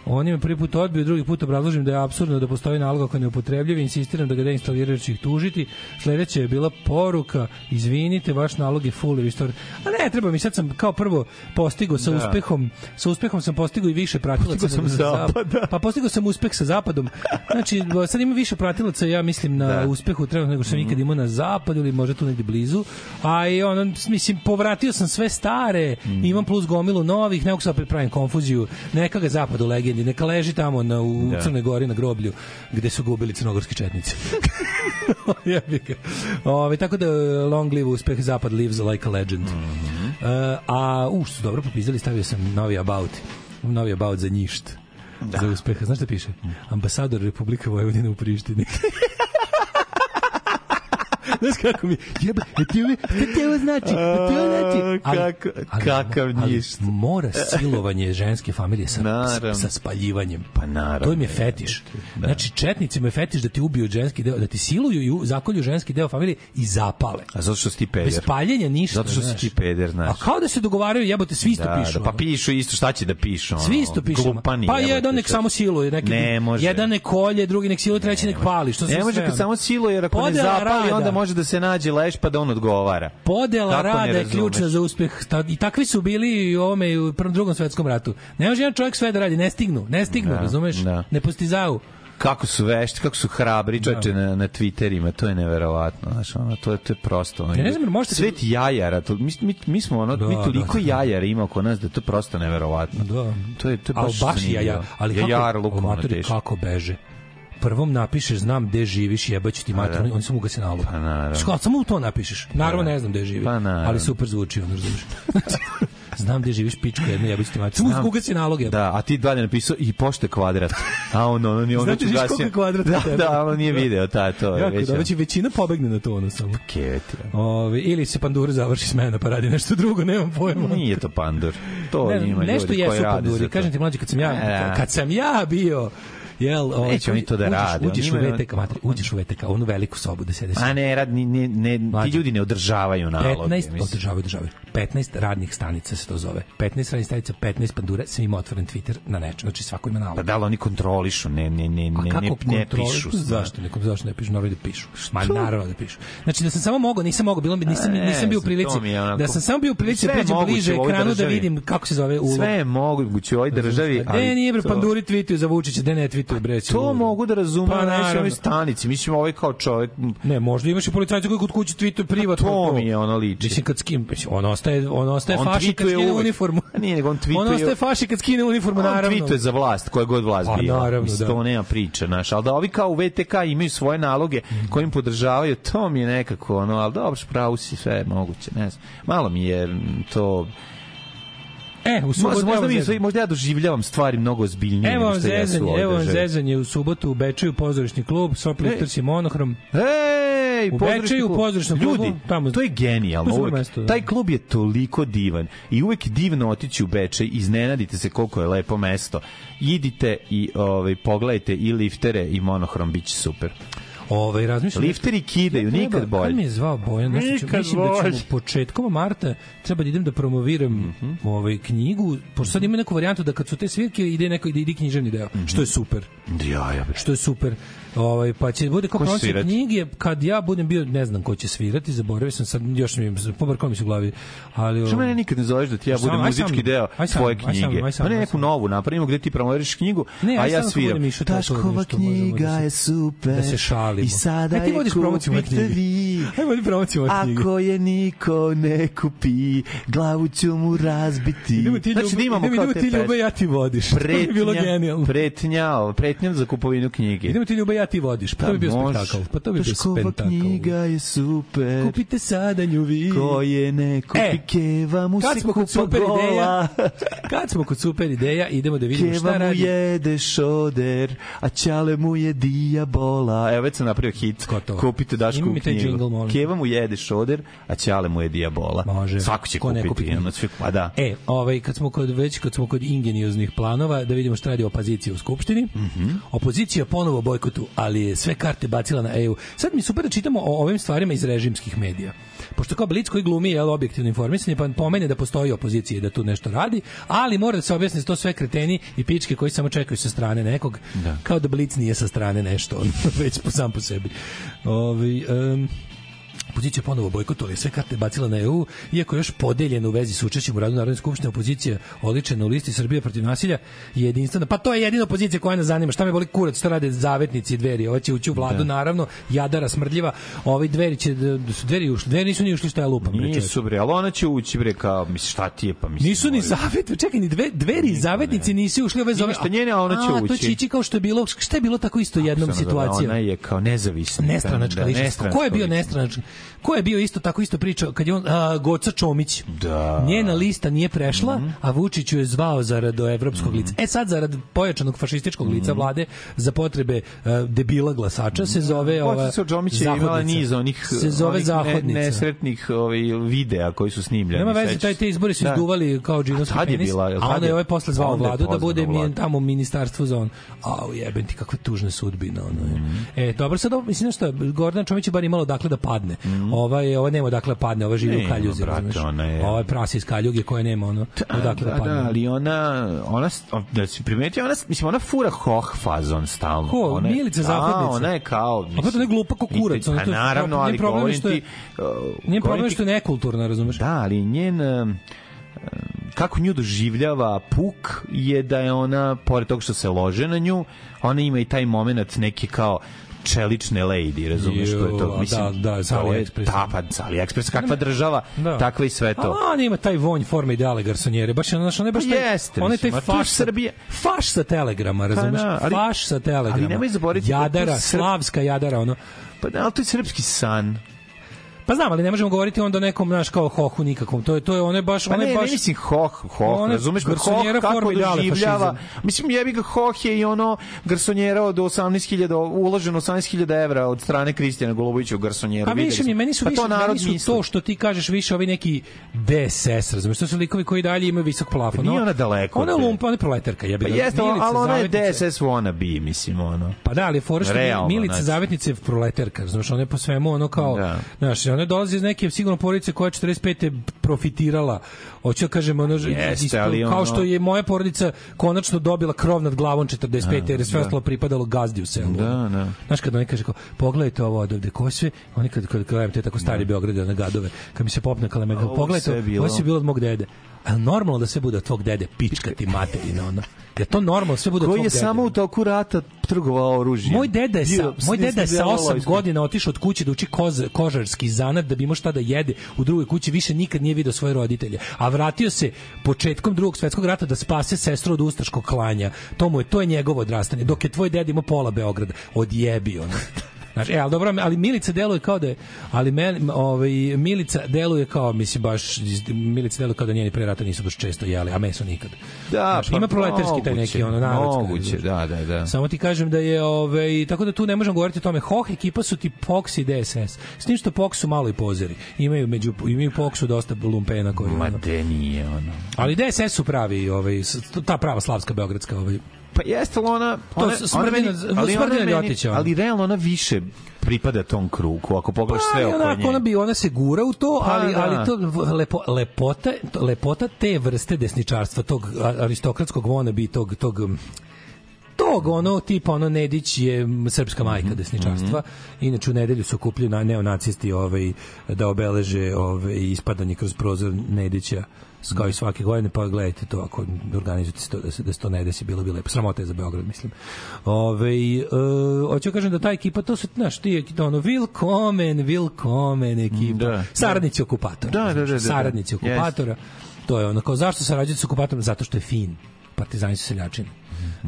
Oni je prvi put odbiju, drugi put obrazložim da je apsurdno da postoji nalog ako ne upotrebljiv, insistiram da ga deinstaliraju ih tužiti. Sledeća je bila poruka, izvinite, vaš nalog je full restore. A ne, treba mi, sad sam kao prvo postigao sa da. uspehom, sa uspehom sam postigao i više pratilaca. Postigao sam zapada. Pa postigao sam uspeh sa zapadom. Znači, sad ima više pratilaca, ja mislim, na da. uspehu trenutno nego što sam mm -hmm. ikad imao na zapadu ili možda tu negde blizu. A i ono, mislim, povratio sam sve stare, mm -hmm. imam plus gomilu novih, nekog sad pripravim konfuziju, neka ga zapadu legend obitelji, neka leži tamo na, u da. Crnoj Gori na groblju gde su gubili crnogorski četnici. *laughs* Ove, tako da long live uspeh, zapad lives like a legend. Mm -hmm. uh, a, u, što dobro popizdali, stavio sam novi about. Novi about za njišt. Da. Za uspeh. Znaš šta piše? Mhm. Ambasador Republike Vojvodine u Prištini. *laughs* Znaš kako mi, jebe, da ti ovo, ti ovo znači, da ti ovo znači. Ali, kako, ali, kakav ništa. mora silovanje ženske familije sa, naravno. sa spaljivanjem. Pa naravno. To im je fetiš. Da. Znači, četnicima je fetiš da ti ubiju ženski deo, da ti siluju i zakolju ženski deo familije i zapale. A zato što si ti peder. Bez paljenja ništa. Zato što si ti peder, znaš. A kao da se dogovaraju, jebote, svi isto da, da pišu. Da, pa pišu isto, šta će da pišu? Ono, svi isto pišu. Glupani, pa jedan nek samo siluje. Neki, ne može. Jedan nek kolje, drugi nek siluje, treći nek pali. Što ne može kad samo siluje, jer ako ne zapali, onda može da se nađe leš pa da on odgovara. Podela rada je ključna za uspeh. I takvi su bili i u ovome u prvom drugom svetskom ratu. Ne može jedan čovjek sve da radi, ne stignu, ne stignu, da, razumeš? Da. Ne postizaju kako su vešti, kako su hrabri čoveče da. na, na Twitterima, to je neverovatno, znači ono, to je to je prosto. Ono, ja ne znam, možete svet jajara, to, mi, mi, mi smo ono da, mi toliko da, jajara ima oko nas da to je prosto neverovatno. Da. To je to je baš, baš jaja, ali kako, jajar luk, kako beže prvom napišeš znam gde živiš, jebaću ti pa mater, da. oni su mu ga se nalu. Pa naravno. Ško, znači, samo to napišeš. Naravno pa da. ne znam gde živi, pa, naravno. ali super zvuči, ono razumeš. *laughs* znam gde živiš pička jedna jebić ti mačka. Čuj kuga si naloge. Da, a ti dalje napisao i pošte kvadrat. A on on on on čuga si. kvadrat. Da, tebe. da, on nije da. video ta to. Jako, već, da, već znači, većina pobegne na to ono samo. Paket. Da. Ove, ili se pandur završi smena pa radi nešto drugo, nemam pojma. Nije to pandur. To ne, njima nešto ljudi jesu panduri. Kažem ti mlađi kad sam ja e. kad sam ja bio Jel, ovaj, Neće oni to da rade. Uđeš, uđeš u VTK, matri, uđeš u VTK, onu veliku sobu da sede. A ne, rad, ne, ne, ti ljudi ne održavaju nalog 15, mislim. održavaju, održavaju. 15 radnih stanica se to zove. 15 radnih stanica, 15 pandura, sve ima otvoren Twitter na nečem. Znači svako ima nalog. Pa da li oni kontrolišu, ne, ne, ne, ne, ne, ne pišu? Zašto, nekom zašto ne pišu, naravno da pišu. Ma naravno da pišu. Znači da sam samo mogao, nisam mogao, bilo mi, nisam, ne, nisam bio u prilici. Da sam samo bio u prilici da pređem bliže ekranu da vidim kako se zove ulog. Sve je moguće u ovoj državi. Gde nije, bre, panduri tvituju za Vučića, gde ne tweetuju pitaj pa bre. To mogu da razumem, pa, naši ovoj stanici, mislim ovaj kao čovjek. Ne, možda imaš i policajca koji kod kuće tvituje pa privatno. Pa, to mi je ona liči. Mislim kad skim, on ostaje, on ostaje on faši kad skine uvek. uniformu. Pa nije, nego on tvituje. *laughs* On ostaje faši kad skine uniformu, on naravno. On tvituje za vlast, koja god vlast pa, Naravno, mislim, da. To nema priče, naš al da ovi kao u VTK imaju svoje naloge kojim podržavaju, to mi je nekako ono, al dobro, pravo si sve moguće, ne znam. Malo mi je to E, u subotu, možda, mi, možda ja doživljavam stvari mnogo ozbiljnije. Evo vam zezanje, evo vam zezanje u subotu u Bečeju pozorišni klub, Soplifters i Monohrom. Ej, u Bečeju pozorišni klub. Ljudi, tamo, to je genijalno. Uvek, mesto, da. Taj klub je toliko divan i uvek divno otići u Bečaj, iznenadite se koliko je lepo mesto. Idite i ovaj, pogledajte i liftere i Monohrom, bit će super. Ovaj razmišljam. Da Lifteri kidaju, ja nikad bolje. Kad me je zvao Bojan, znači nikad mislim bolj. da ćemo početkom marta treba da idem da promoviram mm -hmm. ovaj knjigu, pošto sad ima neku varijantu da kad su te svirke ide neko ide, ide književni deo, mm -hmm. što je super. Ja, ja. Što je super. Ovaj pa će bude kako prošle knjige kad ja budem bio ne znam ko će svirati, zaboravio sam sad još mi pobrkao mi se u glavi. Ali Što mene ovaj, nikad ne zoveš da ti ja budem muzički deo tvoje knjige. Pa ne neku novu napravimo gde ti promoveriš knjigu, a ja da sviram. Taškova da knjiga da je super. Da se šalimo. I sada ti vodiš promociju moje knjige. Hajde vodi promociju moje knjige. Ako je niko ne kupi, glavu ću mu razbiti. Znači da imamo kao te ti ljube ja ti vodiš. Pretnja, pretnja za kupovinu knjige. Idemo ti ljube ja ti vodiš. Pa to pa bi bio spektakl. Pa to bi bio spektakl. knjiga je super. Kupite sada nju vi. Ko je ne kupi e, keva mu kad smo kod super gola. ideja, *laughs* kad smo kod super ideja, idemo da vidimo keva šta radi. Keva mu jede šoder, a ćale mu je diabola. Evo već sam napravio hit. Gotovo. Kupite Dašku knjigu. Jingle, molim. Keva mu jede šoder, a ćale mu je diabola. Može. Svako će Ko kupiti. Kupi pa da. E, ovaj, kad smo kod, već kad smo kod ingenioznih planova, da vidimo šta radi opozicija u Skupštini. Mm -hmm. Opozicija ponovo bojkotu ali je sve karte bacila na EU. Sad mi super da čitamo o ovim stvarima iz režimskih medija. Pošto kao Blic koji glumi je objektivno informisanje, pa pomene da postoji opozicija i da tu nešto radi, ali mora da se objasni da to sve kreteni i pičke koji samo čekaju sa strane nekog, da. kao da Blic nije sa strane nešto, *laughs* već po, sam po sebi. Ovi, um, opozicija ponovo bojkotovali sve karte bacila na EU, iako je još podeljen u vezi sa učešćem u radu Narodne skupštine opozicija oličena u listi Srbije protiv nasilja je jedinstvena. Pa to je jedina opozicija koja nas zanima. Šta me boli kurac, šta rade zavetnici i dveri. Hoće ući u vladu, da. naravno, jadara smrdljiva. Ovi dveri će da- da dveri ušli, dveri nisu ni ušli šta je lupa. Nisu bre, al ona će ući bre kao misli šta ti je pa mislim. Nisu ni zavet, čekaj, ni dve, dveri i zavetnici ne. nisu ušli ove zove. Ništa njene, a ona će a, ući. To će ići kao što je bilo, šta je bilo tako isto u jednom situaciji? Ona je kao nezavisna. Nestranačka, da, nestranačka. Ko je bio nestranački? Ko je bio isto tako isto pričao kad je on a, Goca Čomić. Da. Njena lista nije prešla, mm -hmm. a Vučić ju je zvao zarad evropskog mm -hmm. lica. E sad zarad pojačanog fašističkog lica mm -hmm. vlade za potrebe a, debila glasača se zove pa, ova Goca Čomić je imala niz onih se zove onih ne, nesretnih ovaj videa koji su snimljeni. Nema veze, taj te izbori su da. izduvali kao džinos penis. Je bila, a onda je ovaj posle zvao vladu da bude mi tamo ministarstvo za on. A jebem ti kakva tužna sudbina ono. Mm -hmm. E dobro sad mislim da što Gordana Čomić je bar imalo dakle da padne. Mm Ova je, ova nema dakle padne, ova živi ne, u kaljuzi, brate, znaš. Ona je... Ova je prasa iz kaljuge koja nema ono, odakle da, padne. Ovaj ovaj da, da, da, da ali ona, ona, da se primeti ona, mislim, ona fura hoh fazon stalno. Ko, ona, Milica Zapadnica. ona je kao, mislim. A pa to ne glupa ko kurac. Ona, to, pa naravno, ali problem što je, Nije problem što je nekulturna, razumeš? Da, ali njen kako nju doživljava Puk je da je ona, pored toga što se lože na nju, ona ima i taj moment neki kao čelične lady, razumeš što je to? Mislim, da, da, za AliExpress. Da, pa AliExpress, kakva država, da. takva i sve to. A on ima taj vonj forme ideale garsonjere, baš je, znaš, on baš pa taj, Jeste, on je taj faš, Srbije. faš sa telegrama, pa razumeš? Pa, da, ali, faš sa telegrama. Ali nemoj zaboraviti. Da jadara, srp... slavska jadara, ono. Pa da, ali to je srpski san. Pa znam, ali ne možemo govoriti onda nekom naš kao hohu nikakvom. To je to je one baš one pa ne, baš ne mislim hoh, hoh, one, razumeš, hoh kako doživljava. Mislim jebi ga hoh je i ono garsonjera od 18.000 uloženo 18.000 evra od strane Kristijana Golubovića u garsonjeru. Pa više mi meni su pa više to narod meni su to što ti kažeš više ovi neki DSS, razumeš, to su likovi koji dalje imaju visok plafon. Pa nije ona daleko. Ona lumpa, ona proletarka, jebi pa ga. Pa jeste, ali ona je DSS wanna be, mislim ono. Pa da, ali fora što Milica znači. zavetnice proletarka, razumeš, ona je po svemu ono kao, da. znaš, ona dolazi iz neke sigurno porodice koja 45 je profitirala. Hoće da kažem ono Jeste, isto, ono... kao što je moja porodica konačno dobila krov nad glavom 45 da, jer sve da. ostalo pripadalo gazdi u selu. Da, da. Znaš kad oni kaže kao pogledajte ovo odavde, ko sve, oni kad kad gledam te tako stari da. Beograd na gadove, kad mi se popne kaleme, pogledajte, ovo se bilo od mog dede. A normalno da sve bude od tvog dede pička ti materina ona. Je to normalno da sve bude Koji je samo u toku rata trgovao oružjem. Moj deda je sa, moj deda je sa 8 godina otišao od kuće da uči koz, kožarski za danar da bi imao šta da jede u drugoj kući, više nikad nije video svoje roditelje. A vratio se početkom drugog svetskog rata da spase sestru od ustaškog klanja. To mu je, to je njegovo odrastanje. Dok je tvoj deda imao pola Beograda, odjebio ono. Znaš, e, ali dobro, ali Milica deluje kao da je, ali men, ovaj, Milica deluje kao, mislim, baš, Milica deluje kao da njeni pre rata nisu baš često jeli, a meso nikad. Da, znaš, pa, ima proletarski moguće, taj neki, ono, narodski. Moguće, da, da, da. Samo ti kažem da je, ovaj, tako da tu ne možemo govoriti o tome, Hoh ekipa su ti Pox i DSS, s tim što Pox su malo i pozeri, imaju među, imaju Poxu dosta lumpena koji... Ma, ono. nije, ono. Ali DSS su pravi, ovaj, ta prava slavska beogradska, ovaj, Pa jeste li ona... ona to smrdina, ona meni, ali, ona meni, ali realno ona više pripada tom krugu, ako pogledaš pa, sve oko onako, nje. Ona bi, ona se gura u to, pa, ali, da. ali to lepo, lepota, lepota te vrste desničarstva, tog aristokratskog vona bi tog, tog tog ono tipa ono Nedić je srpska majka mhm. desničarstva. Mhm. Inače u nedelju su kupili na neonacisti ovaj da obeleže ovaj ispadanje kroz prozor Nedića kao i svake godine, pa gledajte to ako organizujete se to, da se, da se to ne desi, bilo bi lepo. Sramota je za Beograd, mislim. Ove, e, hoću da kažem da ta ekipa, to su, znaš, ti ekipa, ono, willkommen, willkommen ekipa. Da, da. saradnici da. okupatora. Da, da, da, znači, da, da. Saradnici okupatora. Yes. To je ono, kao, zašto sarađujete sa okupatorom? Zato što je fin. Partizani su seljačini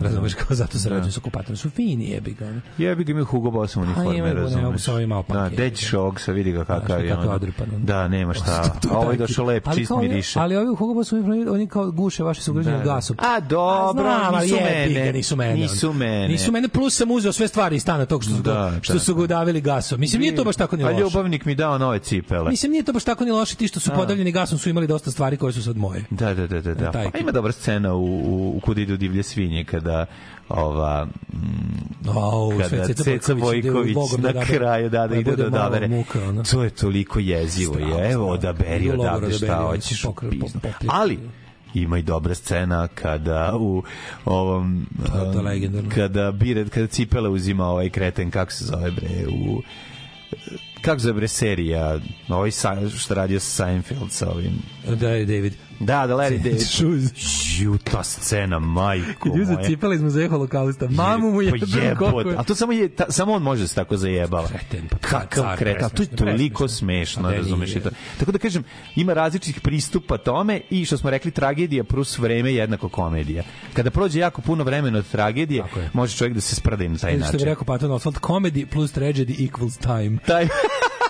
Da. razumeš kao zato se da. rađaju sa okupatorom su fini jebi ga ono. jebi ga ima Hugo Boss pa uniforme razumeš sa ovim da deći šog sa vidi ga kakav je ono da nema šta a ovo je došao lep čist miriše ali ovi Hugo Boss uniforme oni kao guše vaše sugrađane da, gasom a dobro nisu mene nisu mene nisu mene nisu mene plus sam uzeo sve stvari iz stana tog što su što su godavili gasom mislim nije to baš tako ni loše a ljubavnik mi dao nove cipele mislim nije to baš tako ni loše ti što su podavljeni gasom su imali dosta stvari koje su sad moje da da da da da pa ima dobra scena u u kud idu divlje svinje kada Da, mm, kada ova wow, kada Ceca Vojković na da kraju da da ide do davere muka, to je toliko jezivo Strava, je evo odaberi odavde šta hoćeš ali ima i dobra scena kada u ovom um, kada Biret kada Cipele uzima ovaj kreten kako se zove bre u kako zove bre serija, ovaj sa, što radio sa Seinfeld sa ovim. Da David. Da, da Larry *laughs* David. Shoes. Ju, ta scena, majko moja. Ju, zacipali smo za holokausta. Mamu mu je pa jebot. A to samo, je, ta, samo on može da se tako zajebava. Kreten. Pa, Kakav kreten. To je toliko smešno, razumeš. Je. To. Tako da kažem, ima različitih pristupa tome i što smo rekli, tragedija plus vreme jednako komedija. Kada prođe jako puno vremena od tragedije, može čovjek da se sprda i na taj način. Što bi rekao Patton Oswald, comedy plus tragedy equals time. Time. *laughs*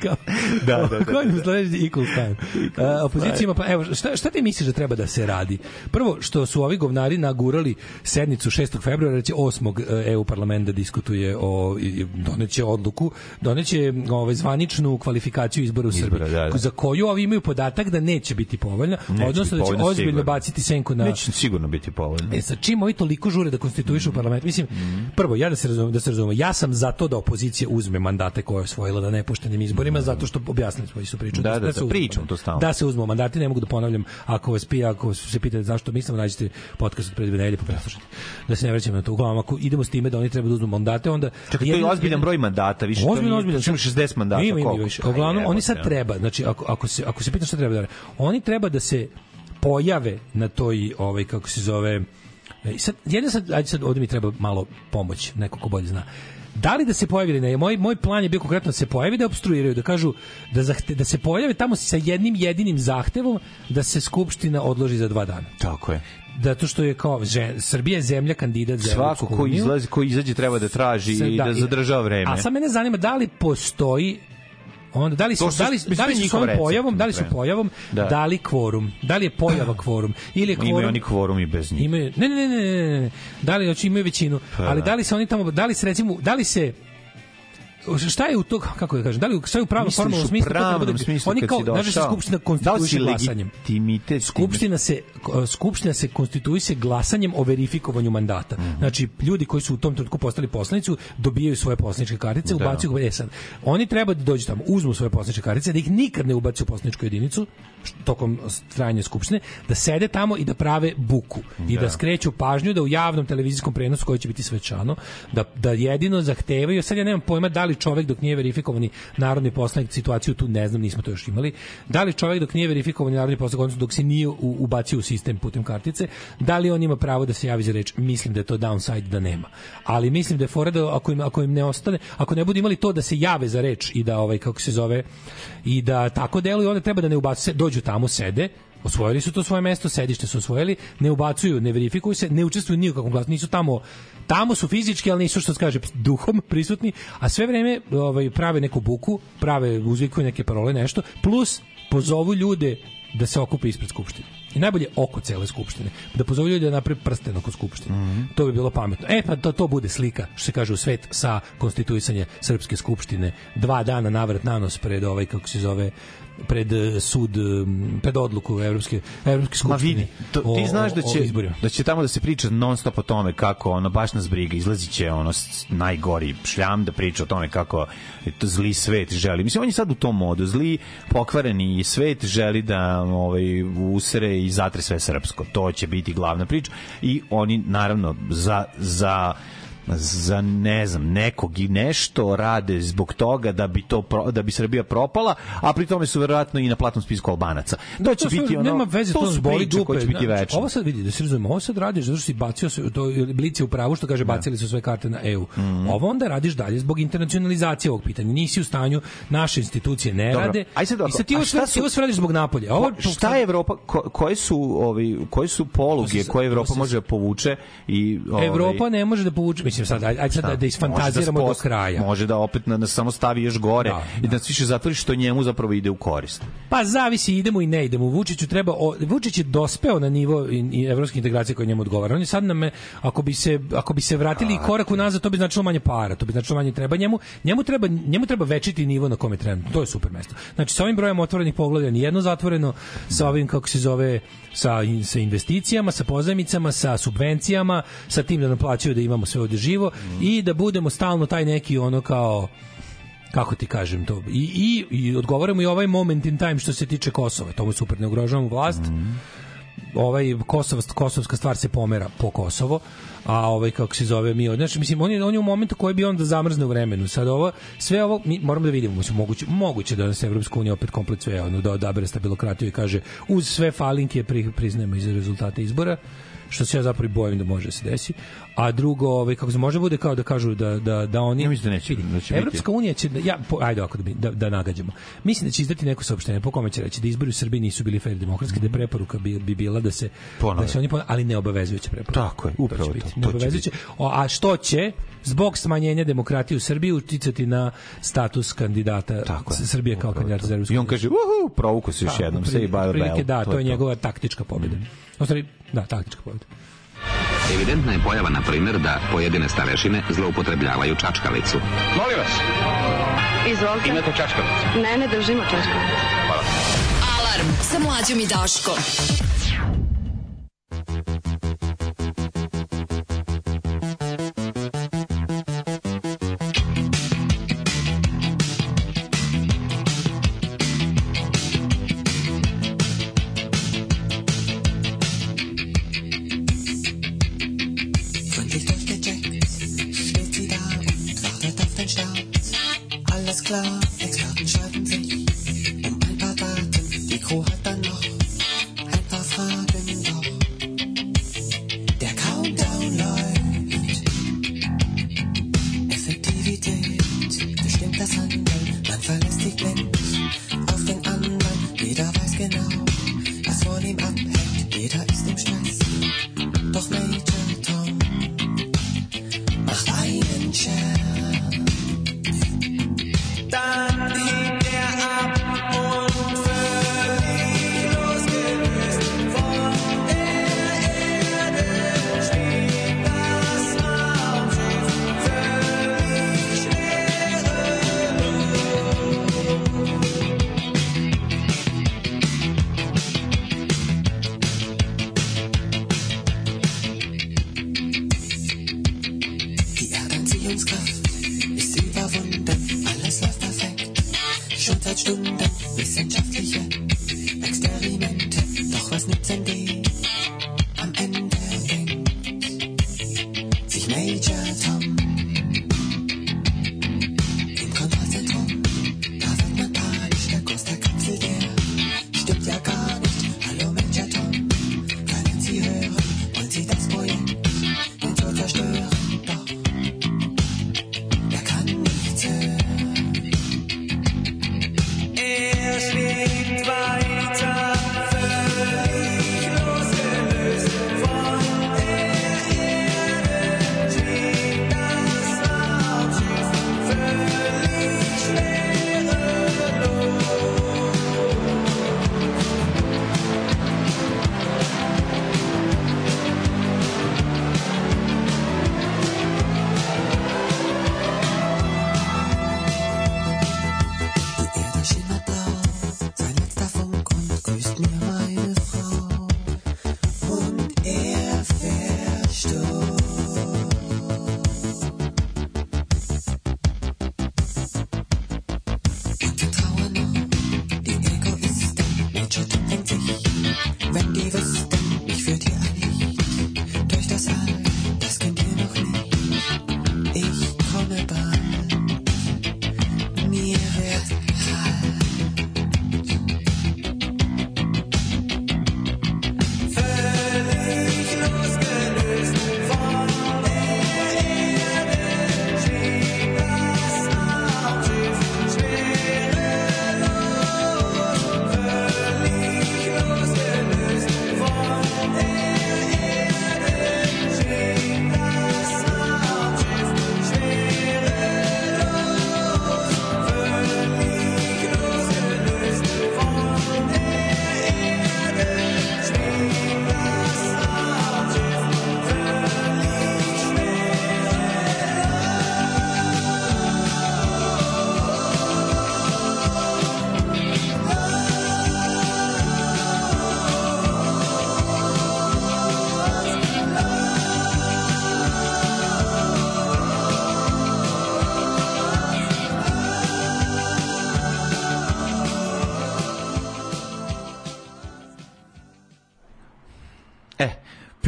kao, da, da, da. Kojim *laughs* da, da. sledeći da. equal time. Uh, opozicija pa, evo, šta, šta ti misliš da treba da se radi? Prvo, što su ovi govnari nagurali sednicu 6. februara, će 8. EU parlament da diskutuje o, doneće odluku, doneće ovaj, zvaničnu kvalifikaciju izbora u Srbiji, da, da. za koju ovi imaju podatak da neće biti povoljna, neće odnosno da će ozbiljno sigurno. baciti senku na... Neće sigurno biti povoljna. E, sa čim ovi toliko žure da konstituišu mm. parlament? Mislim, mm. prvo, ja da se razumem, da se razumem, ja sam za to da opozicija uzme mandate koje je osvojila, da ne nepošteni narednim izborima zato što objasnili smo i su priču da, da, da, da, se da, pričam to stalno. Da se uzmu mandati, ne mogu da ponavljam ako vas pija, ako se pitate zašto mislim nađite podcast od pre dve nedelje pa Da se ne vraćamo na to. Uglavnom ako idemo s time da oni treba da uzmu mandate, onda Čekaj, jedan, to je ozbiljan broj mandata, više ozbiljan, to ozbiljan, 60 mandata ima, ima, više. Pa Uglavnom oni sad treba, znači ako ako se ako se pita šta treba da oni treba da se pojave na toj ovaj kako se zove I e, sad, jedan sad, ajde sad, ovde mi treba malo pomoć, neko ko bolje zna. Da li da se pojavi ili ne? Moj, moj plan je bio konkretno da se pojavi, da obstruiraju, da kažu da, zahte, da se pojave tamo sa jednim jedinim zahtevom da se Skupština odloži za dva dana. Tako je zato što je kao žen, Srbija je zemlja kandidat za svako ko izlazi ko izađe treba da traži da, da, i da zadržava vreme. A sad mene zanima da li postoji onda da li su, su da li, da li su svojom pojavom, da li su pojavom da. li kvorum? Da li je pojava kvorum ili je kvorum? Imaju oni kvorum i bez njih. Imaju, ne, ne, ne, ne, ne, da li hoće znači, imaju većinu, pa ali da. da li se oni tamo da li se recimo, da li se šta je u to kako je da kažem, da li u šta je u pravom formalnom smislu, da pravnom da bude, smislu oni kao znači se skupština da konstituiše glasanjem. timite skupština se skupština se konstituiše glasanjem o verifikovanju mandata. Mm -hmm. Znači ljudi koji su u tom trenutku postali poslanici dobijaju svoje poslaničke kartice, da. ubacuju e sad. Oni treba da dođu tamo, uzmu svoje poslaničke kartice, da ih nikad ne ubace u poslaničku jedinicu tokom trajanja skupštine, da sede tamo i da prave buku da. i da skreću pažnju da u javnom televizijskom prenosu koji će biti svečano, da da jedino zahtevaju, sad ja nemam pojma da li čovek dok nije verifikovani narodni poslanik situaciju tu ne znam, nismo to još imali. Da li čovek dok nije verifikovani narodni poslanik, odnosno dok se nije ubacio u sistem putem kartice, da li on ima pravo da se javi za reč? Mislim da je to downside da nema. Ali mislim da je fora da ako im, ako im ne ostane, ako ne budu imali to da se jave za reč i da ovaj kako se zove i da tako deluju, onda treba da ne ubace, dođu tamo, sede, Osvojili su to svoje mesto, sedište su osvojili, ne ubacuju, ne verifikuju se, ne učestvuju ni u glasu, nisu tamo tamo su fizički, ali nisu što se kaže duhom *laughs* prisutni, a sve vreme ovaj prave neku buku, prave uzvikuju neke parole nešto, plus pozovu ljude da se okupe ispred skupštine. I najbolje oko cele skupštine. Da pozovu ljude da napre prsten oko skupštine. Mm -hmm. To bi bilo pametno. E, pa to, to bude slika, što se kaže u svet, sa konstituisanje Srpske skupštine. Dva dana navrat nanos pred ovaj, kako se zove, pred eh, sud eh, pred odluku evropske evropske skupštine. Ma vidi, to, ti znaš da će da će tamo da se priča non stop o tome kako ono baš nas briga, izlaziće ono najgori šljam da priča o tome kako zli svet želi. Mislim on je sad u tom modu, zli pokvareni svet želi da ovaj usre i zatre sve srpsko. To će biti glavna priča i oni naravno za za za ne znam nekog i nešto rade zbog toga da bi to pro, da bi Srbija propala, a pri tome su verovatno i na platnom spisku Albanaca. Da, to će to biti ono nema veze to, to su boli dupe, koji će biti da, znači, Ovo sad vidi da se razumemo, ovo sad radiš zato što si bacio se to blice u pravu što kaže da. bacili su sve karte na EU. Mm Ovo onda radiš dalje zbog internacionalizacije ovog pitanja. Nisi u stanju naše institucije ne Dobro. rade. Aj sad, I sad ti ovo sve ti sve radiš zbog Napolja. Ovo šta je Evropa ko, koje su ovi koji su poluge koje Evropa može da povuče i ovaj Evropa ne može da povuče mislim sad, ajde, sad da, da isfantaziramo da spos, do kraja. Može da opet na, nas samo stavi još gore da, i da, da nas više zatvori što njemu zapravo ide u korist. Pa zavisi, idemo i ne idemo. Vučiću treba, o, Vučić je dospeo na nivo i, i evropske integracije koja njemu odgovara. On je sad nam, ako bi se, ako bi se vratili A, korak unazad, da. to bi značilo manje para, to bi značilo manje treba njemu. Njemu treba, njemu treba večiti nivo na kome trenutno. To je super mesto. Znači, sa ovim brojem otvorenih poglavlja, ni jedno zatvoreno, sa ovim, kako se zove, sa, sa investicijama, sa pozajmicama, sa subvencijama, sa tim da naplaćaju da imamo sve ovde živo mm. i da budemo stalno taj neki ono kao kako ti kažem to i, i, i odgovaramo i ovaj moment in time što se tiče Kosova to mu super ne ugrožavamo vlast mm ovaj Kosovst, kosovska stvar se pomera po Kosovo a ovaj kako se zove mi znači mislim on je on je u momentu koji bi on da zamrzne u vremenu sad ovo sve ovo mi moramo da vidimo mislim moguće moguće da se evropska unija opet komplet sve ono da odabere stabilokratiju i kaže uz sve falinke pri, priznajemo iz rezultata izbora što se ja zapravo bojim da može da se desi. A drugo, ovaj kako se može bude kao da kažu da da da oni Ja mislim da neće. Da će Evropska biti. unija će da, ja po, ajde ovako da, da, da nagađamo. Mislim da će izdati neko saopštenje po kome će reći da izbori u Srbiji nisu bili fer demokratski, mm -hmm. da mhm. preporuka bi, bi bila da se da Ponove. da se oni ali ne obavezujuća preporuka. Tako je, upravo to. to neobavezujuće. A što će zbog smanjenja demokratije u Srbiji uticati na status kandidata Tako je, Srbije kao kandidata za Evropsku. I on kaže, uhu, provuku se još jednom, sve i Bajo Bel. Da, to, to je njegova taktička pobjeda. Mm. Ostari, da, taktička pobjeda. Evidentna je pojava, na primjer, da pojedine starešine zloupotrebljavaju čačkalicu. Molim vas! Izvolite. Imate čačkalicu? Ne, ne držimo čačkalicu. Hvala. Alarm sa mlađom i Daškom.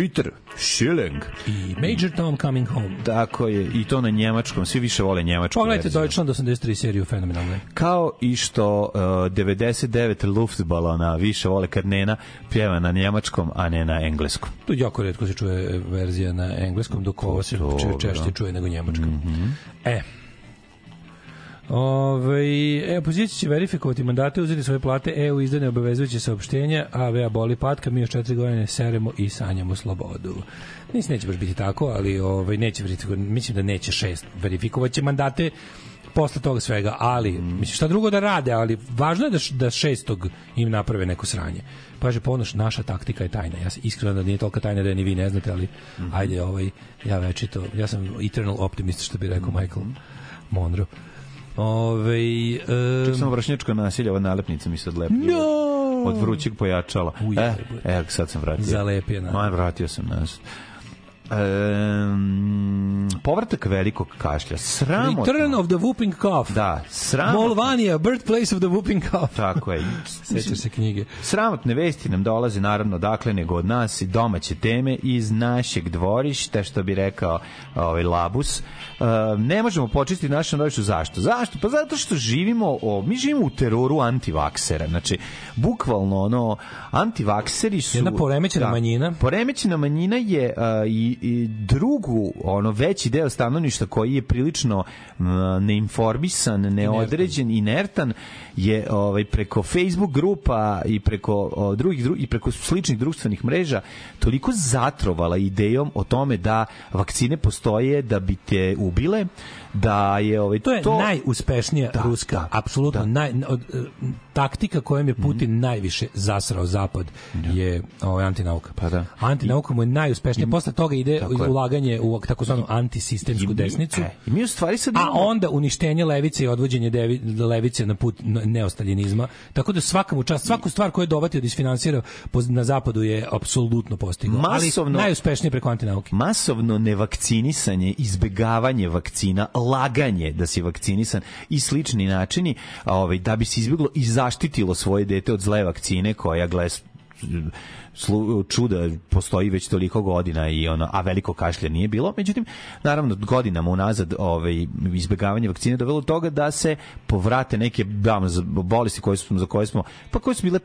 Peter Schilling. I Major Tom Coming Home. Tako je, i to na njemačkom, svi više vole njemačku. Pogledajte Deutschland 83 seriju, fenomenalno Kao i što uh, e, 99 Luftballona više vole kad Nena pjeva na njemačkom, a ne na engleskom. Tu jako redko se čuje verzija na engleskom, dok ovo se češće da? čuje nego njemačkom. Mm -hmm. E, opozicija će verifikovati mandate, uzeti svoje plate, EU izdane obavezujuće saopštenja, a VEA boli patka, mi još četiri godine seremo i sanjamo slobodu. Mislim, neće baš biti tako, ali ovaj, neće mislim da neće šest. Verifikovat mandate posle toga svega, ali mm. mislim šta drugo da rade, ali važno je da da šestog im naprave neko sranje. Pa je ponoš naša taktika je tajna. Ja se iskreno da nije tolika tajna da je ni vi ne znate, ali mm. ajde ovaj ja to, ja sam eternal optimist što bi rekao mm. Michael mhm. Monroe. Ove, um, Ček samo vršnjačko nasilje, ova nalepnica mi se odlepila. No! Od vrućeg pojačala. Ujebe, eh, e, eh, sad sam vratio. Zalepio. Nalepio. Ma, vratio sam nas. Um, povratak velikog kašlja. Sramotno. Return of the whooping cough. Da, sramotno. Molvanija, birthplace of the whooping cough. Tako je. *laughs* Sećaš se knjige. Sramotne vesti nam dolaze naravno dakle nego od nas i domaće teme iz našeg dvorišta, što bi rekao ovaj Labus. Uh, ne možemo počistiti našu dvorištu. Zašto? Zašto? Pa zato što živimo, o, mi živimo u teroru antivaksera. Znači, bukvalno ono, antivakseri su... Jedna poremećena da, manjina. Poremećena manjina je uh, i i drugu, ono, veći deo stanovništva koji je prilično neinformisan, neodređen, inertan, je ovaj, preko Facebook grupa i preko o, drugih dru, i preko sličnih društvenih mreža toliko zatrovala idejom o tome da vakcine postoje da bi te ubile, da je ovaj to je to... najuspešnija da, ruska, da, apsolutno da. naj od, e, taktika kojom je Putin mm -hmm. najviše zasrao zapad da. je ovaj antinauka. Pa da. Antinauka mu je najuspešnija. I, Posle toga ide ulaganje u takozvanu antisistemsku desnicu. E, I mi u stvari sad imamo... A onda uništenje levice i odvođenje devi, levice na put neostaljinizma. Tako da svakamu čast, svaku stvar koju je dovatio da isfinansirao na zapadu je apsolutno postigao. Masovno, Ali najuspešnije preko antinauke. Masovno nevakcinisanje, izbegavanje vakcina, laganje da si vakcinisan i slični načini ovaj, da bi se izbjeglo i zaštitilo svoje dete od zle vakcine koja gles slu, čuda postoji već toliko godina i ono a veliko kašlje nije bilo međutim naravno godinama unazad ovaj izbegavanje vakcine dovelo toga da se povrate neke bam, da, bolesti koje smo za koje smo pa koje su bile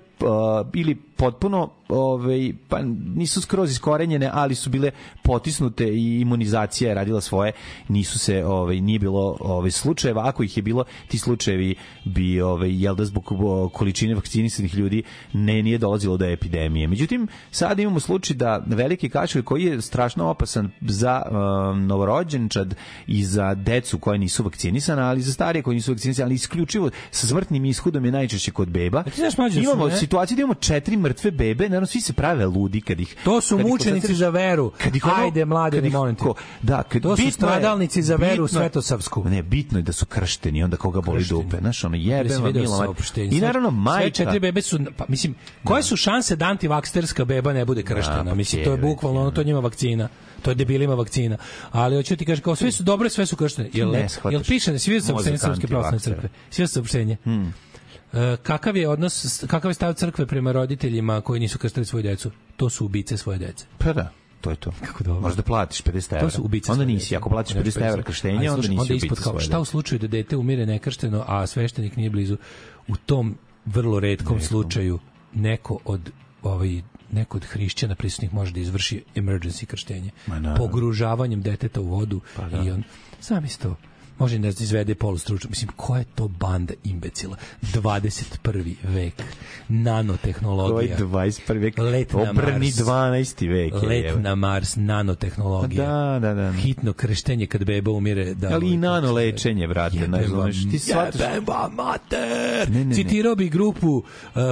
bili potpuno ovaj pa nisu skroz iskorenjene, ali su bile potisnute i imunizacija je radila svoje. Nisu se ovaj nije bilo ovaj slučajeva, ako ih je bilo, ti slučajevi bi ovaj jel da zbog količine vakcinisanih ljudi ne nije dolazilo do epidemije. Međutim, sad imamo slučaj da veliki kašalj koji je strašno opasan za um, novorođenčad i za decu koja nisu vakcinisana, ali za starije koji nisu vakcinisani, ali isključivo sa smrtnim ishodom je najčešće kod beba. Ti znaš, mlađe, imamo situaciji da imamo četiri mrtve bebe, naravno svi se prave ludi kad ih To su mučenici za veru. Kad ih ono, Ajde mlade, kad ih, molim te. Ko, da, kad to su stradalnici je, za veru bitno, Svetosavsku. Ne, bitno je da su kršteni, onda koga boli kršteni. dupe, znaš, ono jebe vam I naravno majka. Sve četiri bebe su pa mislim, koje da. su šanse da antivaksterska beba ne bude krštena? Da, pa mislim, to je bukvalno ono to njima vakcina to je debilima vakcina. Ali hoću ti kažem kao sve su dobre, sve su krštene. Jel, ne, jel piše, svi su saopštenje Srpske pravoslavne crkve. Svi su saopštenje. Hmm. E, kakav je odnos, kakav je stav crkve prema roditeljima koji nisu krstili svoju decu? To su ubice svoje dece. Pa da to je to. Kako dobro. Možda platiš 50 evra. To su ubice. Onda nisi, ako platiš 50 evra pa krštenja, Ajde, onda nisi onda ispod kao, šta u slučaju da dete umire nekršteno, a sveštenik nije blizu? U tom vrlo redkom Nekom. slučaju neko od ovaj neko od hrišćana prisutnih može da izvrši emergency krštenje. Pogružavanjem deteta u vodu pa da. i on sam isto može da izvede polustručno. Mislim, koja je to banda imbecila? 21. vek, nanotehnologija. To je 21. vek, let na obrni Mars, 12. vek. Je, let na Mars, nanotehnologija. Pa da, da, da. Hitno krštenje kad beba umire. Da, Ali i ovaj da- nano lečenje, brate. Jebem ne, vam, ti shvatiš... jebem vam mater! Ne, ne, ne. Citirao bi grupu uh,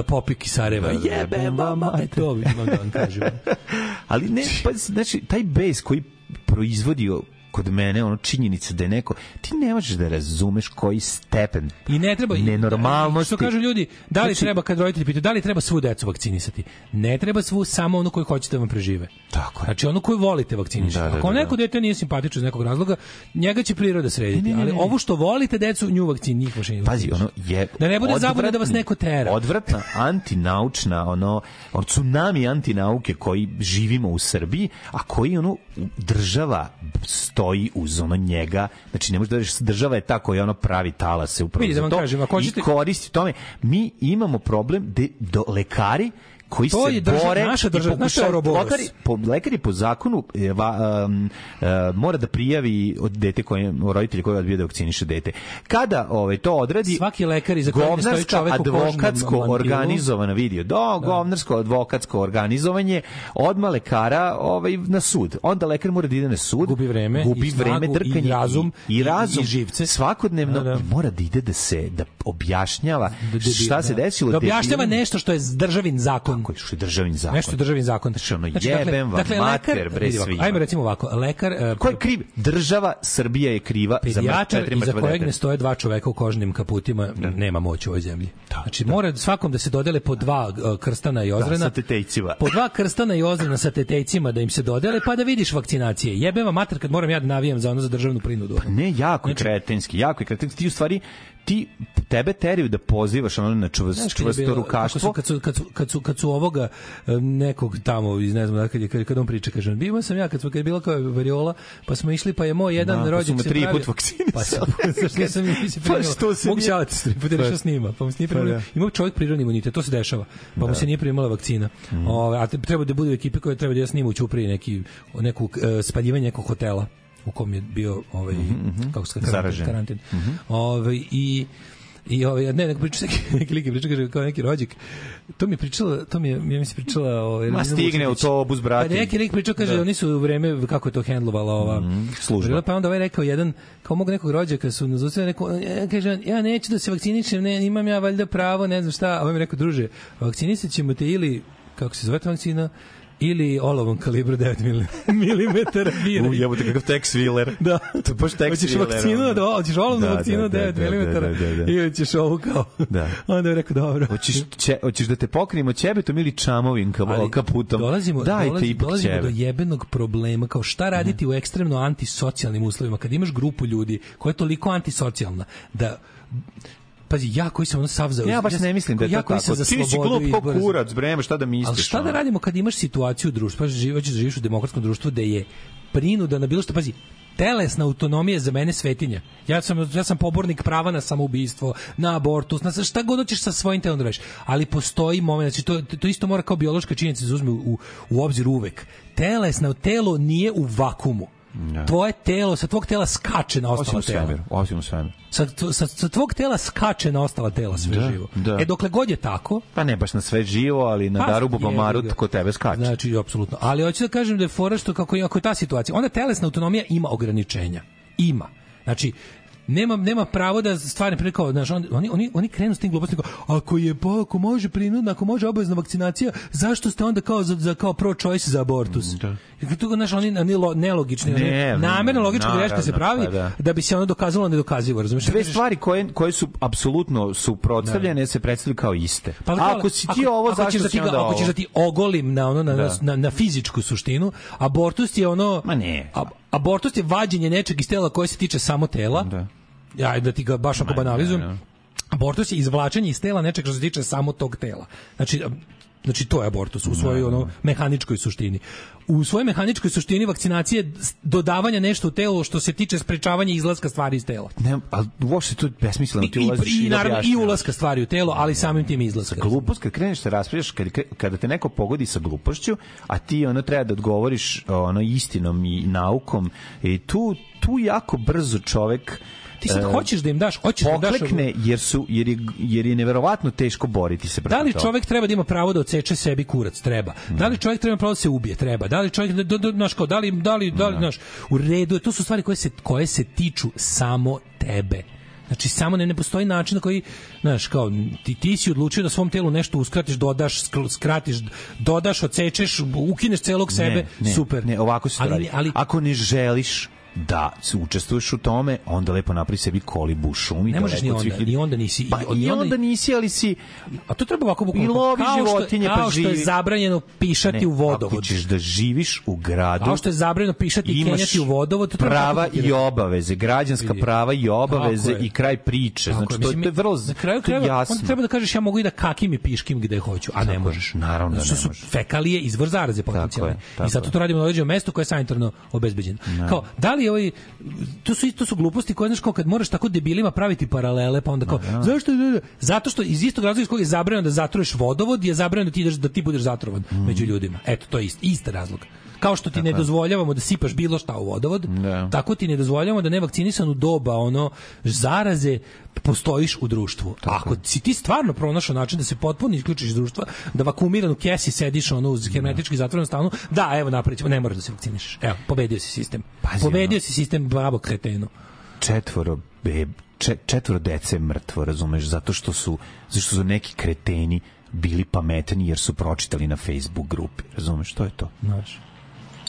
Popik iz Sarajeva. Da, da, da jebem vam mater! E, to imam da vam kažem. *laughs* Ali ne, pa, znači, taj bes koji proizvodio kod mene ono činjenica da je neko ti ne možeš da razumeš koji stepen i ne treba nenormalnosti što kažu ljudi da li znači- treba kad roditelji pitaju da li treba svu decu vakcinisati ne treba svu samo onu koju hoćete da vam prežive tako je. znači onu koju volite vakcinisati da, da, da, ako da, da. neko dete nije simpatično iz nekog razloga njega će priroda srediti ne, ne, ne, ali ovo što volite decu nju vakcin njih vaše pazi ono je da ne bude zabune da vas neko tera odvratna antinaučna ono on tsunami antinauke koji živimo u Srbiji a koji ono država sto stoji uz ono njega. Znači ne može da država je ta koja ono pravi talase upravo Vidi, za da to. Kažem, ako hoćete... I koristi tome. Mi imamo problem da do lekari koji to se je drža, bore naša država, naš lekari, po, lekari po zakonu e, va, um, uh, mora da prijavi od dete koje roditelj koji odbija da vakciniše dete. Kada ovaj to odradi svaki lekar iz kojeg stoji čovek advokatsko organizovan video, do da. govnarsko advokatsko organizovanje odma lekara ovaj na sud. Onda lekar mora da ide na sud, gubi vreme, gubi i vreme drkanje i razum i, i razum i živce svakodnevno da, da. mora da ide da se da objašnjava da, da, da šta se da. desilo, da objašnjava nešto što je državin zakon Kako što je državni zakon? Nešto državni zakon. Znači, ono, znači, dakle, jebem dakle, vam dakle, mater, lekar, bre, svi. Ajmo recimo ovako, lekar... Uh, Ko je kriv? Država Srbija je kriva za mrtve iza kojeg ne stoje dva čoveka u kožnim kaputima, da. nema moć u ovoj zemlji. Da, znači, da. mora svakom da se dodele po dva uh, krstana i da, ozrena. Da, sa tetejcima. Po dva krstana i ozrena sa tetejcima da im se dodele, pa da vidiš vakcinacije. Jebem vam mater kad moram ja da navijam za ono za državnu prinudu. Pa ne, jako znači, kretenski, jako je kretenski. Ti u stvari ti tebe teraju da pozivaš ono na čvrsto rukaštvo. Kad su, kad su, kad su, kad su, kad su facu ovoga e, nekog tamo iz ne znam da kad je kad on priča kaže bio sam ja kad smo kad je bila kao variola pa smo išli pa je moj jedan da, pa rođak pa se tri put vakcine pa sam *laughs* zašto sam mi se pa što se mogu čalati tri puta pa nešto snima pa mu se nije pa primila da. i mog čovjek prirodni imunitet to se dešava pa mu da. se nije primila vakcina mm. Ove, ovaj, a treba da bude u ekipi koja treba da ja u pri neki neku e, spaljivanje nekog hotela u kom je bio ovaj mm -hmm. kako se kaže karantin. Mm -hmm. Ovaj i I ovaj, ne, neko priča, neki, *laughs* neki lik priča, kaže, kao neki rođak. To mi je pričala, to mi je, ja mi se pričala... Ovaj, Ma stigne u to autobus, brati. Pa neki lik priča, kaže, da. oni su u vreme, kako je to hendlovala ova mm, služba. Pa onda ovaj rekao jedan, kao mog nekog rođaka su na rekao, ja, e, kaže, ja neću da se vakcinišem, ne, imam ja valjda pravo, ne znam šta. A ovaj mi rekao, druže, vakcinisat ćemo te ili kako se zove ta vakcina, ili olovom kalibra 9 mm biraj. U te kakav Tex Wheeler. Da. To je baš Tex Wheeler. Hoćeš vakcinu, da, hoćeš olovnu da, vakcinu da, 9 da, da da, da, da, da, ili ćeš ovu kao. Da. *laughs* Onda je rekao dobro. Hoćeš će, hoćeš da te pokrijemo ćebetom ili čamovim ka, Ali, kaputom. Dolazimo, Dajte dolaz, dolazimo ćebe. do jebenog problema kao šta raditi mm. u ekstremno antisocijalnim uslovima kad imaš grupu ljudi koja je toliko antisocijalna da pazi, ja koji sam ono sav za... Ja baš ne mislim da je to tako. Sam za Ti si glup ko kurac, breme, šta da misliš? Ali šta da radimo kad imaš situaciju u društvu? Pa živaćeš da živiš u demokratskom društvu da je prinuda na bilo što, pazi, telesna autonomija za mene svetinja. Ja sam, ja sam pobornik prava na samoubistvo, na abortus, na šta god hoćeš sa svojim telom da radiš. Ali postoji moment, znači to, to isto mora kao biološka činjenica da se uzme u, u obzir uvek. Telesno telo nije u vakumu. Ja. Da. Tvoje telo, sa tvog tela skače na ostala osim tela. Svemir, osim svemir. Sa, sa, sa tvog tela skače na ostala tela sve da, živo. Da. E, dokle god je tako... Pa ne baš na sve živo, ali na pa, darubu pa marut kod tebe skače. Znači, apsolutno. Ali hoću da kažem da je fora što kako je, ako je ta situacija, onda telesna autonomija ima ograničenja. Ima. Znači, nema, nema pravo da stvarno preko, znaš, on, oni, oni, oni krenu s tim glupostima, ako je, pa, ako može prinudno ako može obavezna vakcinacija, zašto ste onda kao za, za kao pro-choice za abortus? Mm, da. Jer tu, znaš, oni, oni lo, nelogični, ne, namerno logička no, greška da se pravi, pa da. da. bi se ono dokazalo nedokazivo, razumiješ? sve stvari koje, koje su apsolutno suprotstavljene da. se predstavljaju kao iste. Pa, dakle, ako si ti ako, ovo, ako zašto da ti, ako ćeš da ti ogolim na, ono, na, da. na, na, na fizičku suštinu, abortus je ono... Ma ne. A, abortus je vađenje nečeg iz tela koje se tiče samo tela. Da. Ja da ti ga baš ako banalizujem. Da, da. Abortus je izvlačenje iz tela nečeg što se tiče samo tog tela. Znači, znači to je abortus u svojoj ono mehaničkoj suštini u svojoj mehaničkoj suštini vakcinacije dodavanja nešto u telo što se tiče sprečavanja izlaska stvari iz tela. Ne, a uopšte to je besmisleno. Ti ulaziš i, i, naravno, i ulaska stvari u telo, ali samim tim izlaska. Glupost, kad kreneš se da raspravljaš, kad, kada te neko pogodi sa glupošću, a ti ono treba da odgovoriš ono istinom i naukom, i tu, tu jako brzo čovek ti sad e, hoćeš da im daš, hoćeš da daš. Poklekne jer su jer je, jer je neverovatno teško boriti se protiv Da li čovjek treba da ima pravo da odseče sebi kurac, treba. Da li čovjek treba pravo da se ubije, treba. Da li čovjek da, da, da, kao, da li da li da li, znaš, u redu, to su stvari koje se koje se tiču samo tebe. Znači, samo ne, ne postoji način na koji, znaš, kao, ti, ti si odlučio da svom telu nešto uskratiš, dodaš, skratiš, dodaš, odsečeš, ukineš celog sebe, ne, ne, super. Ne, ovako se ali, ali, Ako ne želiš da učestvuješ u tome, onda lepo napravi sebi kolibu šumi. Ne možeš ni onda, svih... ni onda nisi. Pa, i, i onda nisi, ali si... A to treba ovako bukvalno. I lovi životinje, kao pa živi. Kao što je zabranjeno pišati ne, u vodovod. Ako ćeš da živiš u gradu... Kao što je zabranjeno pišati i kenjati u vodovod... To prava i obaveze, građanska vidi. prava i obaveze i kraj priče. Tako znači, je, mislim, to, je vrlo na kraju treba, jasno. Onda treba da kažeš ja mogu i da kakim i piškim gde hoću, a ne možeš. Naravno da ne možeš. Fekalije izvor zaraze potencijalne. I zato to radimo na određenom mestu koje je sanitarno obezbeđeno. Kao, da li stvari ovaj to su isto su gluposti koje znaš kao kad moraš tako debilima praviti paralele pa onda kao no, da, da. zašto da, zato što iz istog razloga iz kog je zabranjeno da zatruješ vodovod je zabranjeno da ti ideš da ti budeš zatrovan mm. među ljudima. Eto to je ist, isti razlog. Kao što ti tako ne dozvoljavamo da sipaš bilo šta u vodovod, da. tako ti ne dozvoljavamo da nevakcinisan u doba ono zaraze postojiš u društvu. Tako. Ako si ti stvarno pronašao način da se potpuno isključiš iz društva, da vakuumiran u kesi sediš ono uz da. hermetički zatvoren stanu, da, evo napravićemo, ne moraš da se vakcinišeš. Evo, pobedio si sistem. Pazi, pobedio ono. si sistem bravo kreteno. Četvoro beb, četvoro dece mrtvo, razumeš, zato što su, zato što su neki kreteni bili pametni jer su pročitali na Facebook grupi, razumeš, što je to? Znaš.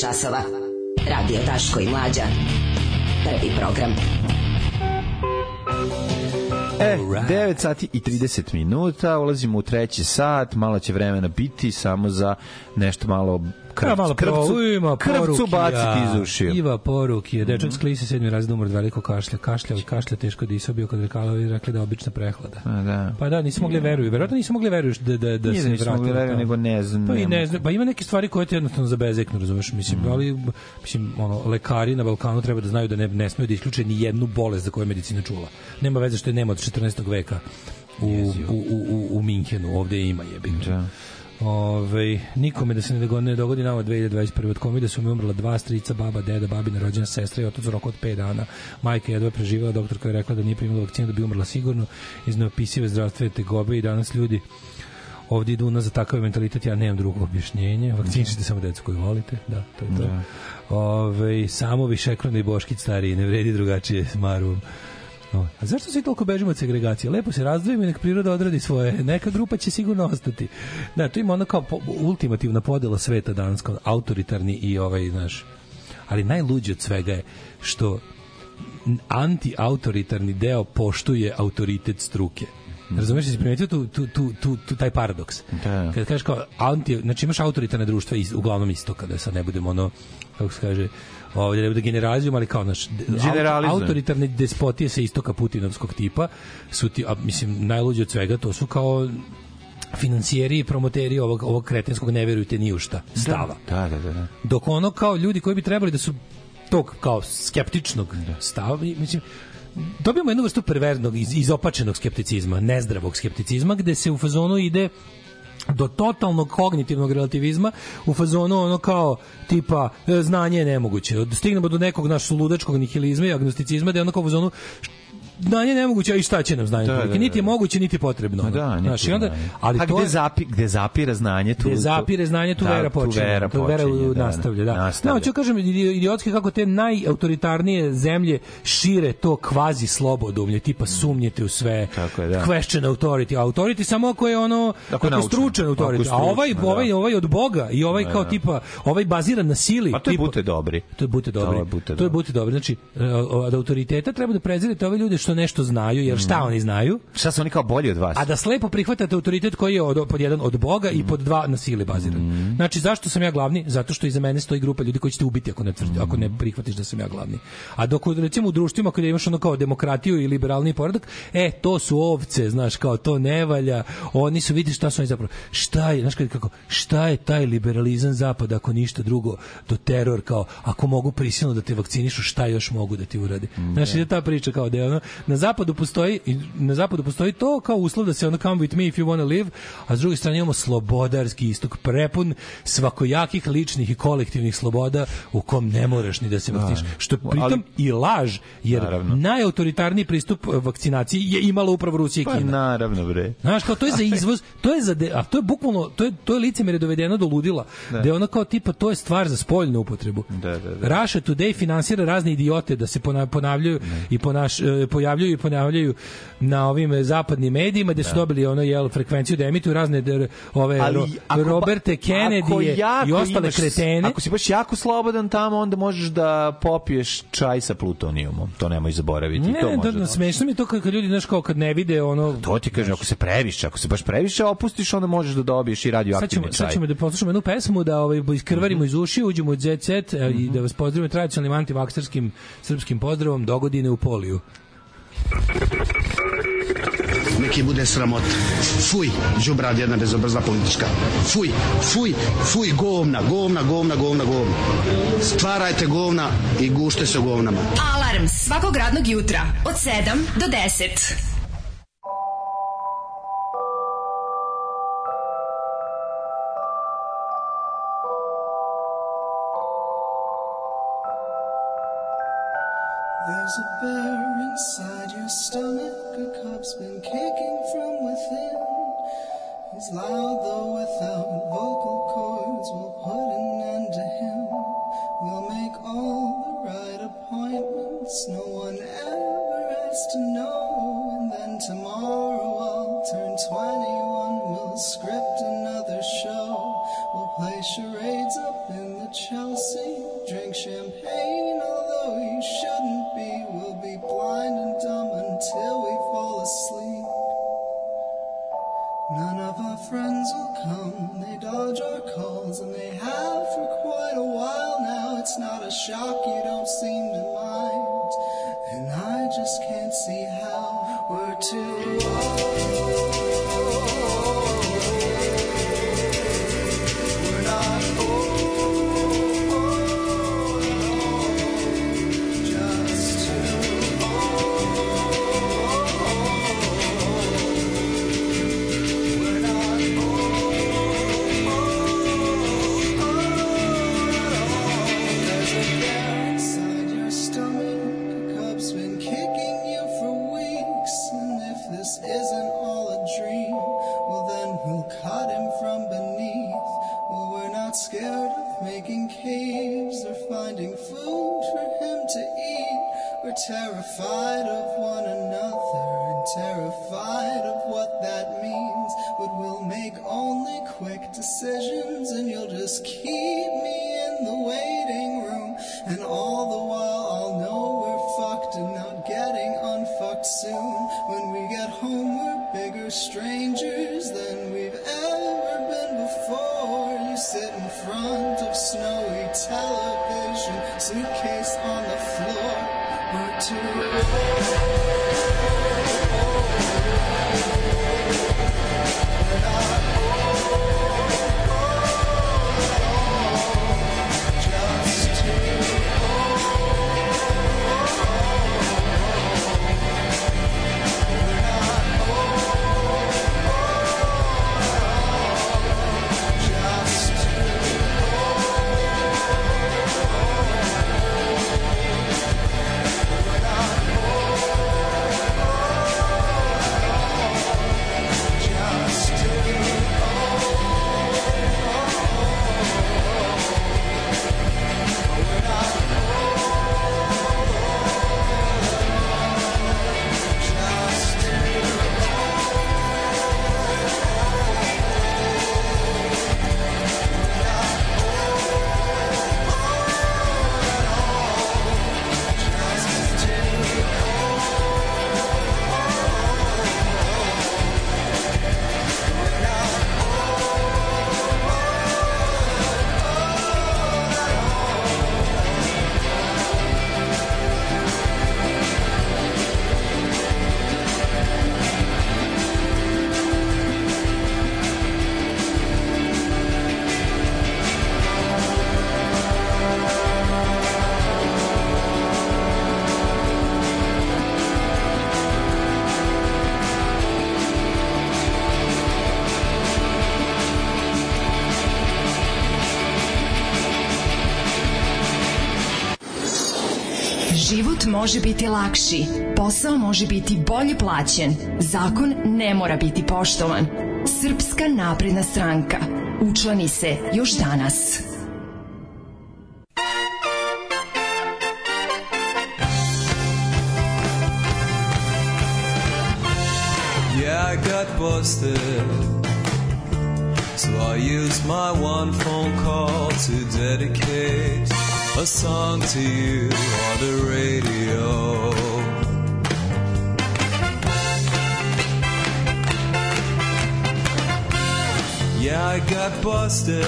časova. Radio Daško i Mlađa. Prvi program. E, 9 sati i 30 minuta, ulazimo u treći sat, malo će vremena biti samo za nešto malo krv, malo krvcu, pro, ima krvcu baciti da. iz ušiju. Iva poruk je, dečak mm -hmm. sklisi sedmi razred umor od velikog kašlja, kašlja od kašlja teško disao da bio kod lekala i rekli da je obična prehlada. A, da. Pa da, nisu mogli veruju, verovatno nisu mogli veruju da, da, da Nije da se nisu mogli veruju, nego ne znam. Pa, i ne znam, pa ima neke stvari koje te jednostavno zabezeknu, razumeš, mislim, mm -hmm. ali mislim, ono, lekari na Balkanu treba da znaju da ne, ne smeju da isključe ni jednu bolest za koju je medicina čula. Nema veze što je nema od 14. veka u, u, u, u, u Minhenu, ovde ima jebim. Da. Ove, ovaj, nikome da se ne, ne dogodi nama 2021. Od da su mi umrla dva strica, baba, deda, babina, rođena sestra i otac u roku od 5 dana. Majka je jedva preživjela, doktorka je rekla da nije primila vakcinu, da bi umrla sigurno iz neopisive zdravstvene tegobe i danas ljudi ovdje idu na za takav mentalitet, ja nemam drugo objašnjenje. Vakcinišite samo decu koju volite, da, to je to. Da. Ove, ovaj, samo više i boškić stariji, ne vredi drugačije s marom. No. Ovaj, a zašto svi toliko bežimo od segregacije? Lepo se razdvojimo i nek priroda odradi svoje. Neka grupa će sigurno ostati. Da, to ima ona kao ultimativna podela sveta danas, kao autoritarni i ovaj, znaš. Ali najluđe od svega je što antiautoritarni deo poštuje autoritet struke. Mhm. Razumeš, si primetio tu, tu, tu, tu, tu taj paradoks. Da. Kad kažeš kao anti, znači imaš autoritarne društva iz, uglavnom istoka, da sad ne budemo ono, kako se kaže, ovde ne bude generalizujem, ali kao naš aut, autoritarne despotije sa istoka putinovskog tipa su ti, a, mislim, najluđe od svega, to su kao financijeri i promoteri ovog, ovog kretenskog ne verujte ni u šta da. stava. Da, da, da, da. Dok ono kao ljudi koji bi trebali da su tog kao skeptičnog da. stava, mislim, dobijamo jednu vrstu perverznog, iz, izopačenog skepticizma, nezdravog skepticizma, gde se u fazonu ide do totalnog kognitivnog relativizma u fazonu ono kao tipa e, znanje je nemoguće. Stignemo do nekog našeg ludačkog nihilizma i agnosticizma da je ono kao u fazonu znanje nemoguće, a i šta će nam znanje? Da, da, da. Niti je da. moguće, niti je potrebno. Da, da Znaš, onda, ali pa to, gde, zapi, gde zapira znanje, tu... Gde zapire znanje, tu da, vera počinje. Tu vera, počinje, tu vera počinje, da, nastavlja, da. Nastavlja. No, ću da kažem, idiotski kako te najautoritarnije zemlje šire to kvazi slobodumlje, tipa sumnjete u sve, Tako je, da. question authority, authority samo ako je ono, ako, ako stručan authority, a ovaj, da. ovaj, ovaj od Boga i ovaj kao da. tipa, ovaj baziran na sili. Pa to je bute dobri. To je bute dobri. To je bute dobri. Znači, e, od autoriteta treba da prezirete ove ljude što što nešto znaju, jer šta mm. oni znaju? Šta su oni kao bolji od vas? A da slepo prihvatate autoritet koji je od, pod jedan od Boga i pod dva na sili baziran. Mm. Znači, zašto sam ja glavni? Zato što iza mene stoji grupa ljudi koji će te ubiti ako ne, tvrdi, ako ne prihvatiš da sam ja glavni. A dok, recimo, u društvima kada imaš ono kao demokratiju i liberalni poredak, e, to su ovce, znaš, kao to ne valja, oni su, vidi šta su oni zapravo, šta je, znaš kako, šta je taj liberalizam zapada ako ništa drugo, do teror, kao, ako mogu prisilno da te vakcinišu, šta još mogu da ti urade? Mm, znaš, da. ide ta priča kao da je ono, na zapadu postoji na zapadu postoji to kao uslov da se ono come with me if you wanna live, a s druge strane imamo slobodarski istok prepun svakojakih ličnih i kolektivnih sloboda u kom ne moraš ni da se vakciniš. Da. Što pritom ali, i laž, jer naravno. najautoritarniji pristup e, vakcinaciji je imala upravo Rusija i pa Kina. Pa naravno bre. Znaš, kao to je za *laughs* izvoz, to je za de, a to je bukvalno to je to je licemerje dovedeno do ludila. Da. da je ono kao tipa to je stvar za spoljnu upotrebu. Da, da, da. Russia Today finansira razne idiote da se ponavljaju ne. i ponaš, e, pojavljaju pojavljuju i ponavljaju na ovim zapadnim medijima gde su da. dobili ono jel frekvenciju da emituju razne der, ove Ali, ro, ako, pa- Roberte Kennedy i ostale imaš, kretene. Ako si baš jako slobodan tamo onda možeš da popiješ čaj sa plutonijumom. To nemoj zaboraviti. Ne, to ne, može. Da, da, da, smešno mi je to kad, kad ljudi znaš kao kad ne vide ono To ti kaže ako se previše, ako se baš previše opustiš onda možeš da dobiješ i radioaktivni čaj. Sad ćemo da poslušamo jednu pesmu da ovaj iskrvarimo mm -hmm. iz mhm. uši, uđemo u ZZ mm -hmm. i da mhm. vas pozdravimo tradicionalnim antivakserskim srpskim pozdravom dogodine u poliju. Neki bude sramota. Fuj, žubrad jedna bezobrzna politička. Fuj, fuj, fuj, govna, govna, govna, govna, govna. Stvarajte govna i gušte se govnama. Alarm svakog radnog jutra od 7 do 10. There's a bear inside stomach, a cop's been kicking from within. He's loud though without vocal cords. We'll put an end to him. We'll make all the right appointments. No one ever has to know. And then tomorrow I'll turn 21. We'll script another show. We'll play charades up in the Chelsea. Drink champagne friends will come. They dodge our calls, and they have for quite a while now. It's not a shock you don't seem to mind. And I just can't see how we're too. može biti lakši, posao može biti bolje plaćen, zakon ne mora biti poštovan. Srpska napredna stranka. Učlani se još danas. Yeah, got busted So I used my one phone call to dedicate a song to you on the radio. Yeah, I got busted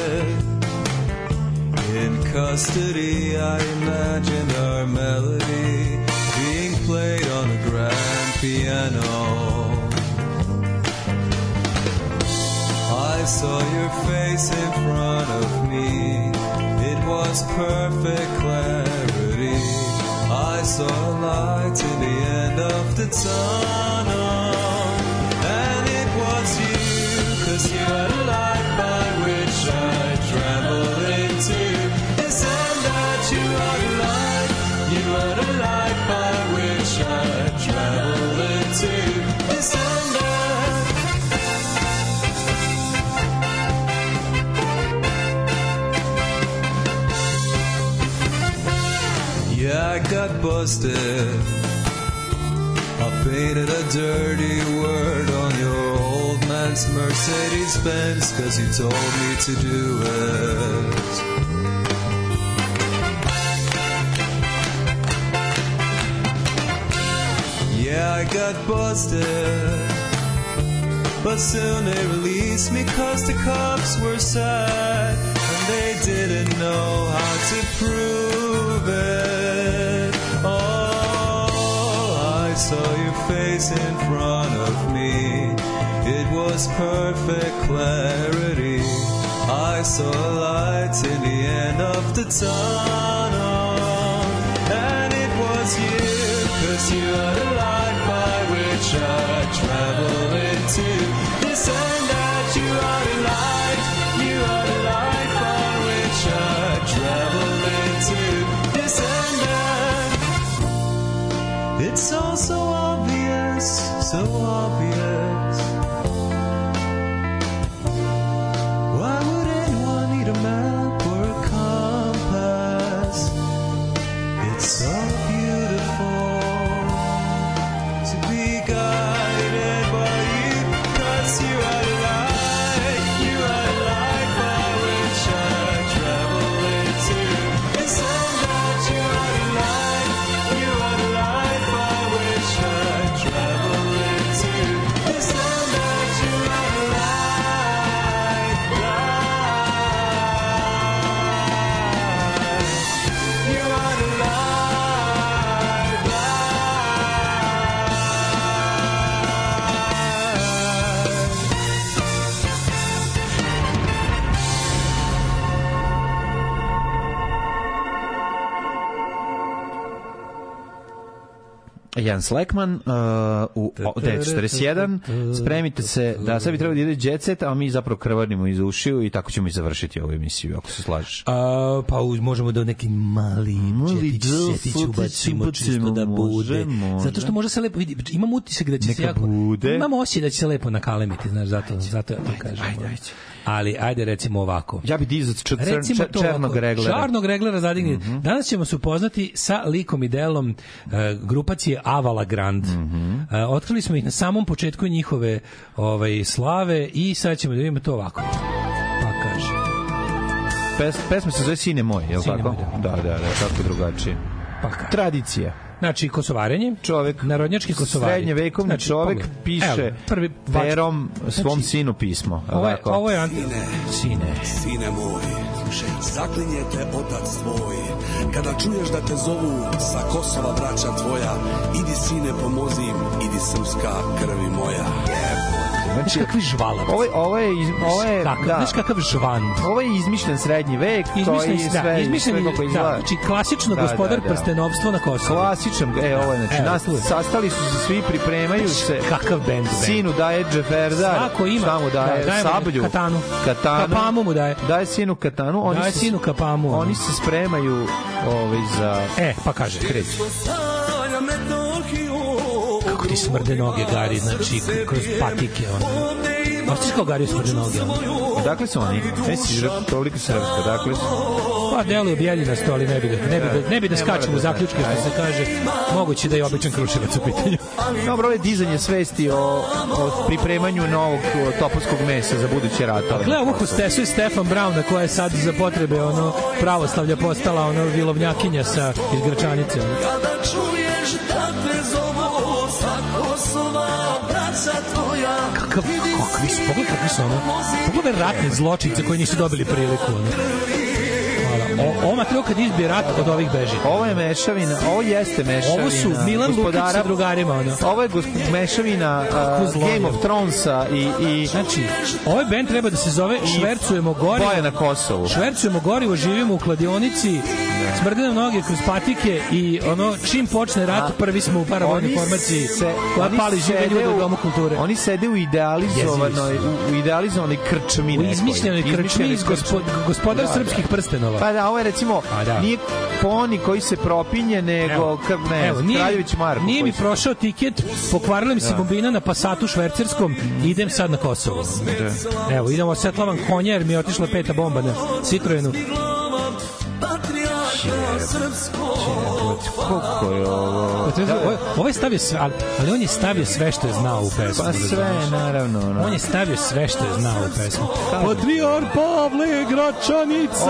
in custody. I imagined our melody being played on a grand piano. I saw your face in front of me was perfect clarity. I saw light in the end of the tunnel, and it was you, cause you got busted. I painted a dirty word on your old man's Mercedes Benz, cause you told me to do it. Yeah, I got busted. But soon they released me cause the cops were sad. And they didn't know how to prove it. saw your face in front of me. It was perfect clarity. I saw a light in the end of the tunnel. And it was you, cause you are the light by which I travel into. This end that you are the light. so obvious. Jan Slekman uh, u 41. Spremite se da sad bi trebalo da ide jet set, a mi zapravo krvarnimo iz ušiju i tako ćemo i završiti ovu emisiju, ako se slažeš. A, pa uz, možemo da neki mali, mali džetić ubacimo čisto da bude. Može, Zato što može se lepo vidi. Znači, imam utisak da će Neka se jako... Bude. Imam osjećaj da će se lepo nakalemiti, znaš, zato, zato ja to kažem. Ajde, ajde. Ali ajde recimo ovako. Ja bih dizao čr, čr, čr, černog reglera. Čarnog reglera zadigni. Mm -hmm. Danas ćemo se upoznati sa likom i delom uh, grupacije Avala Grand. Mm -hmm. uh, otkrili smo ih na samom početku njihove ovaj, slave i sad ćemo da vidimo to ovako. Pa kaže. Pes, pesma se zove Sine moj, je li tako? Moj, da. da, da, da, kako drugačije. Pa Tradicija. Znači, kosovarenje, čovek, narodnjački kosovari. Srednjevekovni znači, čovek piše Evo, prvi, verom znači, svom sinu pismo. Ovo je, ovo je... Anti... Sine, sine, sine moj, zaklinje te otac tvoj, kada čuješ da te zovu sa Kosova braća tvoja, idi sine pomozi im, idi srpska krvi moja. Yeah! Znači, znaš kakav žvalavac. Ovo, ovaj, ovo ovaj je, ovo ovaj je, kakav, da. Znaš kakav žvand. Ovo je izmišljen srednji vek, izmišljen, koji da, sve, izmišljen, sve kako da, izgleda. Da, znači, klasično da, da gospodar da, da. prstenovstvo na Kosovo. Klasičan, e, da. ovo je, znači, Evo. nas, sastali su se svi, pripremaju znači, se. Kakav bend, bend. Sinu daje Džeferdar. Svako ima. Samo daje? Da, sablju. Katanu. Katanu. Kapamu mu daje. Daje sinu katanu. Oni daje se, sinu kapamu. Oni se spremaju ovaj, za... E, pa kaže. Kreći ti smrde noge, Gari, znači, kroz patike, ono. Osjećaš kao Gari smrde noge, ono. Odakle su oni? Jesi toliko srpska, odakle su? Pa deluje bjelji na stoli, ne bi da, ne bi da, ne bi da skačemo da zaključke, što se kaže, moguće da je običan kruševac u pitanju. Dobro, je dizanje svesti o, o pripremanju novog topovskog mesa za buduće ratove. Gle, ovu hostesu je Stefan Brown, na koja je sad za potrebe ono pravoslavlja postala ono vilovnjakinja sa izgračanicom. Kada čuješ da te kakav, kakvi su, pogledaj kakvi su ono, pogledaj ratne zločince koji nisu dobili priliku, ono. Hvala, O, ova materija kad izbije rat od ovih beži. Ovo je mešavina, ovo jeste mešavina. Ovo su Milan Lukić sa drugarima. Ono. Ovo je mešavina uh, Game of Thronesa i, i... Znači, ovaj band treba da se zove Švercujemo gorivo. Boje na Kosovu. Švercujemo gorivo, živimo u kladionici, smrde nam noge kroz patike i ono, čim počne rat, A, prvi smo u paravojnoj formaciji se, koja pali žive ljude u Domu kulture. Oni sede u idealizovanoj, u, u idealizovanoj krčmi. U izmišljenoj krčmi, krčmi, krčmi, krčmi gospod, gospodar da, srpskih da. prstenova. Pa da, a ovo je recimo a, da. nije poni koji se propinje nego evo, ne, evo, nije, Kraljević Marko. Nije mi prošao tiket, pokvarila mi se da. bombina na Passatu švercerskom, idem sad na Kosovo. Da. Evo, idemo osetlavan konja jer mi je otišla peta bomba na Citroenu Kako je ovo? Pa da, ovo, je stavio sve, ali, ali on je stavio sve što je znao u pa pesmu. Pa sve, naravno. No. On je stavio sve što je znao u pesmu. Patriar Pavle Gračanica,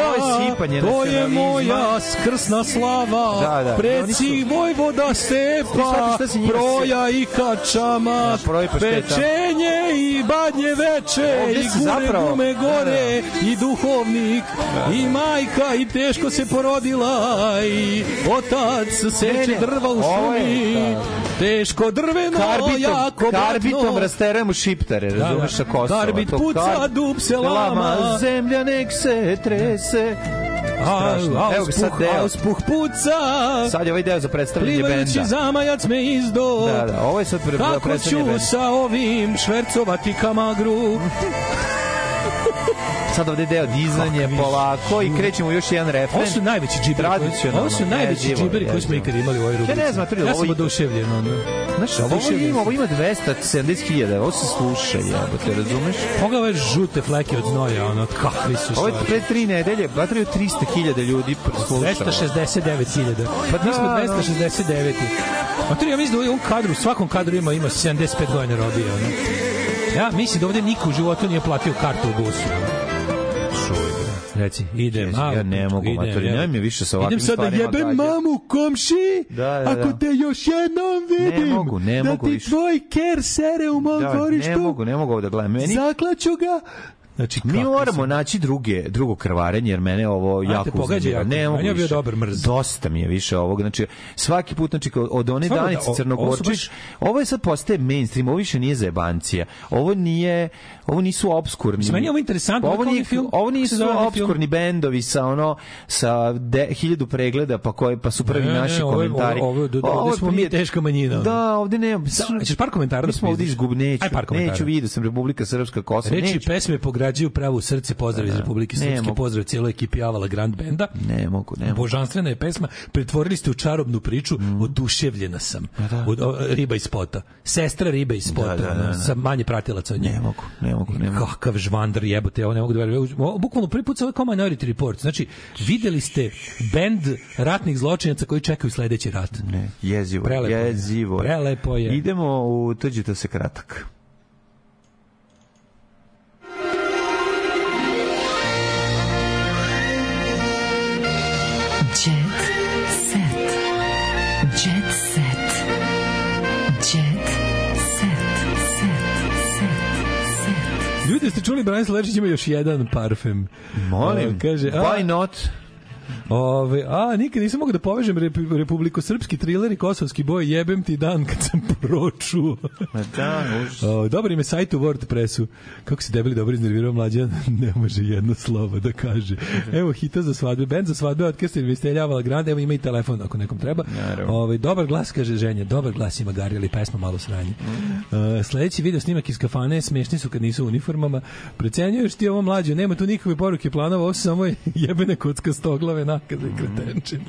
ovo je to je moja skrsna slava, da, da. preci su... Vojvoda Sepa, proja i kačama, da, pečenje i badnje veče, i gure gume gore, da, da. i duhovnik, da, da. i majka, i teško se porodila, Nikolaj, otac seče drva u šumi, da. teško drveno, karbitom, jako blatno. Karbitom rasterujemo šiptare, da, razumeš, sa da. Kosova. Karbit puca, kar... dub se lama, zemlja nek se trese. Strašno. A, Evo ga sad deo. Auspuh puca. Sad je ovaj deo za predstavljanje Plivajući benda. zamajac me izdo. Da, da, ovo je sad pre, Kako predstavljanje benda. Kako ću sa ovim švercovati kamagru? *laughs* Sad ovde deo dizanje Kako polako i krećemo još jedan refren. Ovo su najveći džiberi. Tradicionalno. Ovo su najveći džiberi koji smo ikad imali u ovoj rubrici. Ja ne znam, tri, ja sam ovo... oduševljen. Ono. Znaš, ovo, ovo, ima, ovo ima 270.000, ovo se sluša, jebote, razumeš? Koga ove žute fleke od znoja, ono, kakvi su Ovo je pre tri nedelje, batraju 300.000 ljudi sluša. 269.000. Pa mi smo 269. A tri, ja mislim da u ovom kadru, u svakom kadru ima, ima 75 godina robije, ono. Ja mislim da ovde niko u životu nije platio kartu u busu. Reci, idem, Jezu, ja ne mogu, idem, mater, ja, mi više sa ovakvim stvarima. Idem sad da jebem mamu, komši, da, da, da. ako te još jednom vidim, ne mogu, ne da mogu ti više. tvoj ker sere u mom da, dvorištu. Ne mogu, ne mogu da gledam. Meni... Zaklaću ga, Znači, mi moramo sam? naći druge, drugo krvarenje, jer mene ovo jako pogađa Ne, mogu ja bio dobar mrz. Dosta mi je više ovog. Znači, svaki put, znači, od one Svarno da, danice da, Crnogorčić, baš... ovo je sad postaje mainstream, ovo više nije zajebancija. Ovo nije, ovo nisu obskurni. Mislim, meni je ovo interesantno. Ovo, da nije, film, ovo nisu obskurni film? bendovi sa ono, sa de, hiljadu pregleda, pa, koje, pa su prvi ne, naši ne, komentari. Ovo, ovo, ovo, ovde smo mi teška manjina. Da, ovde ne. Da, ćeš par komentara da smo ovde izgubneću. Aj, par komentara. Neću vidio da sam Republika Srpska Kosova. Reči neću. pesme pograđaju pravo u srce, pozdrav iz da. Republike Srpske, pozdrav cijeloj ekipi Avala Grand Benda. Ne mogu, ne mogu. Božanstvena je pesma, pretvorili ste u čarobnu priču, mm. oduševljena sam. Pa da. Od, riba iz spota. Sestra riba iz spota, da, da, da, da. sa manje pratilaca od nje. Ne mogu, ne ne mogu, ne mogu. Kakav žvandar jebote, ovo ne mogu da verujem. Bukvalno prvi put se ovaj kao Minority Report. Znači, videli ste bend ratnih zločinaca koji čekaju sledeći rat. Ne, jezivo, Prelepo jezivo. Je. Prelepo je. Idemo u Tđita se kratak. Jeste čuli, Branislav Lečić ima još jedan parfem. Molim, uh, kaže, why not? Ove, a, nikad nisam mogao da povežem rep, Republiko Srpski triler i kosovski boj, jebem ti dan kad sam *laughs* pročuo. Ma da, o, dobar im sajt u WordPressu. Kako si debeli dobro iznervirao mlađan, *laughs* ne može jedno slovo da kaže. Evo hita za svadbe, bend za svadbe, orkestar investeljavala grand, evo ima i telefon ako nekom treba. Ove, dobar glas, kaže ženja, dobar glas ima Gari, ali pesma malo sranje. Uh, sledeći video snimak iz kafane, smešni su kad nisu u uniformama. Precenjuješ ti ovo mlađe, nema tu nikakve poruke planova, ovo samo je *laughs* jebene kocka stoglave na nakada i kretenčina.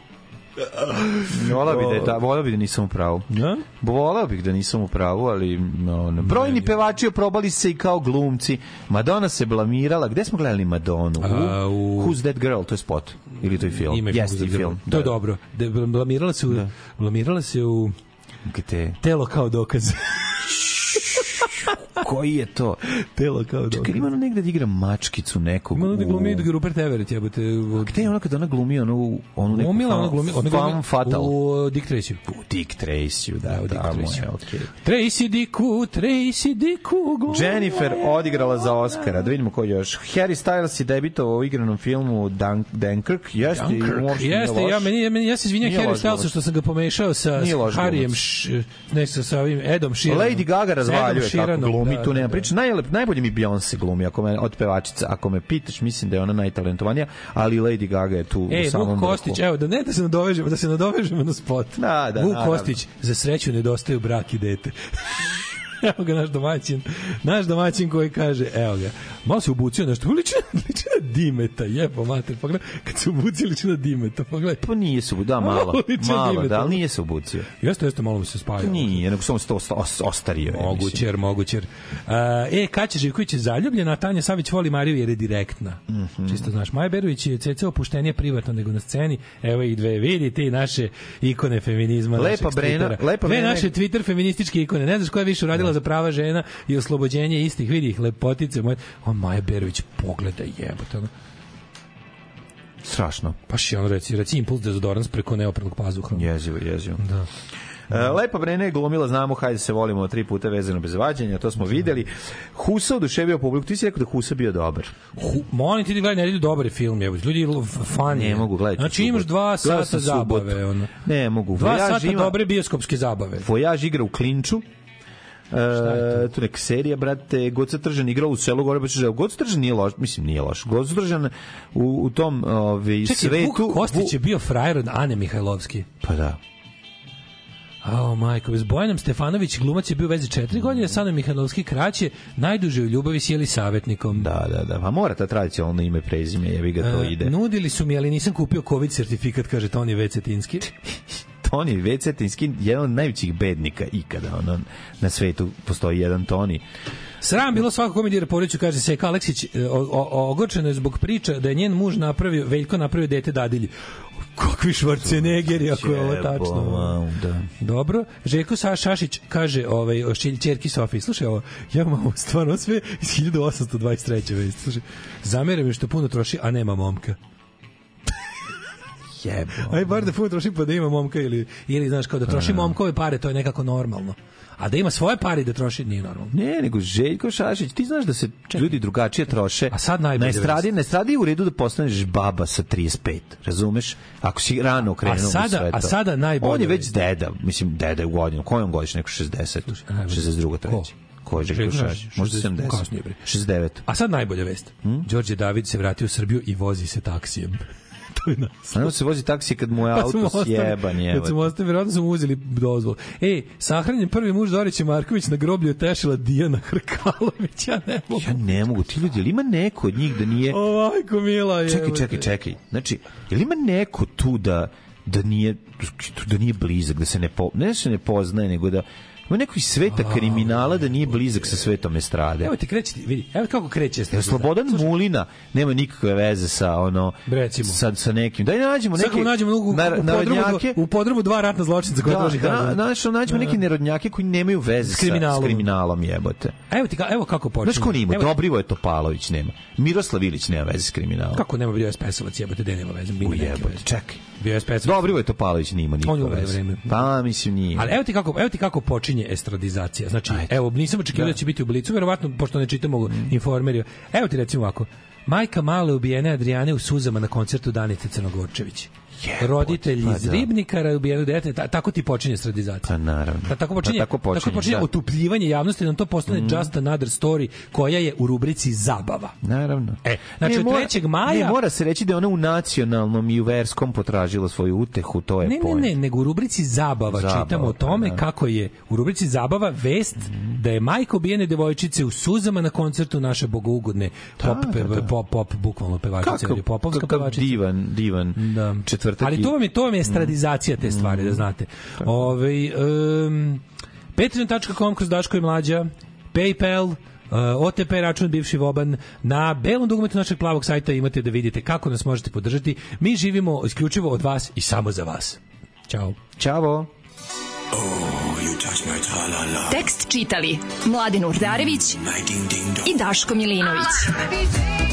Volao bih da je ta, volao bih da nisam u pravu. Da? Volao bih da nisam u pravu, ali no, ne, brojni ne, pevači oprobali se i kao glumci. Madonna se blamirala. Gde smo gledali Madonu? A, u... Who's that girl? To je spot ili to je film? Ime Jeste film. To je da. dobro. Da, blamirala se u, da. blamirala se u Gde? Telo kao dokaz. *laughs* Koji je to? Telo kao dobro. Čekaj, ima ono negde da igra mačkicu nekog. Ima ono da glumi da Rupert Everett, jebote. A gde je ona kada ona glumi onu, onu neku glumila, ona glumi, ona glumi, fatal. Uh, u Dick Tracy. U Dick da, Tracy, da, u Dick Tracy. okay. Tracy Dicku, Tracy Dicku. Glumila. Jennifer odigrala za Oscara, da vidimo ko još. Harry Styles je debitovao u igranom filmu Dunk, Dunkirk. Jeste, Dunkirk. Jeste, ja, meni, ja, meni, ja se izvinjam Harry Styles što sam ga pomešao sa, sa Harijem, ne, sa, sa ovim Edom Sheeranom. Lady Gaga razvaljuje, tako Naravno. Glumi da, tu nema da, priče. Da. Najlep, najbolje mi Beyoncé glumi ako me, od pevačica. Ako me pitaš, mislim da je ona najtalentovanija, ali Lady Gaga je tu e, u samom Vuk Kostić, evo, da ne da se nadovežemo, da se nadovežemo na spot. Da, da, Vuk Kostić, za sreću nedostaju brak i dete. *laughs* *laughs* evo ga naš domaćin. Naš domaćin koji kaže, evo ga, malo se obucio nešto, liči, *laughs* liči na dimeta, jebo mater, pogledaj, kad se obucio liči na dimeta, pogledaj. Pa nije se ubucio, da, *laughs* malo, malo, da, ali nije se ubucio. Jeste, jeste, malo mi se spajao. Nije, nego sam se to ostario. mogućer, mogućer. E, e, Kaća Živković je zaljubljena, Tanja Savić voli Mariju jer je direktna. Mm -hmm. Čisto znaš, Maja Berović je CC opuštenije privatno nego na sceni. Evo i dve, vidite i naše ikone feminizma. Lepa Brena, lepa Dve naše Twitter feminističke ikone. Ne znaš koja je više uradila za prava žena i oslobođenje istih, vidi ih lepotice moje. O Maja Berović, pogleda jebote. Ono. Strašno. Paš je ono reci, reci impuls dezodorans preko neoprenog pazuha. Jezivo, jezivo. Da. E, Lepa Brena je glumila, znamo, hajde se volimo tri puta vezano bez vađenja, to smo videli. Husa oduševio publiku, ti si rekao da Husa bio dobar. Hu, molim ti da gledaj, ne dobar film, je, ljudi fan Ne mogu gledati. Znači imaš dva sata zabave. Ono. Ne mogu. Dva ja sata živa... dobre bioskopske zabave. Vojaž igra u klinču, E, tu neka serija, brate, God Tržan igrao u selu Gore Bačeževo. Pa da- Goca Tržan nije loš, mislim, nije loš. God Tržan u, u tom ovaj, Čekaj, svetu... Čekaj, Vuk Kostić je bio frajer od Ane Mihajlovski. Pa da. A, oh, majko, s Bojanom Stefanović glumac je bio u vezi 4 godine, sa Anom Mihajlovski kraće, najduže u ljubavi s jeli savjetnikom. Da, da, da, pa mora ta tradicionalno ime prezime, jevi ga to e, ide. E, nudili su mi, ali nisam kupio COVID sertifikat, kaže Toni Vecetinski. *laughs* Toni Vecetinski, jedan od najvećih bednika ikada. Ono, na svetu postoji jedan Toni. Sram bilo svako komedira Poriću, kaže se Aleksić, e, ogorčeno je zbog priča da je njen muž napravio, Veljko napravio dete dadilje. Kakvi Schwarzeneggeri, ako je ovo tačno. Da. Dobro. Željko Sa Šašić kaže, ovaj, šilj čerki Sofi, slušaj ovo, ja mam stvarno sve iz 1823. već. Slušaj, zamjeram je što da puno troši, a nema momka jebo. Aj bar da fun troši pa da ima momka ili ili znaš kao da troši pa da. momkove pare, to je nekako normalno. A da ima svoje pare da troši nije normalno. Ne, nego Željko Šašić, ti znaš da se Čekaj. ljudi drugačije troše. A sad najbolje. Na estradi, ne estradi da u redu da postaneš baba sa 35, razumeš? Ako si rano krenuo u sve to. A sada najbolje. On je da već deda, mislim deda je u godinu, kojom godišnju, neko 60, Slušaj, 62, 3. Ko? Ko je Željko Šašić? Možda 70. 69. A sad najbolja vest. Hmm? Đorđe David se vratio u Srbiju i vozi se taksijem ostavi nas. Ono se vozi taksi kad mu je pa auto ostavi, sjeban je. Kad su mu ostavi, vjerojatno su mu uzeli dozvolu. Ej, sahranjen prvi muž Dorića Marković na groblju je tešila Dijana Hrkalović, ja ne mogu. Ja ne mogu, ti ljudi, ili ima neko od njih da nije... O, majko mila je. Čekaj, čekaj, čekaj. Znači, ili ima neko tu da da nije da nije blizak, da se ne po, ne da se ne poznaje, nego da Ima neko iz sveta kriminala da nije blizak sa svetom estrade. Evo ti kreće, vidi, evo kako kreće estrada. Slobodan Slušaj. Mulina nema nikakve veze sa ono Recimo. sa, sa nekim. Daj nađemo neke Sada nađemo u, na, u, podromu, u podromu dva ratna zločinca koja da, da, našo nađemo neke da, da. nerodnjake koji nemaju veze s kriminalom, sa, s kriminalom jebote. Evo ti evo kako počinje. Znaš ko nema? Dobrivo je Topalović nema. Miroslav Ilić nema veze s kriminalom. Kako nema bio SPS-ovac jebote, da nema veze. Ujebote, čekaj. Bio je specijalno. Dobro je Topalović nima nikog. On je umre vreme. Pa mislim nije. Ali evo ti kako, evo ti kako počinje estradizacija. Znači, Ajde. evo nisam očekivao da. da će biti u Blicu, verovatno pošto ne čitamo mm. informeriju. Evo ti recimo ovako. Majka male ubijene Adrijane u suzama na koncertu Danice Crnogorčević. Jebote, roditelj pa iz pa, da. je dete, ta, tako ti počinje sredizacija. Pa naravno. Ta, pa tako pa počinje, pa, tako počinje, tako počinje da. otupljivanje javnosti, da nam to postane mm. just another story koja je u rubrici zabava. Naravno. E, znači, ne, mora, 3. maja... Ne, mora se reći da ona u nacionalnom i u verskom potražila svoju utehu, to je ne, point. Ne, ne, nego u rubrici zabava, zabava čitamo o tome da. kako je u rubrici zabava vest mm. da je majka ubijene devojčice u suzama na koncertu naše bogougodne da, pop, da, da. pop, pop, bukvalno pevačice, kako, ili popovska kako pevačica. divan, divan da. četvrtak crtati. Ali to vam je, to vam je mm. estradizacija te stvari, da mm. znate. Ove, ovaj, um, patreon.com kroz Daško i Mlađa, Paypal, Uh, eh, OTP račun bivši Voban na belom dugmetu našeg plavog sajta imate da vidite kako nas možete podržati. Mi živimo isključivo od vas i samo za vas. Ćao. Ćao. Oh, Tekst čitali Mladin Urdarević i Daško Milinović. Ah,